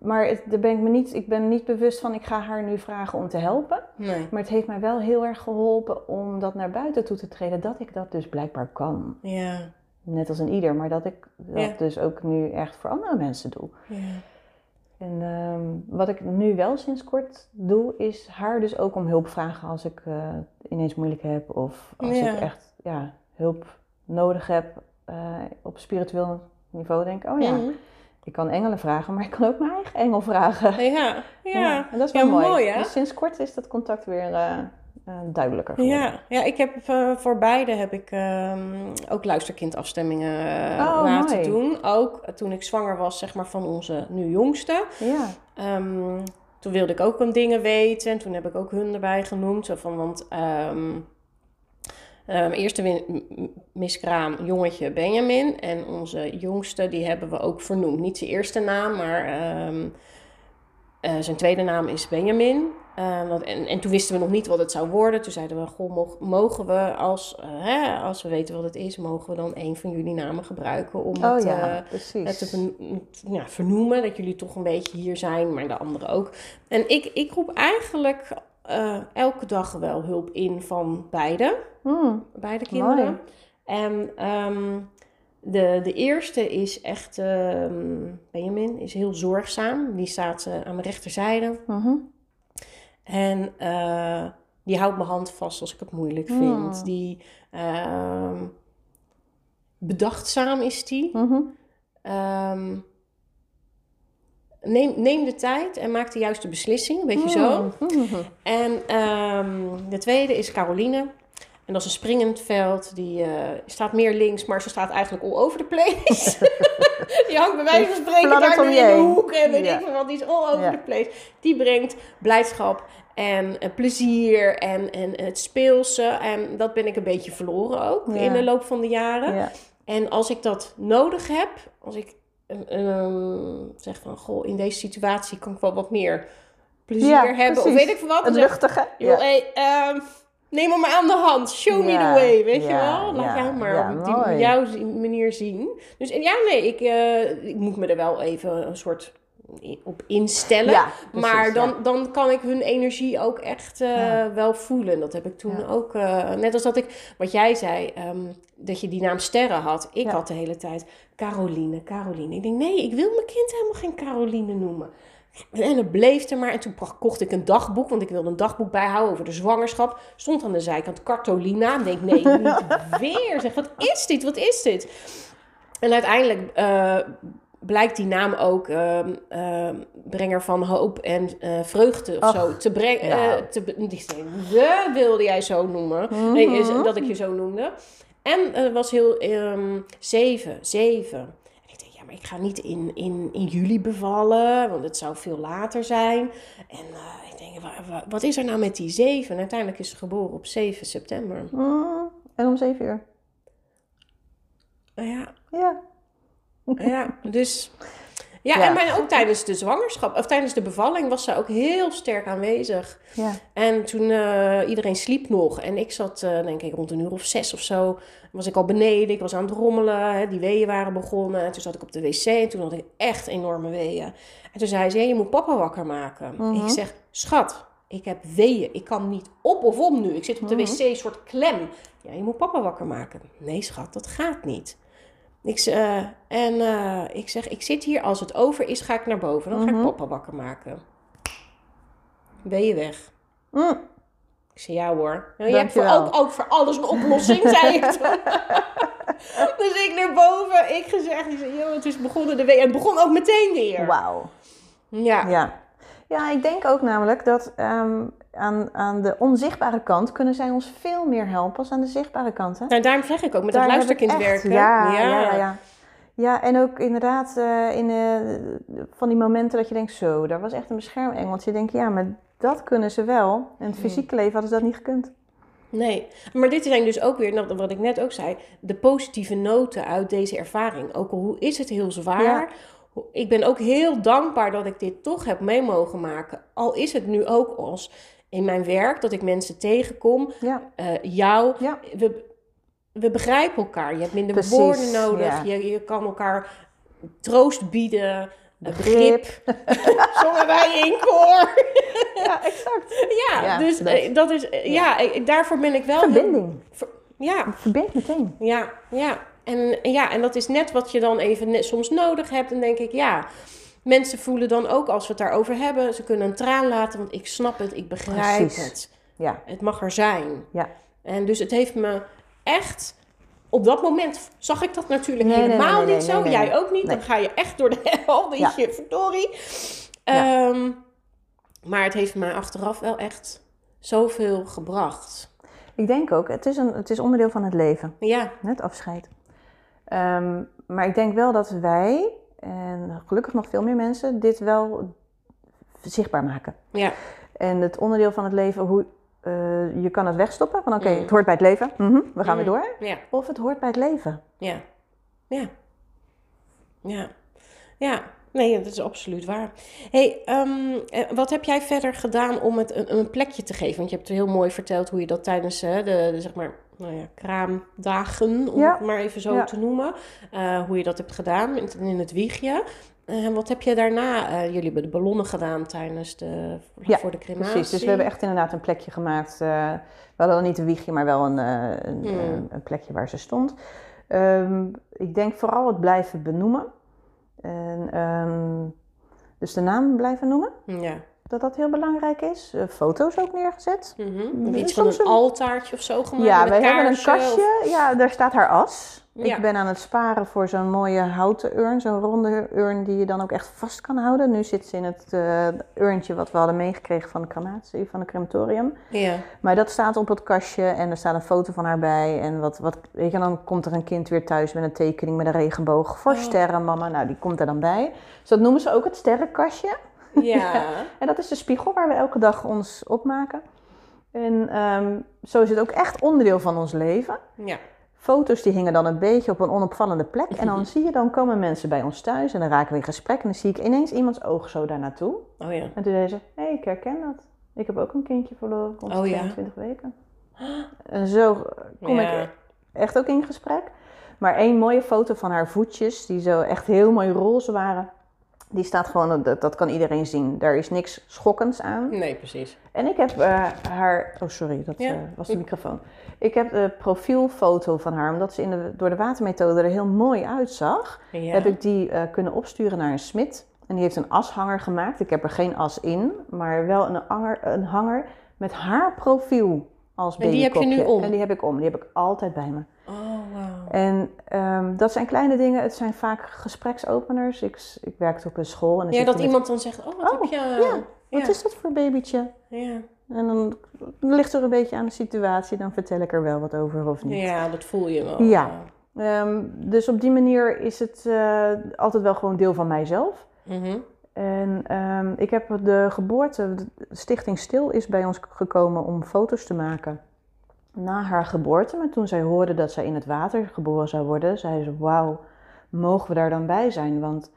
maar het, daar ben ik me niet, ik ben niet bewust van, ik ga haar nu vragen om te helpen. nee. Maar het heeft mij wel heel erg geholpen om dat naar buiten toe te treden, dat ik dat dus blijkbaar kan. Ja, Net als een ieder, maar dat ik dat Ja. dus ook nu echt voor andere mensen doe. ja. En ehm, wat ik nu wel sinds kort doe, is haar dus ook om hulp vragen als ik eh, ineens moeilijk heb of als Ja. ik echt ja, hulp nodig heb eh, op spiritueel niveau. Denk ik, oh ja, Mhm. Ik kan engelen vragen, maar ik kan ook mijn eigen engel vragen. Ja, ja. en dat is wel Ja, mooi. mooi, hè? Dus sinds kort is dat contact weer eh, eh, duidelijker geworden. Ja, ja, ik heb eh, voor beide heb ik ehm, ook luisterkindafstemmingen Oh, laten mooi. doen. Ook toen ik zwanger was, zeg maar, van onze nu jongste. Ja. Ehm, toen wilde ik ook een dingen weten en toen heb ik ook hun erbij genoemd. Zo van, want ehm ehm, eerste miskraam, jongetje Benjamin. En onze jongste, die hebben we ook vernoemd. Niet zijn eerste naam, maar ehm, eh, zijn tweede naam is Benjamin. Eh, want, en, en toen wisten we nog niet wat het zou worden. Toen zeiden we, goh, mog- mogen we als, hè, als we weten wat het is, mogen we dan een van jullie namen gebruiken om Oh het, ja, eh, het te ja, vernoemen, dat jullie toch een beetje hier zijn, maar de anderen ook. En ik, ik roep eigenlijk eh, elke dag wel hulp in van beide, Hmm, beide kinderen. Mooi. En ehm, de, de eerste is echt, ehm, Benjamin, is heel zorgzaam. Die staat eh, aan mijn rechterzijde. mhm. En eh, die houdt mijn hand vast als ik het moeilijk vind. Hmm. Die ehm, bedachtzaam is die. Mhm. Neem, neem de tijd en maak de juiste beslissing, weet je zo. Mhm. En ehm, de tweede is Caroline. En dat is een springend veld. Die eh, staat meer links, maar ze staat eigenlijk all over the place. die hangt bij wijze van spreken daar nu in de hoek. En weet Ja. ik wat, die is all over Ja. the place. Die brengt blijdschap en eh, plezier en, en het speelse. En dat ben ik een beetje verloren ook Ja. in de loop van de jaren. Ja. En als ik dat nodig heb, als ik ehm, zeg van, goh, in deze situatie kan ik wel wat meer plezier Ja, hebben. Of weet ik veel wat. Ik, luchtige. joh, hey, ehm, neem me maar aan de hand. Show me Ja, the way, weet je ja, wel. Laat ja, jij maar ja, op die, jouw manier zien. Dus en ja, nee, ik, eh, ik moet me er wel even een soort op instellen. Ja, precies, maar ja. dan, dan kan ik hun energie ook echt eh, Ja. wel voelen. Dat heb ik toen Ja. ook. eh, net als dat ik, wat jij zei, ehm, dat je die naam Sterren had. Ik Ja. had de hele tijd Caroline, Caroline. Ik denk, nee, ik wil mijn kind helemaal geen Caroline noemen. En het bleef er maar. En toen kocht ik een dagboek, want ik wilde een dagboek bijhouden over de zwangerschap. Stond aan de zijkant Cartolina. Ik denk, nee, niet weer. Zeg, wat is dit? Wat is dit? En uiteindelijk eh, blijkt die naam ook ehm, brenger van hoop en eh, vreugde of Ach, zo te brengen. ja. eh, te, die de wilde jij zo noemen. Nee, is, dat ik je zo noemde. En het was heel ehm, zeven, zeven. En ik denk, ja, maar ik ga niet in, in, in juli bevallen, want het zou veel later zijn. En eh, ik denk, wa- wa- wat is er nou met die zeven? En uiteindelijk is ze geboren op 7 september. Mm, en om zeven uur. Nou ja, Ja. Ja, dus. Ja, Ja. en maar ook tijdens de zwangerschap, of tijdens de bevalling, was ze ook heel sterk aanwezig. Ja. En toen uh, iedereen sliep nog en ik zat, uh, denk ik, rond een uur of zes of zo, was ik al beneden. Ik was aan het rommelen, hè, die weeën waren begonnen. En toen zat ik op de wc en toen had ik echt enorme weeën. En toen zei ze, je moet papa wakker maken. Mm -hmm. Ik zeg, schat, ik heb weeën. Ik kan niet op of om nu. Ik zit op de -hmm. wc, een soort klem. Ja, je moet papa wakker maken. Nee, schat, dat gaat niet. Ik, uh, en uh, ik zeg, ik zit hier, als het over is, ga ik naar boven. Dan ga Mhm. ik papa wakker maken. Ben je weg? Mm. Ik zei, ja hoor. Nou, je hebt voor, ook, ook voor alles een oplossing, zei ik toen. dus ik naar boven, ik gezegd, ik zei, joh, het is begonnen de week. En het begon ook meteen weer. Wauw. Ja. ja. Ja, ik denk ook namelijk dat um, aan, aan de onzichtbare kant kunnen zij ons veel meer helpen als aan de zichtbare kant. Hè? Nou, daarom zeg ik ook met Daar dat luisterkind werken. Ja, ja, ja, ja. Ja, en ook inderdaad uh, in uh, van die momenten dat je denkt, zo, daar was echt een beschermengeltje. Je denkt, ja, maar dat kunnen ze wel. In het fysieke leven hadden ze dat niet gekund. Nee, maar dit zijn dus ook weer, wat ik net ook zei, de positieve noten uit deze ervaring. Ook al hoe is het heel zwaar. Ja. Ik ben ook heel dankbaar dat ik dit toch heb mee mogen maken. Al is het nu ook als in mijn werk dat ik mensen tegenkom. Ja. Uh, jou. Ja. We, we begrijpen elkaar. Je hebt minder Precies, woorden nodig. Ja. Je, je kan elkaar troost bieden. Begrip. Zongen wij in koor. ja, exact. Ja, Ja, dus dat- eh, dat is, eh, ja, daarvoor ben ik wel... heel- Verbinding. ver- ja, Het verbindt meteen. ja, ja. En, ja, en dat is net wat je dan even net soms nodig hebt. En denk ik, ja, mensen voelen dan ook als we het daarover hebben, ze kunnen een traan laten, want ik snap het, ik begrijp Precies. het. Ja, Het mag er zijn. ja. En dus het heeft me echt. Op dat moment zag ik dat natuurlijk Nee, helemaal nee, nee, niet zo. Jij ook niet. Dan ga je echt door de hel. Weet Ja. je, verdorie. Ja. Ehm, maar het heeft mij achteraf wel echt zoveel gebracht. Ik denk ook, het is, een, het is onderdeel van het leven, Ja, het afscheid. Ehm, maar ik denk wel dat wij, en gelukkig nog veel meer mensen, dit wel zichtbaar maken. ja, En het onderdeel van het leven, hoe, eh, je kan het wegstoppen, van oké, Mm. het hoort bij het leven, mhm, we gaan Mm. weer door. ja, Of het hoort bij het leven. ja, ja, ja, ja. Nee, dat is absoluut waar. hey, ehm, eh, wat heb jij verder gedaan om het een, een plekje te geven? Want je hebt heel mooi verteld hoe je dat tijdens de, de, zeg maar, nou ja, kraamdagen, om Ja. het maar even zo Ja. te noemen, eh, hoe je dat hebt gedaan in, in het wiegje. En wat heb je daarna? eh, jullie hebben de ballonnen gedaan tijdens de, Ja, voor de crematie. Precies, dus we hebben echt inderdaad een plekje gemaakt. eh, we hadden dan niet een wiegje, maar wel een, eh, een, Hmm. eh, een plekje waar ze stond. Ehm, ik denk vooral het blijven benoemen. En, ehm, dus de naam blijven noemen, Ja. Dat dat heel belangrijk is. Eh, foto's ook neergezet. Mhm. Mm, je iets van een een- altaartje of zo gemaakt? Ja, wij hebben een of- kastje. Ja, daar staat haar as. Ja. Ik ben aan het sparen voor zo'n mooie houten urn. Zo'n ronde urn die je dan ook echt vast kan houden. Nu zit ze in het eh, urntje wat we hadden meegekregen van de crematie, van het crematorium. Ja. Maar dat staat op het kastje en er staat een foto van haar bij. En wat, wat, weet je, dan komt er een kind weer thuis met een tekening met een regenboog voor Oh. sterren, mama. Nou, die komt er dan bij. Dus dat noemen ze ook het sterrenkastje. Ja. En dat is de spiegel waar we elke dag ons opmaken. En ehm, zo is het ook echt onderdeel van ons leven. ja. Foto's die hingen dan een beetje op een onopvallende plek. En dan zie je, dan komen mensen bij ons thuis en dan raken we in gesprek. En dan zie ik ineens iemands oog zo daar naartoe. Oh ja. En toen zei ze, hé, hey, ik herken dat. Ik heb ook een kindje verloren, rond Oh ja. 22 weken. En zo kom Ja. ik echt ook in gesprek. Maar één mooie foto van haar voetjes, die zo echt heel mooi roze waren. Die staat gewoon, dat, dat kan iedereen zien. Daar is niks schokkends aan. Nee, precies. En ik heb eh, haar. Oh, sorry, dat Ja. eh, was de microfoon. Ik heb de profielfoto van haar, omdat ze in de, door de watermethode er heel mooi uitzag. Ja. Heb ik die eh, kunnen opsturen naar een smid. En die heeft een ashanger gemaakt. Ik heb er geen as in, maar wel een een hanger met haar profiel als En die heb je nu om? En die heb ik om. Die heb ik altijd bij me. Oh, wauw. En ehm, dat zijn kleine dingen. Het zijn vaak gespreksopeners. Ik, ik werkte op een school. En dan Ja, dat met- iemand dan zegt, oh, wat Oh, heb je... ja, Wat is dat voor babytje? Ja. En dan ligt er een beetje aan de situatie. Dan vertel ik er wel wat over of niet. ja, dat voel je wel. Ja. Ehm, dus op die manier is het eh, altijd wel gewoon deel van mijzelf. Mhm. En ehm, ik heb de geboorte, de Stichting Stil is bij ons gekomen om foto's te maken na haar geboorte. Maar toen zij hoorde dat zij in het water geboren zou worden, zei ze: Wauw, mogen we daar dan bij zijn? Want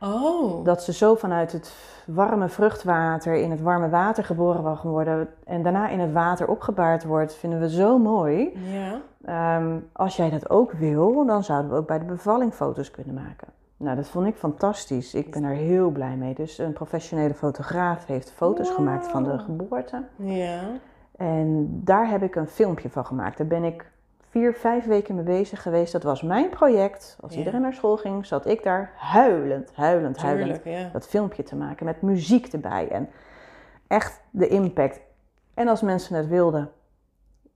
Oh. dat ze zo vanuit het warme vruchtwater in het warme water geboren mag worden en daarna in het water opgebaard wordt, vinden we zo mooi. Ja. Ehm, als jij dat ook wil, dan zouden we ook bij de bevalling foto's kunnen maken. Nou, dat vond ik fantastisch. Ik ben er heel blij mee. Dus een professionele fotograaf heeft foto's gemaakt van de geboorte. Ja. En daar heb ik een filmpje van gemaakt. Daar ben ik vier, vijf weken mee bezig geweest. Dat was mijn project. Als Ja. iedereen naar school ging, zat ik daar huilend, huilend, huilend. Tuurlijk, ja. Dat filmpje te maken met muziek erbij. En echt de impact. En als mensen het wilden.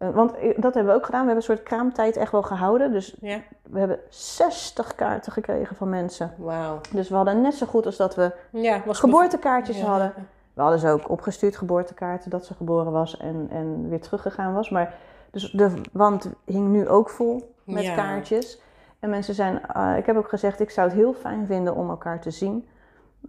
Eh, Want eh, dat hebben we ook gedaan. We hebben een soort kraamtijd echt wel gehouden. Dus Ja. we hebben 60 kaarten gekregen van mensen. Wauw. Dus we hadden net zo goed als dat we Ja, geboortekaartjes Ja. hadden. We hadden ze ook opgestuurd, geboortekaarten, dat ze geboren was en, en weer teruggegaan was. Maar dus de wand hing nu ook vol met kaartjes. En mensen zijn, eh, ik heb ook gezegd, ik zou het heel fijn vinden om elkaar te zien.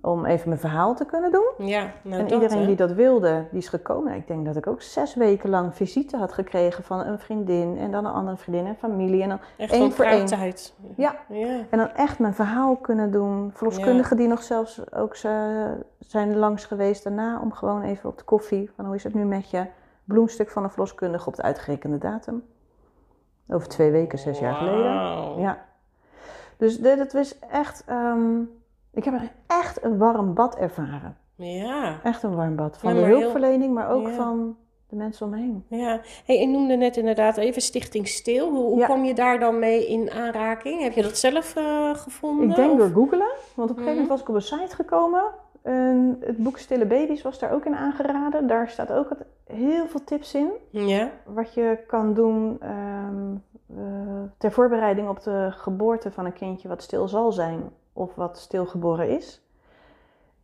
Om even mijn verhaal te kunnen doen. Ja, nou en dat, iedereen hè. die dat wilde, die is gekomen. Ik denk dat ik ook zes weken lang visite had gekregen van een vriendin. En dan een andere vriendin en familie. En dan Echt één voor één. praattijd. Ja. Ja. En dan echt mijn verhaal kunnen doen. Verloskundigen die nog zelfs ook zijn langs geweest daarna om gewoon even op de koffie. Van hoe is het nu met je? Bloemstuk van een verloskundige op de uitgerekende datum. Over twee weken, zes jaar geleden. Ja. Dus dit, het was echt. ehm, ik heb echt een warm bad ervaren. Ja. Echt een warm bad. Van Ja, de heel- hulpverlening, maar ook Ja. van de mensen om me heen. Ja, hey, ik noemde net inderdaad even Stichting Stil. Hoe, hoe Ja. kwam je daar dan mee in aanraking? Heb je dat zelf eh, gevonden? Ik denk of- door googelen, want op een gegeven Mhm. moment was ik op een site gekomen. En het boek Stille Baby's was daar ook in aangeraden. Daar staat ook het- heel veel tips in. Ja, Wat je kan doen ehm, eh, ter voorbereiding op de geboorte van een kindje wat stil zal zijn of wat stilgeboren is.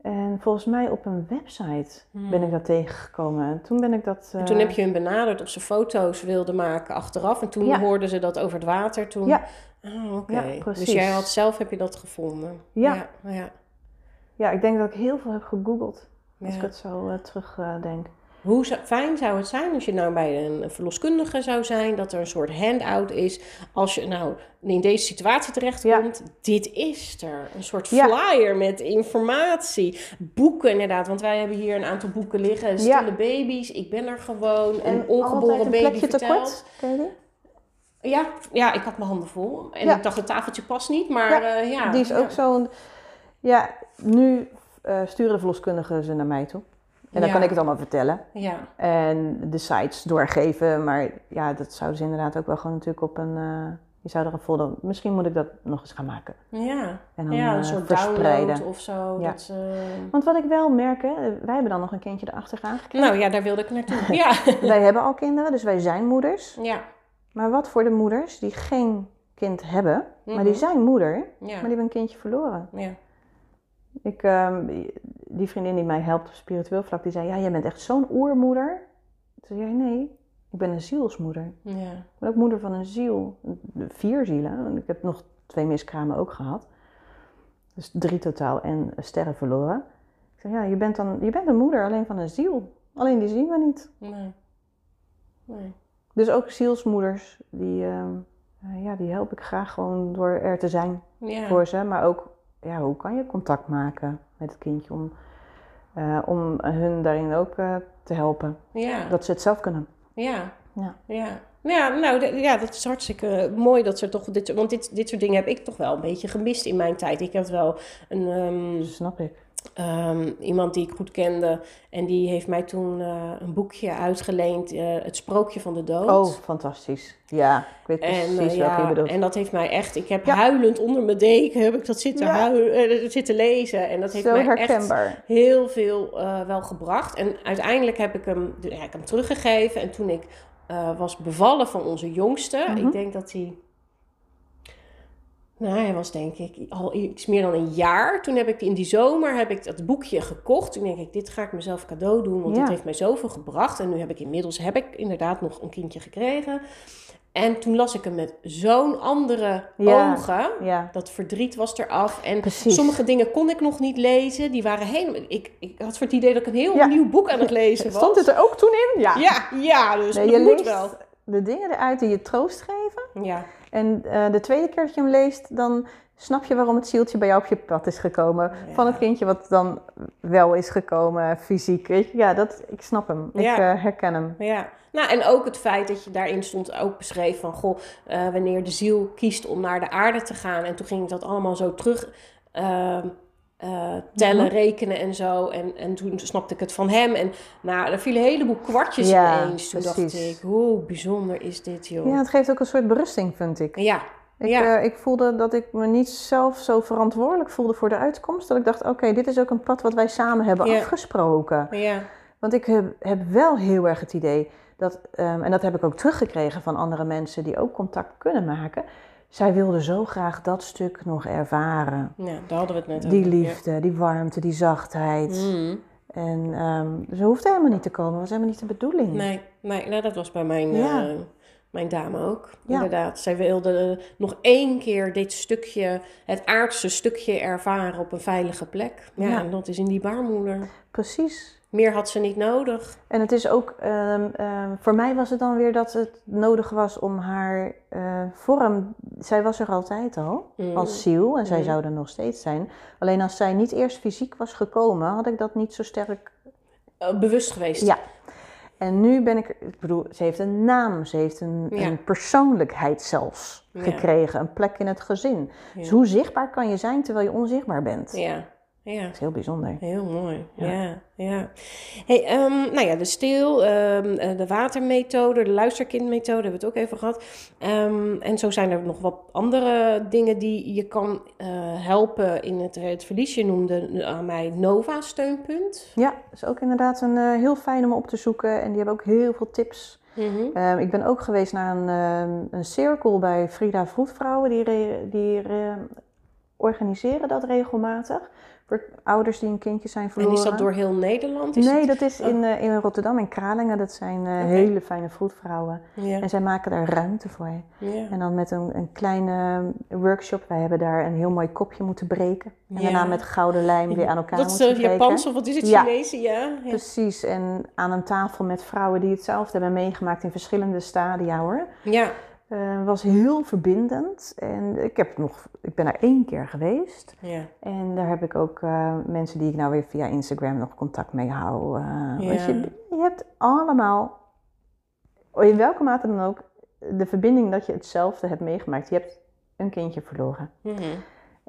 En volgens mij op een website Hmm. ben ik dat tegengekomen. En toen ben ik dat... En toen eh, heb je hun benaderd of ze foto's wilden maken achteraf. En toen Ja. hoorden ze dat over het water. Toen... Ja. Ah, oké. Ja, dus jij had zelf heb je dat gevonden. Ja. Ja, ja. Ja, ik denk dat ik heel veel heb gegoogeld. Als ik het zo eh, terugdenk. Hoe fijn zou het zijn als je nou bij een verloskundige zou zijn, dat er een soort handout is. Als je nou in deze situatie terechtkomt, dit is er. Een soort Ja. flyer met informatie. Boeken inderdaad, want wij hebben hier een aantal boeken liggen. Stille baby's, ik ben er gewoon. Een En altijd ongeboren een baby verteld. tekort. Je die? Ja, ja, ik had mijn handen vol. En ik dacht, het tafeltje past niet, maar Ja, ja, ja Die is ook zo'n. Ja, nu eh, sturen de verloskundigen ze naar mij toe. En dan Ja. kan ik het allemaal vertellen. Ja, En de sites doorgeven. Maar ja, dat zouden ze inderdaad ook wel gewoon natuurlijk op een. eh je zou er een folder. Misschien moet ik dat nog eens gaan maken. ja. En dan ja eh, een soort verspreiden. of zo. Ja. Dat, ze- Want wat ik wel merk, hè, wij hebben dan nog een kindje erachteraan gekregen. Nou ja, daar wilde ik naartoe. Ja. Wij hebben al kinderen, dus wij zijn moeders. ja. Maar wat voor de moeders die geen kind hebben, maar Mhm. die zijn moeder, maar die hebben een kindje verloren. ja. Ik, ehm, die vriendin die mij helpt op spiritueel vlak, die zei, ja, jij bent echt zo'n oermoeder. Toen zei jij, nee, ik ben een zielsmoeder. Ja. Ik ben ook moeder van een ziel. Vier zielen. Want Ik heb nog twee miskramen ook gehad. Dus drie totaal en sterren verloren. Ik zei, ja, je bent, dan, je bent een moeder alleen van een ziel. Alleen die zien we niet. Nee. Nee. Dus ook zielsmoeders, die, ehm, eh, ja, die help ik graag gewoon door er te zijn Ja. voor ze. Maar ook, ja, hoe kan je contact maken met het kindje om, eh, om hun daarin ook eh, te helpen. Ja. Dat ze het zelf kunnen. Ja. Ja. Ja. Ja, nou, ja, dat is hartstikke mooi dat ze toch dit, want dit, dit soort dingen heb ik toch wel een beetje gemist in mijn tijd. Ik had wel een, ehm, Snap ik. Ehm, iemand die ik goed kende. En die heeft mij toen eh, een boekje uitgeleend. eh, het Sprookje van de Dood. Oh, fantastisch. Ja, ik weet En, precies je ja, bedoelt. en dat heeft mij echt... Ik heb Ja. huilend onder mijn deken heb ik dat zitten, Ja. huilen, zitten lezen. En dat heeft Zo mij echt herkenbaar. heel veel wel gebracht. En uiteindelijk heb ik hem, ja, ik heb hem teruggegeven. En toen ik was bevallen van onze jongste... Mhm. Ik denk dat hij... Nou, hij was denk ik al iets meer dan een jaar. Toen heb ik in die zomer heb ik dat boekje gekocht. Toen denk ik, dit ga ik mezelf cadeau doen, want Ja. dit heeft mij zoveel gebracht. En nu heb ik inmiddels heb ik inderdaad nog een kindje gekregen. En toen las ik hem met zo'n andere Ja. ogen. Ja, Dat verdriet was eraf. En Precies. sommige dingen kon ik nog niet lezen. Die waren helemaal... Ik, ik had voor het idee dat ik een heel Ja. nieuw boek aan het lezen was. Stond het er ook toen in? Ja. Ja, ja, dus Nee, je moet leest wel. de dingen eruit die je troost geven. Ja, En eh, de tweede keer dat je hem leest, dan snap je waarom het zieltje bij jou op je pad is gekomen. Ja. Van het kindje wat dan wel is gekomen, fysiek. Weet je? Ja, dat, ik snap hem. Ik eh, herken hem. ja. Nou, en ook het feit dat je daarin stond ook beschreef van... Goh, eh, wanneer de ziel kiest om naar de aarde te gaan. En toen ging ik dat allemaal zo terug... eh, tellen, rekenen en zo. En, en toen snapte ik het van hem. En nou, er vielen een heleboel kwartjes Ja, ineens. Toen dacht ik, hoe bijzonder is dit, joh. Ja, het geeft ook een soort berusting, vind ik. ja. Ik, Ja. eh, ik voelde dat ik me niet zelf zo verantwoordelijk voelde voor de uitkomst. Dat ik dacht, oké, dit is ook een pad wat wij samen hebben afgesproken. ja. Want ik heb, heb wel heel erg het idee dat, ehm, en dat heb ik ook teruggekregen van andere mensen die ook contact kunnen maken. Zij wilden zo graag dat stuk nog ervaren. Ja, daar hadden we het net Die over. ja. liefde, die warmte, die zachtheid. Mm. En ehm ze hoefde helemaal niet te komen, dat was helemaal niet de bedoeling. Nee, nee nou, dat was bij mijn, Ja. eh, mijn dame ook. Ja. Inderdaad. Zij wilde nog één keer dit stukje, het aardse stukje ervaren op een veilige plek. Ja, Ja. en dat is in die baarmoeder. Precies. Meer had ze niet nodig. En het is ook, ehm, ehm, voor mij was het dan weer dat het nodig was om haar eh, vorm, zij was er altijd al, Mm. als ziel, en zij Mm. zou er nog steeds zijn. Alleen als zij niet eerst fysiek was gekomen, had ik dat niet zo sterk Eh, bewust geweest. Ja. En nu ben ik, ik bedoel, ze heeft een naam, ze heeft een, Ja. een persoonlijkheid zelfs Ja. gekregen, een plek in het gezin. Ja. Dus hoe zichtbaar kan je zijn terwijl je onzichtbaar bent? Ja, ja. Dat is heel bijzonder. Heel mooi, Ja. ja, ja. Hey, ehm, nou ja, de steel, ehm, eh, de watermethode, de luisterkindmethode hebben we het ook even gehad. Ehm, en zo zijn er nog wat andere dingen die je kan eh, helpen in het, het verlies. Je noemde aan mij Nova steunpunt. Ja, dat is ook inderdaad een, eh, heel fijn om op te zoeken en die hebben ook heel veel tips. Mhm. Ik ben ook geweest naar een, een cirkel bij Frida Vroedvrouwen, die, re- die re- organiseren dat regelmatig. Voor ouders die een kindje zijn En verloren. is dat door heel Nederland? Is nee, het- dat is Oh. in, eh, in Rotterdam, in Kralingen. Dat zijn eh, hele fijne vroedvrouwen. Ja, En zij maken daar ruimte voor. ja. En dan met een, een kleine workshop. Wij hebben daar een heel mooi kopje moeten breken. En Ja. daarna met gouden lijm weer aan elkaar Dat is moeten uh, breken. Japans of wat is het? Ja. ja. Precies. En aan een tafel met vrouwen die hetzelfde hebben meegemaakt in verschillende stadia hoor. Ja, Eh, was heel verbindend. En ik, heb nog, ik ben daar één keer geweest. ja. En daar heb ik ook eh, mensen die ik nou weer via Instagram nog contact mee hou. eh, want je, je hebt allemaal, in welke mate dan ook, de verbinding dat je hetzelfde hebt meegemaakt. Je hebt een kindje verloren. Mhm.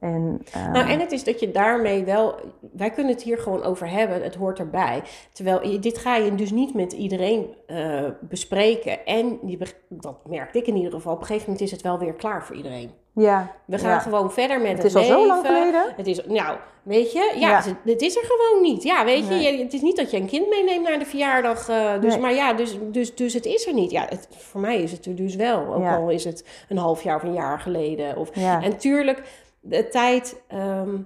En, eh, Nou, en het is dat je daarmee wel... Wij kunnen het hier gewoon over hebben. Het hoort erbij. Terwijl je, dit ga je dus niet met iedereen eh, bespreken. En je, dat merkte ik in ieder geval. Op een gegeven moment is het wel weer klaar voor iedereen. ja, We gaan ja. gewoon verder met het, Het is al leven. zo lang geleden. Het is, nou, weet je, ja, Ja. Het, het is er gewoon niet. Ja, weet je, Nee. het is niet dat je een kind meeneemt naar de verjaardag. eh, dus, Nee. Maar ja, dus, dus, dus het is er niet. Ja, het, voor mij is het er dus wel. Ook Ja. al is het een half jaar of een jaar geleden. Of, Ja. En tuurlijk, de tijd... ehm,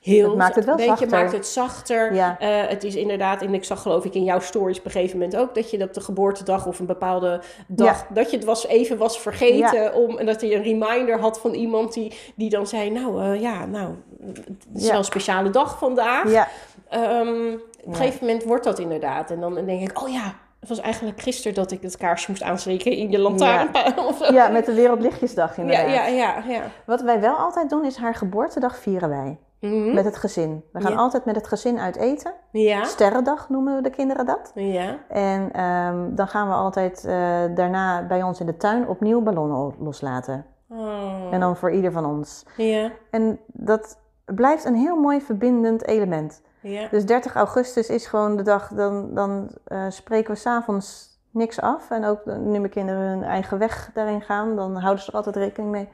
heel, Het maakt het wel weet je, zachter. maakt het zachter. Ja. Eh, het is inderdaad, en ik zag geloof ik in jouw stories op een gegeven moment ook, dat je op de geboortedag of een bepaalde dag, dat je het was, even was vergeten om, en dat je een reminder had van iemand die, die dan zei, nou eh, ja, nou, het is wel een speciale dag vandaag. ja, Ehm, op een gegeven moment wordt dat inderdaad. En dan denk ik, oh ja, het was eigenlijk gisteren dat ik het kaarsje moest aansteken in je lantaarnpaal. zo. ja, met de Wereldlichtjesdag ja, inderdaad. ja, ja, ja. Wat wij wel altijd doen is haar geboortedag vieren wij. Mhm. met het gezin. We gaan Ja. altijd met het gezin uit eten. Ja. Sterrendag noemen de kinderen dat. Ja. En ehm, dan gaan we altijd eh, daarna bij ons in de tuin opnieuw ballonnen loslaten. Oh. En dan voor ieder van ons. Ja. En dat blijft een heel mooi verbindend element. Ja. Dus 30 augustus is gewoon de dag, dan, dan eh, spreken we s'avonds niks af. En ook nu mijn kinderen hun eigen weg daarin gaan, dan houden ze er altijd rekening mee.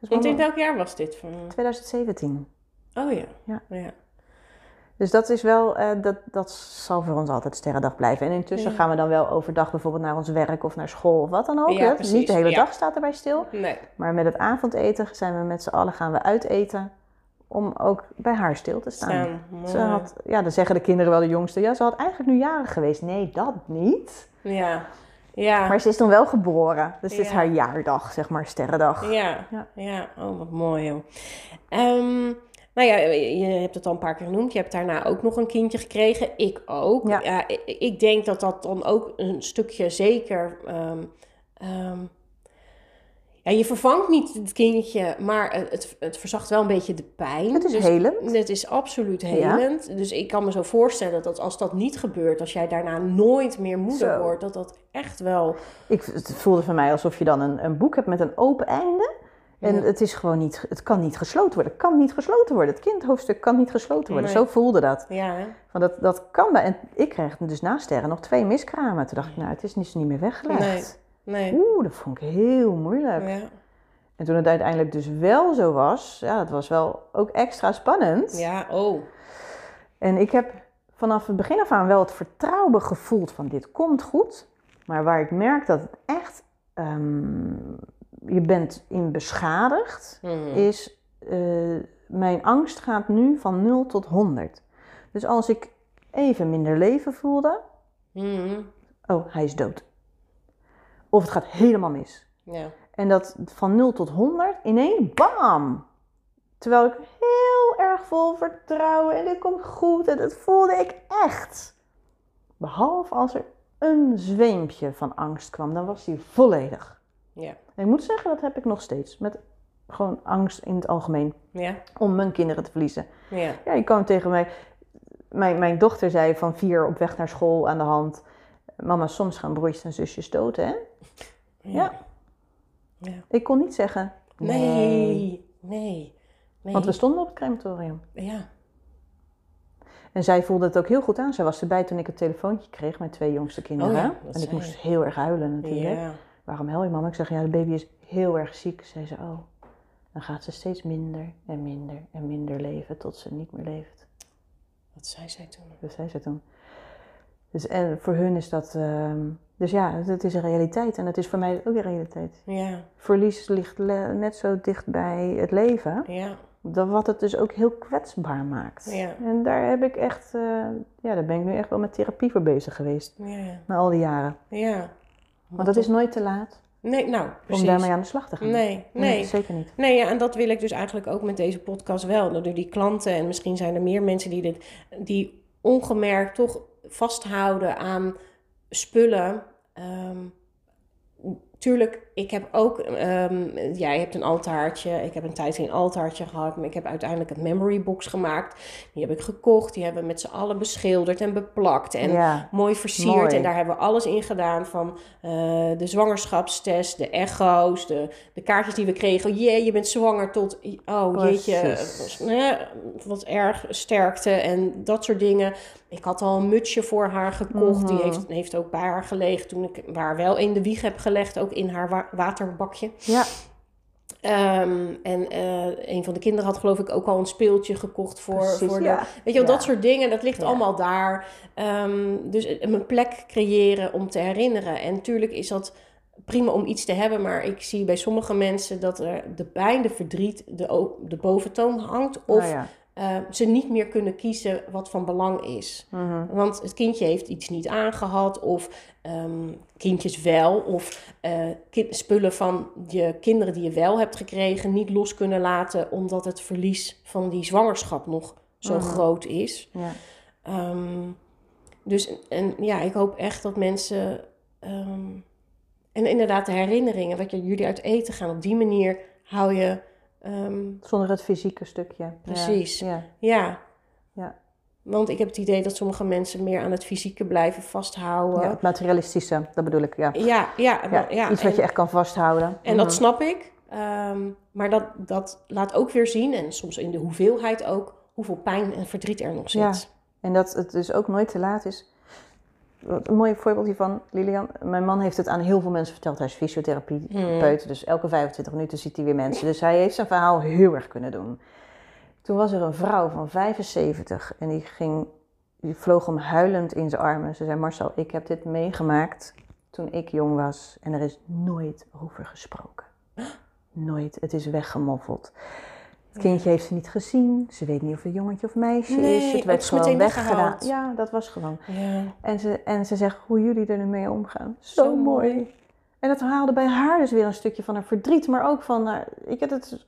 Dus in welk jaar was dit? Van... 2017. Oh ja. Ja. ja. Dus dat is wel, eh, dat, dat zal voor ons altijd sterrendag blijven. En intussen Ja. gaan we dan wel overdag bijvoorbeeld naar ons werk of naar school of wat dan ook. Ja, precies, Niet de hele ja. dag staat erbij stil. Nee. Maar met het avondeten zijn we met z'n allen gaan we uiteten om ook bij haar stil te staan. Mooi. Ze had, ja, dan zeggen de kinderen wel de jongste, ja, ze had eigenlijk nu jaren geweest. Nee, dat niet. Ja. Ja. Maar ze is toen wel geboren. Dus het is Ja. haar jaardag, zeg maar, sterrendag. Ja. Ja. ja. Oh, wat mooi joh. Ehm, nou ja, je hebt het al een paar keer genoemd. Je hebt daarna ook nog een kindje gekregen. Ik ook. Ja. ik, ik denk dat dat dan ook een stukje zeker... ehm, ehm, ja, je vervangt niet het kindje, maar het, het, verzacht wel een beetje de pijn. Het is Dus helend. Het is absoluut helend. Dus ik kan me zo voorstellen dat als dat niet gebeurt, als jij daarna nooit meer moeder Zo. wordt, dat dat echt wel. Ik, het voelde voor mij alsof je dan een, een boek hebt met een open einde. En Ja. het is gewoon niet, het kan niet gesloten worden. Het kan niet gesloten worden. Het kindhoofdstuk kan niet gesloten worden. Nee. Zo voelde dat. Ja? Want dat, dat kan bij, en ik kreeg dus na sterren nog twee miskramen. Toen dacht ik, nou, het is dus niet meer weggelegd. nee. Oeh, dat vond ik heel moeilijk. Ja. En toen het uiteindelijk dus wel zo was, ja, het was wel ook extra spannend. ja, oh. En ik heb vanaf het begin af aan wel het vertrouwen gevoeld van dit komt goed. Maar waar ik merk dat het echt, ehm, je bent in beschadigd, Mhm. is eh, mijn angst gaat nu van 0 tot 100. Dus als ik even minder leven voelde, Mhm. oh, hij is dood. Of het gaat helemaal mis. Ja. En dat van 0 tot 100 ineens, bam! Terwijl ik heel erg vol vertrouwen en dit komt goed en dat voelde ik echt. Behalve als er een zweempje van angst kwam, dan was die volledig. Ja. En ik moet zeggen, dat heb ik nog steeds. Met gewoon angst in het algemeen Ja. om mijn kinderen te verliezen. Ja. Ja, je kwam tegen mij. Mijn, mijn dochter zei van vier op weg naar school aan de hand. Mama, soms gaan broertjes en zusjes dood, hè? Ja. Ja. Ik kon niet zeggen. Nee. Nee. Nee. Want we stonden op het crematorium. Ja. En zij voelde het ook heel goed aan. Zij was erbij toen ik het telefoontje kreeg, mijn twee jongste kinderen. Oh ja, en ik moest heel erg huilen natuurlijk. Ja. Waarom huil je mama? Ik zeg, ja, de baby is heel erg ziek. Zei ze, oh. Dan gaat ze steeds minder en minder en minder leven tot ze niet meer leeft. Wat zei zij toen? Dat zei ze toen. Dus en voor hun is dat... ehm, dus ja, het is een realiteit. En het is voor mij ook een realiteit. Ja. Verlies ligt net zo dicht bij het leven. Ja. Dat wat het dus ook heel kwetsbaar maakt. Ja. En daar heb ik echt, eh, ja, daar ben ik nu echt wel met therapie voor bezig geweest. Ja. Na al die jaren. ja. Want het is nooit te laat Nee, nou, precies. om daarmee aan de slag te gaan. Nee, nee. zeker niet. Nee, ja, en dat wil ik dus eigenlijk ook met deze podcast wel. Door die klanten, en misschien zijn er meer mensen die dit, die ongemerkt toch vasthouden aan spullen. Ehm, tuurlijk, ik heb ook, ehm, jij hebt een altaartje, ik heb een tijd een altaartje gehad, maar ik heb uiteindelijk een memory box gemaakt. Die heb ik gekocht, die hebben we met z'n allen beschilderd en beplakt en ja, mooi versierd. Mooi. En daar hebben we alles in gedaan van eh, de zwangerschapstest, de echo's, de, de kaartjes die we kregen. Jee, je bent zwanger tot, oh jeetje, Precies. eh, wat erg sterkte en dat soort dingen. Ik had al een mutsje voor haar gekocht. Die Mhm. heeft, heeft ook bij haar gelegen toen ik haar wel in de wieg heb gelegd. Ook in haar waterbakje. ja, Ehm, en eh, een van de kinderen had geloof ik ook al een speeltje gekocht voor, precies, voor de... ja. Weet je wel, Ja. dat soort dingen, dat ligt Ja. allemaal daar. Ehm, dus een plek creëren om te herinneren. En natuurlijk is dat prima om iets te hebben, maar ik zie bij sommige mensen dat er de pijn, de verdriet, de, de boventoon hangt. Of Nou ja. eh, ze niet meer kunnen kiezen wat van belang is. Mhm. Want het kindje heeft iets niet aangehad, of ehm, kindjes wel, of eh, spullen van je kinderen die je wel hebt gekregen niet los kunnen laten, omdat het verlies van die zwangerschap nog zo Mhm. groot is. ja. Ehm, dus en, ja, ik hoop echt dat mensen. ehm, en inderdaad, de herinneringen, wat je, jullie uit eten gaan, op die manier hou je Ehm, Zonder het fysieke stukje. Precies. Ja. ja. Ja. Want ik heb het idee dat sommige mensen meer aan het fysieke blijven vasthouden. Ja, het materialistische, dat bedoel ik. Ja. Ja, ja, Ja, ja, iets wat en- je echt kan vasthouden. En dat Mhm. snap ik. Ehm, maar dat, dat laat ook weer zien, en soms in de hoeveelheid ook, hoeveel pijn en verdriet er nog zit. Ja. En dat het dus ook nooit te laat is. Een mooi voorbeeld hiervan, Lilian. Mijn man heeft het aan heel veel mensen verteld. Hij is fysiotherapeut, dus elke 25 minuten ziet hij weer mensen. Dus hij heeft zijn verhaal heel erg kunnen doen. Toen was er een vrouw van 75 en die, ging, die vloog hem huilend in zijn armen. Ze zei, Marcel, ik heb dit meegemaakt toen ik jong was en er is nooit over gesproken. Nooit. Het is weggemoffeld. Het kindje heeft ze niet gezien. Ze weet niet of het jongetje of meisje Nee, is. Het werd gewoon weggedaan. Ja, dat was gewoon. Ja. En ze, en ze zegt hoe jullie er nu mee omgaan. Zo, Zo mooi. mooi. En dat haalde bij haar dus weer een stukje van haar verdriet. Maar ook van, nou, ik heb het,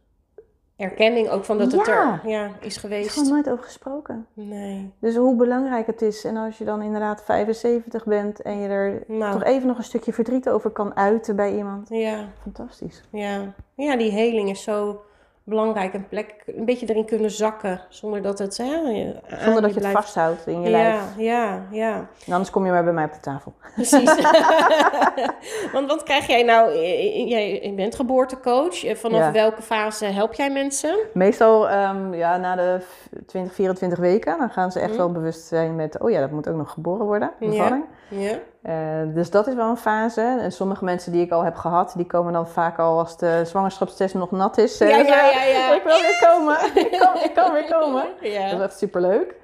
Erkenning ook van dat het Ja. er ja, is is geweest. gewoon nooit over gesproken. Nee. Dus hoe belangrijk het is. En als je dan inderdaad 75 bent en je er Nou, toch even nog een stukje verdriet over kan uiten bij iemand. ja, Fantastisch. ja. ja, die heling is zo belangrijk. Een plek, een beetje erin kunnen zakken, zonder dat het... Hè, Zonder dat je het vasthoudt in je ja, lijf. Ja, ja, En anders kom je maar bij mij op de tafel. precies. Want wat krijg jij nou? Jij bent geboortecoach. Eh, Vanaf Ja. welke fase help jij mensen? Meestal ehm, ja, na de 20, 24 weken, dan gaan ze echt Mhm. wel bewust zijn met, oh ja, dat moet ook nog geboren worden, Ja. bevalling. Ja. Eh, dus dat is wel een fase. En sommige mensen die ik al heb gehad, die komen dan vaak al als de zwangerschapstest nog nat is. Ja, ja, ja, ja. Ik wil weer komen, ik kan, ik kan weer komen. Dat is Ja. echt superleuk.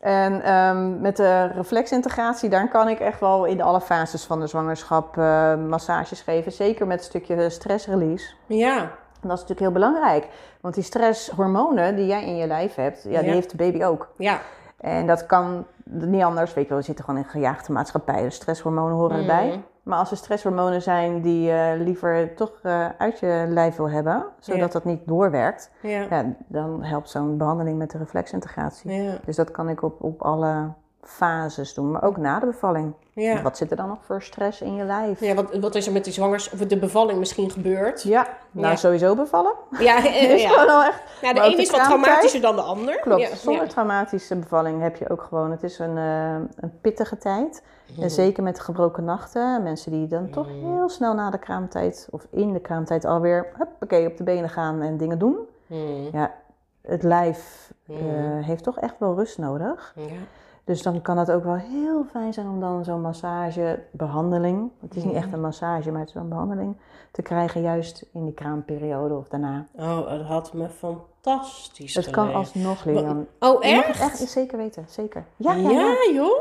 En ehm, met de reflexintegratie, daar kan ik echt wel in alle fases van de zwangerschap eh, massages geven. Zeker met een stukje stressrelease. Ja. En dat is natuurlijk heel belangrijk. Want die stresshormonen die jij in je lijf hebt, ja, die Ja. heeft de baby ook. Ja. En dat kan niet anders. Weet je wel, we zitten gewoon in een gejaagde maatschappij. Dus stresshormonen horen erbij. Mhm. Maar als er stresshormonen zijn die je liever toch eh, uit je lijf wil hebben, zodat Ja. dat niet doorwerkt, Ja. ja, dan helpt zo'n behandeling met de reflexintegratie. Ja. Dus dat kan ik op, op alle fases doen, maar ook na de bevalling. Ja. Wat zit er dan nog voor stress in je lijf? Ja, wat, wat is er met die zwangers, of de bevalling misschien gebeurd? Ja, nou Ja. sowieso bevallen. Ja, eh, is ja. gewoon wel echt. Nou, de een de is wat traumatischer dan de ander. Klopt, Ja, zonder traumatische bevalling heb je ook gewoon, het is een, eh, een pittige tijd. Mhm. En zeker met gebroken nachten, mensen die dan toch heel snel na de kraamtijd of in de kraamtijd alweer huppakee, op de benen gaan en dingen doen. Hmm. Ja, het lijf eh, Mhm. heeft toch echt wel rust nodig. Ja. Dus dan kan het ook wel heel fijn zijn om dan zo'n massagebehandeling, het is niet Mhm. echt een massage, maar het is wel een behandeling, te krijgen juist in die kraamperiode of daarna. Oh, dat had me fantastisch Het kan alsnog, Lilian. Oh, Je mag echt? het echt zeker weten, zeker. Ja, Ja, ja, ja. joh?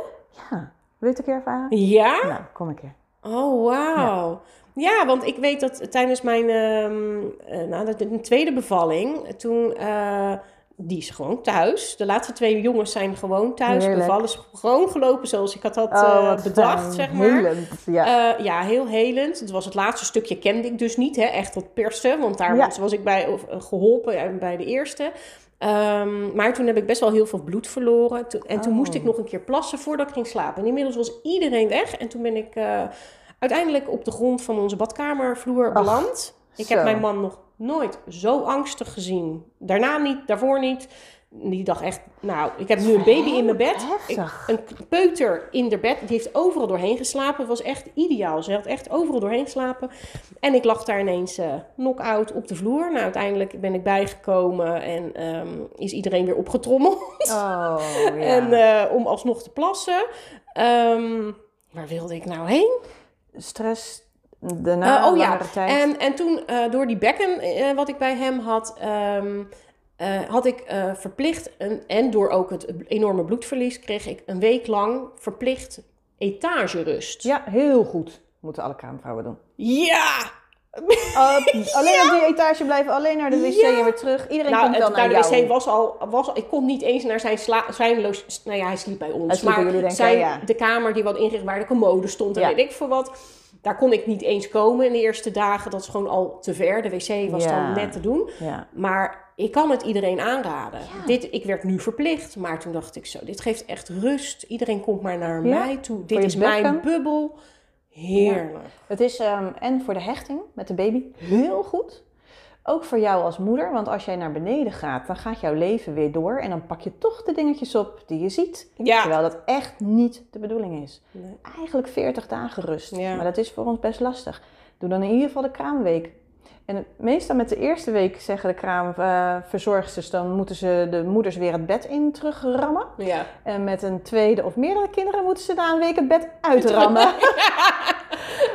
ja. Wil je het een keer ervaren? Ja? Nou, kom een keer. Oh, wauw. Ja. want ik weet dat tijdens mijn ehm, eh, nou, de, de tweede bevalling, toen, eh, die is gewoon thuis. De laatste twee jongens zijn gewoon thuis. Heerlijk. Bevallen is gewoon gelopen zoals ik had dat Oh, eh, bedacht, fijn. zeg maar. Helend, ja. Eh, ja, heel helend. Het was het laatste stukje kende ik dus niet, hè, echt tot persen, want daar Ja. was, ik bij of, eh, geholpen eh, bij de eerste. Ehm, maar toen heb ik best wel heel veel bloed verloren. Toen- en toen Oh. moest ik nog een keer plassen voordat ik ging slapen. En inmiddels was iedereen weg. En toen ben ik uiteindelijk op de grond van onze badkamervloer beland. Ik heb mijn man nog nooit zo angstig gezien. Daarna niet, daarvoor niet. Die dacht echt, nou, ik heb nu een baby in mijn bed. Ik, een peuter in de bed, die heeft overal doorheen geslapen. Het was echt ideaal. Ze had echt overal doorheen geslapen. En ik lag daar ineens eh knock-out op de vloer. Nou, uiteindelijk ben ik bijgekomen en ehm, is iedereen weer opgetrommeld. Oh, ja. En eh, om alsnog te plassen. Ehm, waar wilde ik nou heen? Stress, daarna Eh, oh ja, tijd. En, en toen eh, door die bekken eh, wat ik bij hem had, ehm, eh, had ik verplicht, een, en door ook het enorme bloedverlies, kreeg ik een week lang verplicht etagerust. Ja, heel goed. Moeten alle kraamvrouwen doen. Ja! Uh, alleen op die etage blijven, alleen naar de wc Ja. en weer terug. Iedereen Nou, komt wel het, naar nou, de jou. wc was al, was al... Ik kon niet eens naar zijn... Sla, zijn lo- nou ja, hij sliep bij ons. Hij sliep bij maar ik, zijn, ja. de kamer die wat ingericht waar de commode stond en Ja. weet ik veel wat... Daar kon ik niet eens komen in de eerste dagen. Dat is gewoon al te ver. De wc was Ja. dan net te doen. Ja. Maar ik kan het iedereen aanraden. Ja. Dit, ik werd nu verplicht, maar toen dacht ik zo, dit geeft echt rust. Iedereen komt maar naar Ja, mij toe. Dit is mijn bubbel. Heerlijk. Het is, ehm, en voor de hechting met de baby, heel goed. Ook voor jou als moeder, want als jij naar beneden gaat, dan gaat jouw leven weer door. En dan pak je toch de dingetjes op die je ziet. Ja. Terwijl dat echt niet de bedoeling is. Nee. Eigenlijk 40 dagen rust. Ja. Maar dat is voor ons best lastig. Doe dan in ieder geval de kraamweek. En meestal met de eerste week zeggen de kraamverzorgsters, dan moeten ze de moeders weer het bed in terugrammen. Ja. En met een tweede of meerdere kinderen moeten ze na een week het bed uitrammen.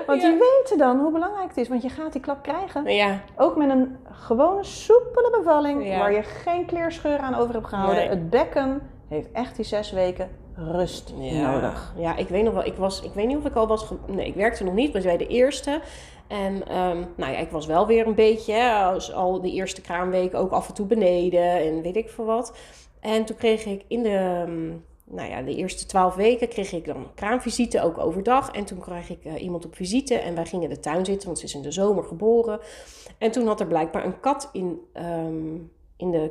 Want die weten dan hoe belangrijk het is, want je gaat die klap krijgen. Ja. Ook met een gewone soepele bevalling, Ja. waar je geen kleerscheur aan over hebt gehouden. Nee. Het bekken heeft echt die zes weken rust Ja. nodig. Ja, ik weet nog wel, ik was, ik weet niet of ik al was, nee, ik werkte nog niet, maar bij de eerste. En ehm, nou ja, ik was wel weer een beetje, hè, als al de eerste kraamweek ook af en toe beneden en weet ik veel wat. En toen kreeg ik in de, ehm, nou ja, de eerste twaalf weken kreeg ik dan kraamvisite, ook overdag. En toen kreeg ik eh, iemand op visite en wij gingen in de tuin zitten, want ze is in de zomer geboren. En toen had er blijkbaar een kat in, ehm, in de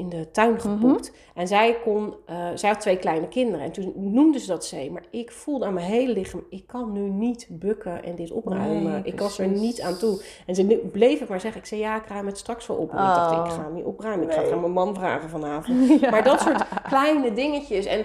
in de tuin gepoept. En zij, kon, eh, zij had twee kleine kinderen. En toen noemde ze dat zee. Maar ik voelde aan mijn hele lichaam... ik kan nu niet bukken en dit opruimen. Nee, ik was er niet aan toe. En ze bleef het maar zeggen. Ik zei, ja, ik ruim het straks wel op. En ik dacht, Oh. ik ga hem niet opruimen. Ik ga het aan mijn man vragen vanavond. Maar dat soort kleine dingetjes. En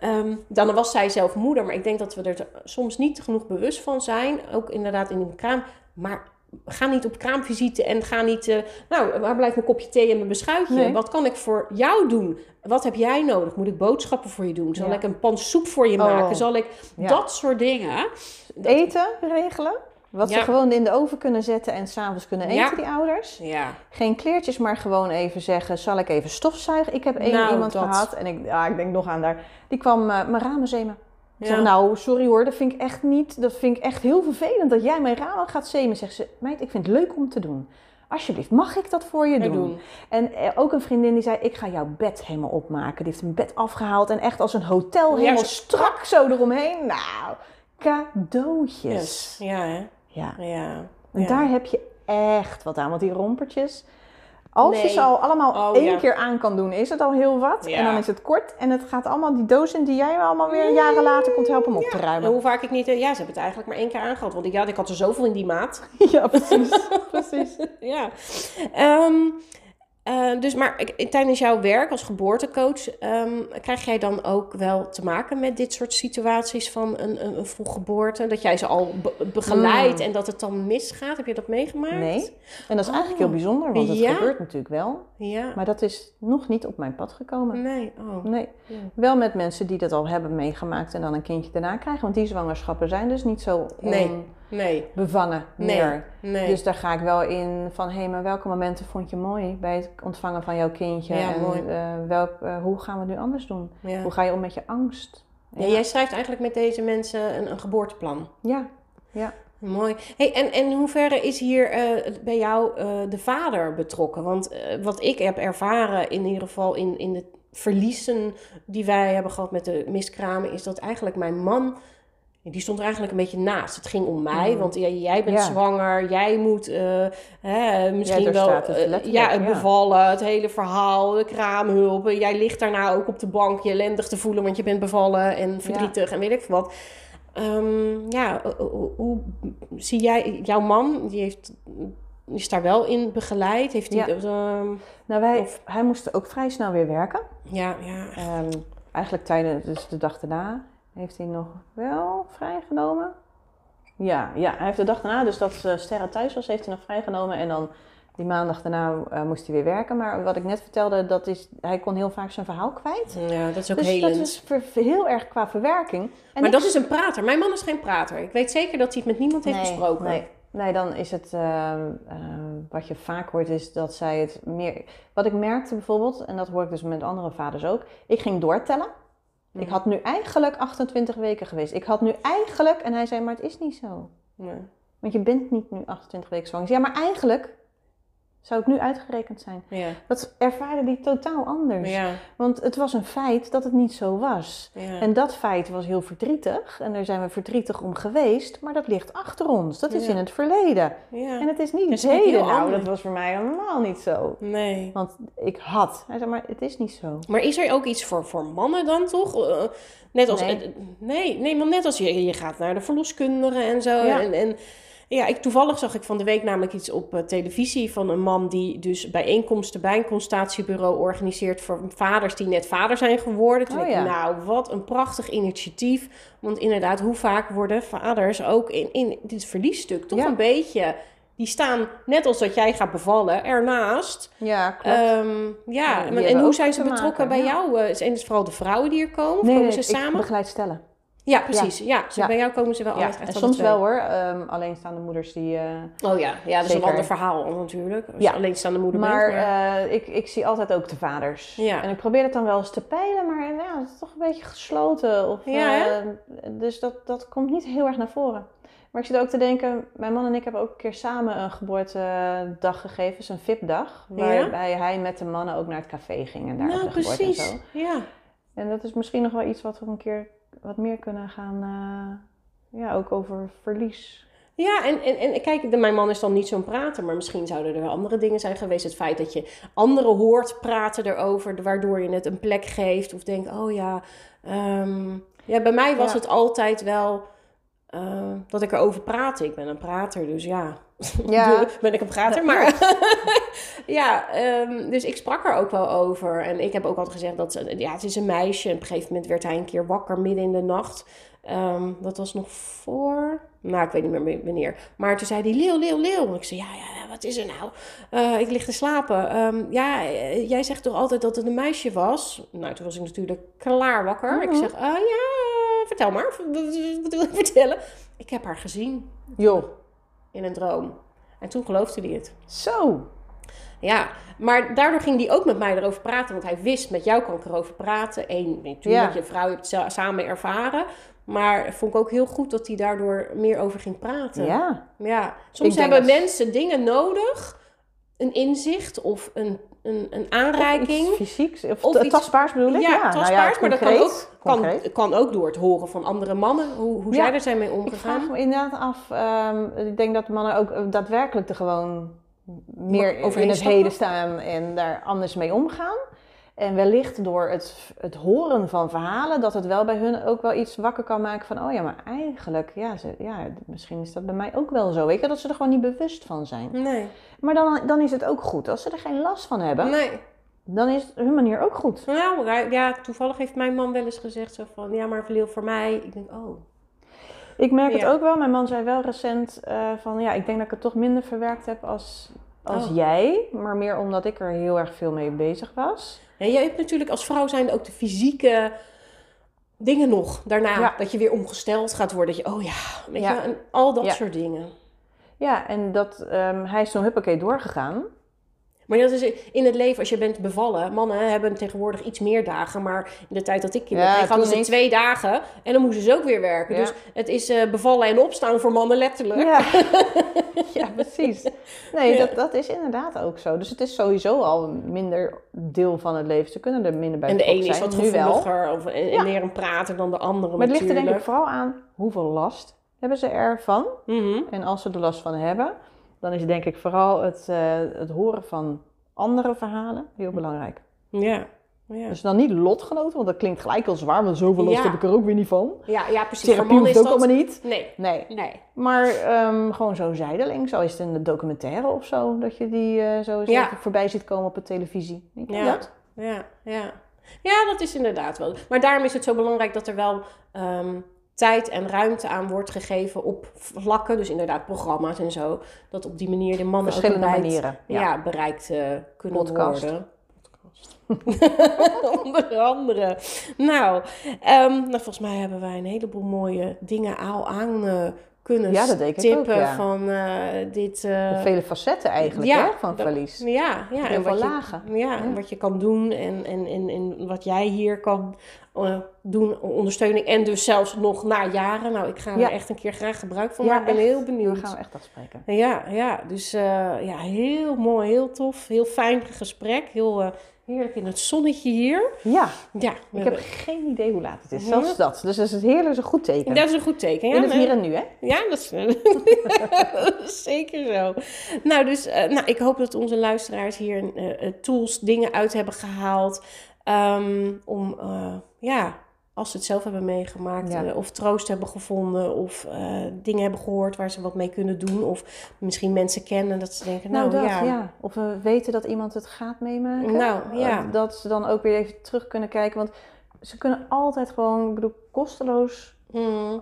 ehm, dan was zij zelf moeder. Maar ik denk dat we er soms niet genoeg bewust van zijn. Ook inderdaad in de kraam. Maar ga niet op kraamvisite en ga niet... eh, nou, waar blijft mijn kopje thee en mijn beschuitje? Nee. Wat kan ik voor jou doen? Wat heb jij nodig? Moet ik boodschappen voor je doen? Zal Ja. ik een pan soep voor je Oh. maken? Zal ik... Ja. Dat soort dingen. Dat- Eten regelen, wat ze gewoon in de oven kunnen zetten en s'avonds kunnen eten, Ja. die ouders. Ja. Geen kleertjes, maar gewoon even zeggen, zal ik even stofzuigen? Ik heb één Nou, iemand dat. gehad en ik, ja, ik denk nog aan daar. Die kwam eh, mijn ramen zemen. Ik zeg, nou, sorry hoor, dat vind ik echt niet, dat vind ik echt heel vervelend dat jij mijn ramen gaat zemen. Zegt ze, meid, ik vind het leuk om te doen. Alsjeblieft, mag ik dat voor je doen? doen. En eh, ook een vriendin die zei, ik ga jouw bed helemaal opmaken. Die heeft een bed afgehaald en echt als een hotel helemaal strak zo eromheen. Nou, cadeautjes. Yes. Ja, hè? Ja, Ja. en Ja. daar heb je echt wat aan. Want die rompertjes, als je ze al allemaal Oh, één ja. keer aan kan doen, is het al heel wat. Ja. En dan is het kort en het gaat allemaal die doos in die jij allemaal weer jaren later komt helpen om op te En ruimen. hoe vaak ik niet... eh, Ja, ze hebben het eigenlijk maar één keer aangehad. Want ik, ja, ik had er zoveel in die maat. Ja, precies. precies. ja. Ehm, eh, dus maar ik- tijdens jouw werk als geboortecoach, ehm, krijg jij dan ook wel te maken met dit soort situaties van een, een, een vroeggeboorte? Dat jij ze al be- begeleidt en dat het dan misgaat? Heb je dat meegemaakt? Nee. En dat is eigenlijk heel Oh. bijzonder, want het Ja. gebeurt natuurlijk wel. Ja. Maar dat is nog niet op mijn pad gekomen. Nee. Oh. Nee. Ja. Wel met mensen die dat al hebben meegemaakt en dan een kindje daarna krijgen. Want die zwangerschappen zijn dus niet zo Nee. Nee. bevangen meer. Nee. Dus daar ga ik wel in van, hé, maar welke momenten vond je mooi bij het ontvangen van jouw kindje? Ja, en mooi. eh, welk, eh, hoe gaan we het nu anders doen? ja. Hoe ga je om met je angst? Ja, jij schrijft eigenlijk met deze mensen een, een geboorteplan. Ja, ja. Mooi. Hey, en, en in hoeverre is hier eh, bij jou de vader betrokken? Want wat ik heb ervaren, in ieder geval in, in de verliezen die wij hebben gehad met de miskramen, is dat eigenlijk mijn man, die stond er eigenlijk een beetje naast. Het ging om mij, Mm. want ja, jij bent Ja. zwanger, jij moet eh, hè, misschien wel het eh, ja, het bevallen, het hele verhaal, de kraamhulp. Jij ligt daarna ook op de bank je ellendig te voelen, want je bent bevallen en verdrietig en weet ik veel wat. Ehm, ja, hoe, hoe zie jij, jouw man, die heeft, is daar wel in begeleid? Heeft hij, Ja. ehm, Nou, wij, Of- hij moest ook vrij snel weer werken. ja, ja, Ehm, eigenlijk tijdens dus de dag daarna heeft hij nog wel vrijgenomen. Ja, ja, hij heeft de dag daarna, dus dat uh, Sterre thuis was, heeft hij nog vrijgenomen. En dan die maandag daarna eh, moest hij weer werken. Maar wat ik net vertelde, dat is, hij kon heel vaak zijn verhaal kwijt. ja, dat is ook dus helend. dat is ver- heel erg qua verwerking. En maar dat is een prater. Mijn man is geen prater. Ik weet zeker dat hij het met niemand heeft nee, besproken. Nee, nee, dan is het, eh, wat je vaak hoort, is dat zij het meer... Wat ik merkte bijvoorbeeld, en dat hoor ik dus met andere vaders ook. Ik ging doortellen. Ik had nu eigenlijk 28 weken geweest. Ik had nu eigenlijk, en hij zei, maar het is niet zo. Nee. Want je bent niet nu 28 weken zwanger. Ja, maar eigenlijk zou ik nu uitgerekend zijn. Ja, Dat ervaarde die totaal anders. ja, Want het was een feit dat het niet zo was. ja. En dat feit was heel verdrietig. En daar zijn we verdrietig om geweest. Maar dat ligt achter ons. Dat is in het verleden. ja. En het is niet het heden. Nou, dat was voor mij helemaal niet zo. Nee. Want ik had. Hij zei, maar het is niet zo. Maar is er ook iets voor, voor mannen dan toch? Eh, net als, Nee. nee, nee, maar net als je, je gaat naar de verloskundige en zo. Ja. En, en Ja, ik, toevallig zag ik van de week namelijk iets op uh, televisie van een man die dus bijeenkomsten bij een consultatiebureau organiseert voor vaders die net vader zijn geworden. Toen Oh, dacht ik, nou, wat een prachtig initiatief. Want inderdaad, hoe vaak worden vaders ook in, in dit verliesstuk toch Ja. een beetje... Die staan, net als dat jij gaat bevallen, ernaast. Ja, klopt. Ehm, ja, en- en hoe zijn ze betrokken maken, bij ja. jou? Eh, Zijn het vooral de vrouwen die er komen? Nee, komen nee, ze samen? ik begeleid stellen. Ja, precies. Ja, Ja. bij jou komen ze wel altijd echt en soms wel hoor. Ehm, alleenstaande moeders die... eh, Oh ja, ja dat is een ander verhaal natuurlijk. Als Ja. alleenstaande moeder maar bent. Maar... eh, ik, ik zie altijd ook de vaders. En ik probeer het dan wel eens te peilen, maar ja, het is toch een beetje gesloten. Of, Ja, eh, dus dat, dat komt niet heel erg naar voren. Maar ik zit ook te denken, mijn man en ik hebben ook een keer samen een geboortedag gegeven, dus een VIP-dag. Ja? Waarbij hij met de mannen ook naar het café ging en daar nou, op de geboorte en precies. zo. Ja. En dat is misschien nog wel iets wat we een keer wat meer kunnen gaan, eh, ja, ook over verlies. Ja, en, en, en kijk, de- mijn man is dan niet zo'n prater, maar misschien zouden er wel andere dingen zijn geweest. Het feit dat je anderen hoort praten erover, waardoor je het een plek geeft. Of denkt, oh ja, ehm, ja bij mij was Ja. het altijd wel eh, dat ik erover praatte. Ik ben een prater, dus ja, Ja. Ben ik een prater. Maar ja, ehm, dus ik sprak er ook wel over. En ik heb ook altijd gezegd dat ze, ja, het is een meisje. En op een gegeven moment werd hij een keer wakker midden in de nacht. Ehm, dat was nog voor. Nou, ik weet niet meer wanneer. Maar toen zei hij: Leeuw, Leeuw, Leeuw. Ik zei: Ja, ja, wat is er nou? Eh, ik lig te slapen. Ehm, ja, jij zegt toch altijd dat het een meisje was? Nou, toen was ik natuurlijk klaar wakker. Ik Mhm. zeg: "Ah, Ja, vertel maar. Wat wil je vertellen? Ik heb haar gezien Joh, in een droom. En toen geloofde hij het. zo. Ja, maar daardoor ging hij ook met mij erover praten. Want hij wist, met jou kan ik erover praten. Eén, natuurlijk, Ja. je vrouw je hebt het samen ervaren. Maar vond ik ook heel goed dat hij daardoor meer over ging praten. Ja. Ja, soms hebben dat- mensen dingen nodig. Een inzicht of een, een, een Of aanreiking. fysieks, of, Of iets- tastbaars bedoel ik? Ja, nou tastbaars, maar dat kan ook, kan, kan ook door het horen van andere mannen. Hoe, hoe Ja, zij er zijn mee Ik omgegaan. vraag me inderdaad af, ehm, ik denk dat mannen ook eh, daadwerkelijk er gewoon meer overheen in het heden staan en daar anders mee omgaan. En wellicht door het, het horen van verhalen, dat het wel bij hun ook wel iets wakker kan maken van, oh ja, maar eigenlijk, ja, ze, ja misschien is dat bij mij ook wel zo. Weet je, dat ze er gewoon niet bewust van zijn. Nee, Maar dan, dan is het ook goed. Als ze er geen last van hebben, nee. dan is hun manier ook goed. Nou, ja, toevallig heeft mijn man wel eens gezegd zo van... Ja, maar Leeuw, voor mij... Ik denk, oh... Ik merk het ook wel. Mijn man zei wel recent eh, van ja, ik denk dat ik het toch minder verwerkt heb als, als Oh. jij. Maar meer omdat ik er heel erg veel mee bezig was. Ja, jij hebt natuurlijk als vrouw zijn ook de fysieke dingen nog daarna. Ja. Dat je weer omgesteld gaat worden. Dat je, oh ja, weet Ja. je, en al dat Ja. soort dingen. Ja, en dat, ehm, hij is zo'n huppakee doorgegaan. Maar dat is in het leven, als je bent bevallen, mannen hebben tegenwoordig iets meer dagen. Maar in de tijd dat ik kinderen Ja, kreeg, hadden ze twee dagen. En dan moesten ze ook weer werken. Ja. Dus het is eh, bevallen en opstaan voor mannen letterlijk. Ja, ja precies. Nee, dat, dat is inderdaad ook zo. Dus het is sowieso al een minder deel van het leven. Ze kunnen er minder bij En de ene is wat gevoeliger of, en, en een prater dan de andere Maar het ligt er denk ik vooral aan hoeveel last hebben ze ervan. Mhm. En als ze er last van hebben, dan is denk ik vooral het, eh, het horen van andere verhalen heel belangrijk. Ja. Ja. Dus dan niet lotgenoten, want dat klinkt gelijk al zwaar, want zoveel last Ja. heb ik er ook weer niet van. ja, ja, precies. Therapie hoeft ook dat... allemaal niet. Nee, Nee. nee. Maar ehm, gewoon zo zijdeling, zo is het in de documentaire of zo, dat je die eh, zo eens Ja. even voorbij ziet komen op de televisie. Denk je Ja. dat? Ja, ja. ja, dat is inderdaad wel. Maar daarom is het zo belangrijk dat er wel ehm, tijd en ruimte aan wordt gegeven op vlakken. Dus inderdaad programma's en zo. Dat op die manier de mannen ook Verschillende manieren. ja. Ja. bereikt eh, kunnen Podcast. worden. Podcast. Onder andere. Nou, ehm, nou, volgens mij hebben wij een heleboel mooie dingen al aan eh, kunnen Ja, dat denk ik ook, ja. van eh, dit... eh, vele facetten eigenlijk ja, hè, van dat- verlies. ja, ja. En wat, je, lagen. ja, en wat je kan doen en, en, en, en wat jij hier kan eh, doen, ondersteuning. En dus zelfs nog na jaren. Nou, ik ga er echt een keer graag gebruik van Ja, maken. Ik ben echt. heel benieuwd. Dan gaan we echt afspreken. Ja, ja, dus ja, heel mooi, heel tof, heel fijn gesprek. Heel heerlijk in het zonnetje hier. Ja, Ja, ik heb geen idee hoe laat het is. Ja. Zelfs dat. Dus dat is het heerlijk is een goed teken. dat is een goed teken. Ja, In het hier en nu, hè? Ja, dat is, dat is zeker zo. Nou, dus eh, nou, ik hoop dat onze luisteraars hier eh, tools, dingen uit hebben gehaald. ehm, om ja, als ze het zelf hebben meegemaakt, Ja. eh, of troost hebben gevonden, of eh, dingen hebben gehoord waar ze wat mee kunnen doen, of misschien mensen kennen dat ze denken, nou, Nou, dat, ja, ja. Of we weten dat iemand het gaat meemaken. Nou, ja. Dat- ze dan ook weer even terug kunnen kijken. Want ze kunnen altijd gewoon, ik bedoel, kosteloos Mm,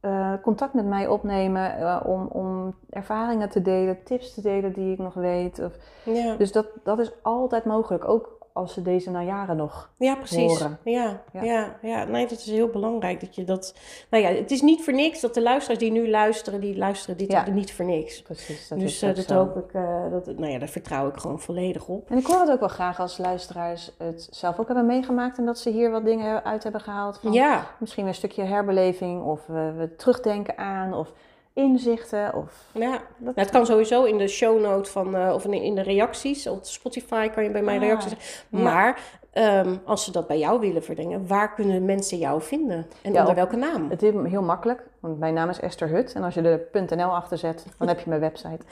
eh, contact met mij opnemen. eh, om, om ervaringen te delen, tips te delen die ik nog weet. Of, ja. dus dat, dat is altijd mogelijk. Ook als ze deze na jaren nog. Ja, precies. horen. Ja, ja. Ja. Ja, Nee, dat is heel belangrijk dat je dat. Nou ja, het is niet voor niks dat de luisteraars die nu luisteren, die luisteren dit Ja. niet voor niks. Precies. Dat dus is eh, dat zo. hoop ik, eh, dat, nou ja, daar vertrouw ik gewoon volledig op. En ik hoor het ook wel graag als luisteraars het zelf ook hebben meegemaakt. En dat ze hier wat dingen uit hebben gehaald. Van Ja, Misschien een stukje herbeleving. Of we, we terugdenken aan. Of inzichten. Of ja. Nou, het kan sowieso in de show note van, eh, of in, in de reacties. Op Spotify kan je bij mij Ah, reacties. ja. Maar ehm, als ze dat bij jou willen verdenken, waar kunnen mensen jou vinden? En Ja, onder welke naam? Het is heel makkelijk, want mijn naam is Esther Hut. En als je er .nl achter zet, dan heb je mijn website.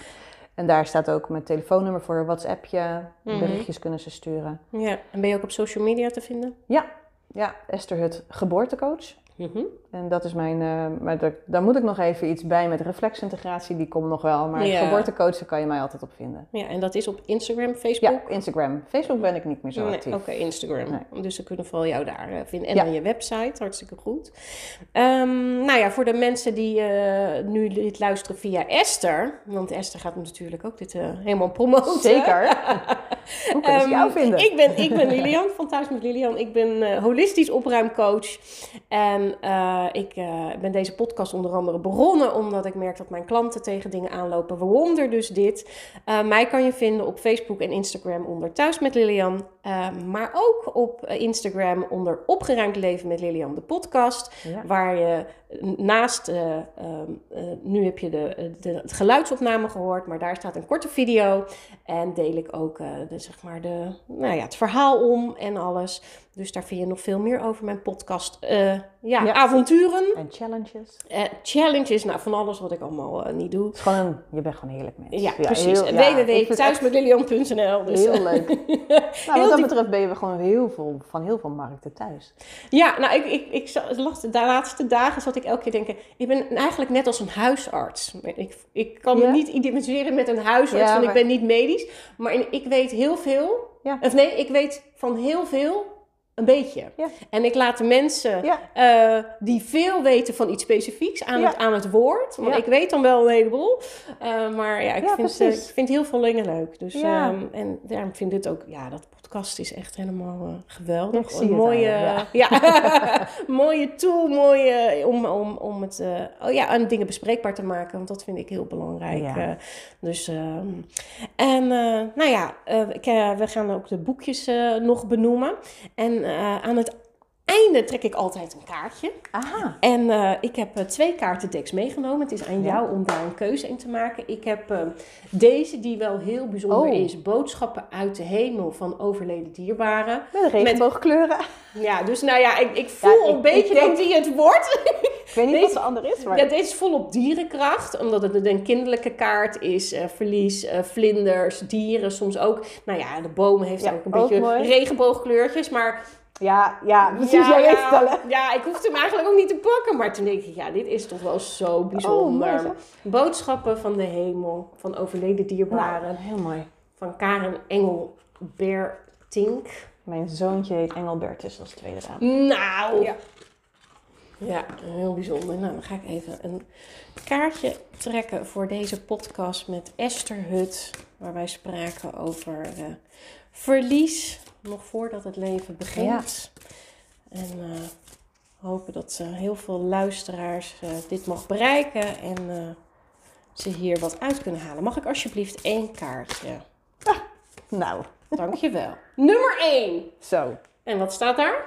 En daar staat ook mijn telefoonnummer voor, WhatsAppje, Mhm. berichtjes kunnen ze sturen. Ja, en ben je ook op social media te vinden? Ja, ja Esther Hut, geboortecoach. Mhm. En dat is mijn, eh, maar daar, daar moet ik nog even iets bij met reflexintegratie, die komt nog wel. Maar Ja. kan je mij altijd op vinden. Ja, en dat is op Instagram, Ja, Facebook? Instagram. Facebook ben ik niet meer zo Nee, actief. Oké, Instagram. Dus ze kunnen vooral jou daar eh, vinden. En Ja. dan je website, hartstikke goed. Ehm, nou ja, voor de mensen die eh, nu dit luisteren via Esther. Want Esther gaat natuurlijk ook dit helemaal promoten. Zeker. Hoe kunnen ze Ehm, jou vinden? Ik ben, ik ben Lilian van Thuis met Lilian. Ik ben holistisch opruimcoach. En eh, ik eh, ben deze podcast onder andere begonnen omdat ik merk dat mijn klanten tegen dingen aanlopen. Waaronder dus dit. Eh, mij kan je vinden op Facebook en Instagram onder Thuis met Lilian. Maar ook op Instagram onder Opgeruimd Leven met Lilian, de podcast. Ja. Waar je naast, eh, ehm, eh, nu heb je de, de, geluidsopname gehoord, maar daar staat een korte video. En deel ik ook de, zeg maar de, nou ja, het verhaal om en alles. Dus daar vind je nog veel meer over mijn podcast. eh, ja, Ja. avonturen, En challenges. eh, challenges, nou van alles wat ik allemaal eh, niet doe. Het is gewoon een, je bent gewoon heerlijk mens. Ja, precies. ja, het echt www.thuismetlilian.nl dus, Heel leuk. nou, wat dat betreft ben je gewoon heel veel, van heel veel markten thuis. Ja, nou, ik, ik, ik zat, de laatste- dagen zat ik elke keer denken... Ik ben eigenlijk net als een huisarts. Ik, ik kan me Ja? niet identificeren met een huisarts, Ja, want ik ben niet medisch. Maar ik weet heel veel. Ja. Of nee, ik weet van heel veel een beetje. Ja. En ik laat de mensen Ja. eh, die veel weten van iets specifieks aan, Ja. het, aan het woord. Want ik weet dan wel een heleboel. Eh, maar ja, ik, vind, ik vind heel veel dingen leuk. Dus, Ja. ehm, en daarom vind ik dit ook... Ja, dat podcast is echt helemaal eh, geweldig. Ja, ik zie een mooie, aan ja. mooie tool, mooie om, om, om het eh, oh ja, aan dingen bespreekbaar te maken. Want dat vind ik heel belangrijk. Ja. eh. dus, ehm, en nou ja, ik, we gaan ook de boekjes nog benoemen. En aan het einde trek ik altijd een kaartje. Aha. En eh, ik heb eh, twee kaartendeks meegenomen. Het is aan Ja. jou om daar een keuze in te maken. Ik heb eh, deze, die wel heel bijzonder Oh. is. Boodschappen uit de hemel van overleden dierbaren. Met regenboogkleuren. Ja, dus nou ja, ik, ik voel ik- een beetje denk- dat die het wordt. Ik weet niet Deze- wat de ander is, maar... Ja, deze is volop dierenkracht, omdat het een kinderlijke kaart is. eh, verlies, vlinders, dieren soms ook. Nou ja, de bomen heeft Ja, ook een ook beetje mooi. regenboogkleurtjes. Maar ja, ja, precies. ja, jij ja, het al, hè? ja, ik hoefde hem eigenlijk ook niet te pakken. Maar toen denk ik, ja, dit is toch wel zo bijzonder. Oh, mooi zeg. Boodschappen van de hemel, van overleden dierbaren. Nou, heel mooi. Van Karen Engelbertink. Mijn zoontje heet Engelbertus als tweede naam. Nou, Ja. ja, heel bijzonder. Nou, dan ga ik even een kaartje trekken voor deze podcast met Esther Hut. Waar wij spraken over eh, verlies, nog voordat het leven begint. En eh, hopen dat eh, heel veel luisteraars eh, dit mag bereiken en ze hier wat uit kunnen halen. Mag ik alsjeblieft één kaartje? Nou, Dankjewel. Nummer 1. zo. En wat staat daar?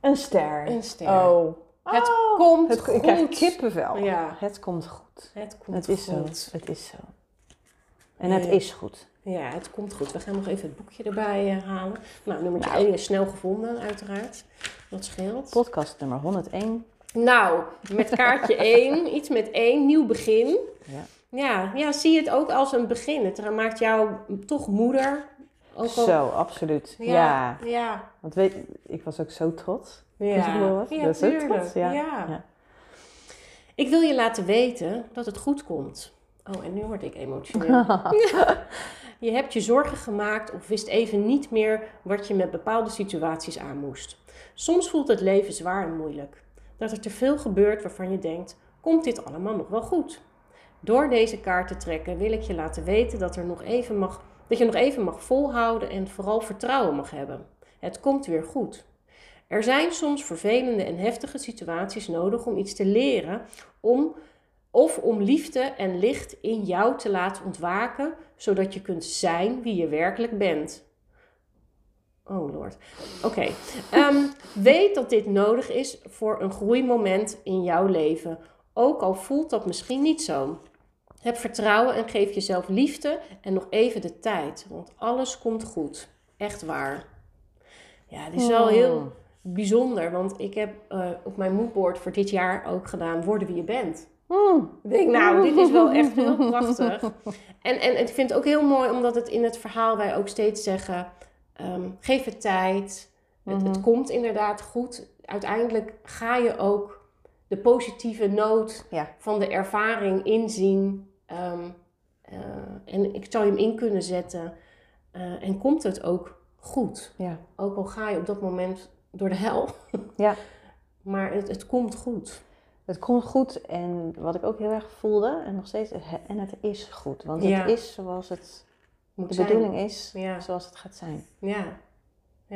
Een ster. Een ster. Oh. Het Oh. komt Het, goed. ik krijg kippenvel. Ja. Het komt goed. Het komt Het is goed. zo. Het is zo. En het Ja. is goed. Ja, het komt goed. We gaan nog even het boekje erbij eh, halen. Nou, nummertje Nou. 1 is snel gevonden, uiteraard. Dat scheelt. Podcast nummer 101. Nou, met kaartje 1, iets met 1, nieuw begin. Ja. Ja, ja, zie het ook als een begin. Het maakt jou toch moeder. Ook al... Zo, absoluut. Ja. Ja, ja. Want weet, ik was ook zo trots Ja, was. ja, Ik was zo tuurlijk. trots. Ja. Ja. Ja. Ik wil je laten weten dat het goed komt. Oh, en nu word ik emotioneel. Je hebt je zorgen gemaakt of wist even niet meer wat je met bepaalde situaties aan moest. Soms voelt het leven zwaar en moeilijk. Dat er te veel gebeurt waarvan je denkt: komt dit allemaal nog wel goed? Door deze kaart te trekken wil ik je laten weten dat, er nog even mag, dat je nog even mag volhouden en vooral vertrouwen mag hebben. Het komt weer goed. Er zijn soms vervelende en heftige situaties nodig om iets te leren, om, of om liefde en licht in jou te laten ontwaken, zodat je kunt zijn wie je werkelijk bent. Oh lord. Oké. Ehm, weet dat dit nodig is voor een groeimoment in jouw leven, ook al voelt dat misschien niet zo. Heb vertrouwen en geef jezelf liefde en nog even de tijd, want alles komt goed. Echt waar. Ja, dit is wel heel bijzonder, want ik heb eh, op mijn moodboard voor dit jaar ook gedaan worden wie je bent. Ik denk, nou, dit is wel echt heel prachtig. En, en ik vind het ook heel mooi, omdat het in het verhaal wij ook steeds zeggen: ehm, geef het tijd. Het, het komt inderdaad goed. Uiteindelijk ga je ook de positieve noot Ja. van de ervaring inzien. Ehm, eh, en ik zou je hem in kunnen zetten. Eh, en komt het ook goed. Ja. Ook al ga je op dat moment door de hel. Ja. Maar het, het komt goed. Het komt goed en wat ik ook heel erg voelde en nog steeds, en het is goed. Want Ja. het is zoals het Moet de zijn. bedoeling is, Ja. zoals het gaat zijn. Ja.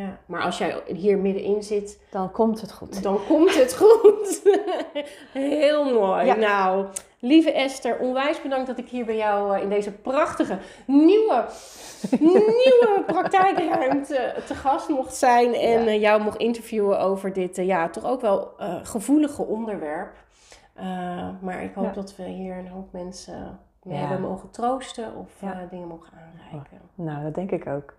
Ja. Maar als jij hier middenin zit, Dan komt het goed. dan komt het goed. Heel mooi. Ja. Nou, lieve Esther, onwijs bedankt dat ik hier bij jou eh, in deze prachtige nieuwe, nieuwe praktijkruimte te gast mocht zijn. En Ja. eh, jou mocht interviewen over dit, eh, ja, toch ook wel gevoelige onderwerp. Maar ik hoop dat we hier een hoop mensen mee hebben mogen troosten of eh, dingen mogen aanreiken. Nou, dat denk ik ook.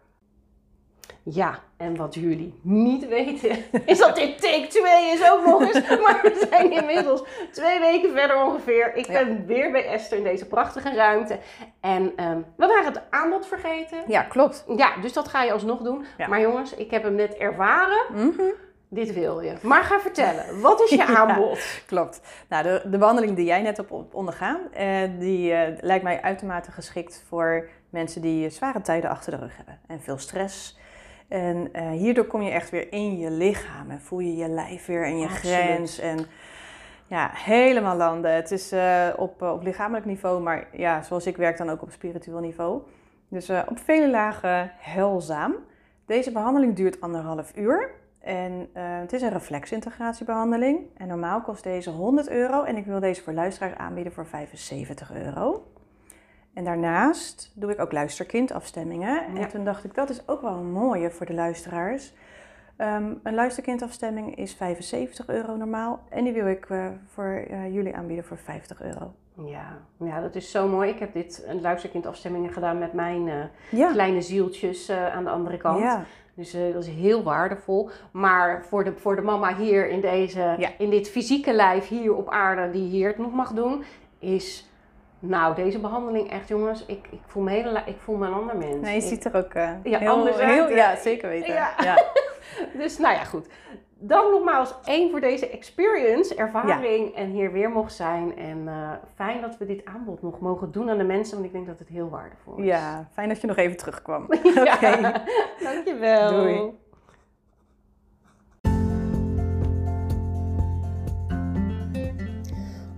Ja, en wat jullie niet weten, is dat dit take 2 is ook nog eens. Maar we zijn inmiddels twee weken verder ongeveer. Ik Ja. ben weer bij Esther in deze prachtige ruimte. En ehm, we waren het aanbod vergeten. Ja, klopt. Ja, dus dat ga je alsnog doen. Ja. Maar jongens, ik heb hem net ervaren. Mhm. Dit wil je. Maar ga vertellen, wat is je Ja. aanbod? Klopt. Nou, de, de behandeling die jij net hebt ondergaan, eh, die eh, lijkt mij uitermate geschikt voor mensen die eh, zware tijden achter de rug hebben en veel stress. En eh, hierdoor kom je echt weer in je lichaam en voel je je lijf weer en je Absoluut. grens. En ja, helemaal landen. Het is eh, op, eh, op lichamelijk niveau, maar ja, zoals ik werk dan ook op spiritueel niveau. Dus op vele lagen helzaam. Deze behandeling duurt anderhalf uur. En het is een reflexintegratiebehandeling. En normaal kost deze 100 euro. En ik wil deze voor luisteraars aanbieden voor 75 euro. En daarnaast doe ik ook luisterkindafstemmingen. Ja. En toen dacht ik, dat is ook wel een mooie voor de luisteraars. Ehm, een luisterkindafstemming is 75 euro normaal. En die wil ik eh, voor eh, jullie aanbieden voor 50 euro. Ja, ja, dat is zo mooi. Ik heb dit een luisterkindafstemmingen gedaan met mijn eh, Ja, kleine zieltjes aan de andere kant. ja. Dus dat is heel waardevol. Maar voor de, voor de mama hier in, deze, Ja. in dit fysieke lijf hier op aarde, die hier het nog mag doen, is nou deze behandeling echt, jongens. Ik, ik, voel, me hele, ik voel me een ander mens. Nee, je Ik- ziet er ook eh, Ja, heel, anders uit, heel, hè? Ja, zeker weten. Ja. Ja. Dus nou ja, goed. Dan nogmaals één voor deze experience, ervaring en hier weer mocht zijn. En eh, fijn dat we dit aanbod nog mogen doen aan de mensen, want ik denk dat het heel waardevol is. ja, fijn dat je nog even terugkwam. Oké. Dankjewel. Doei.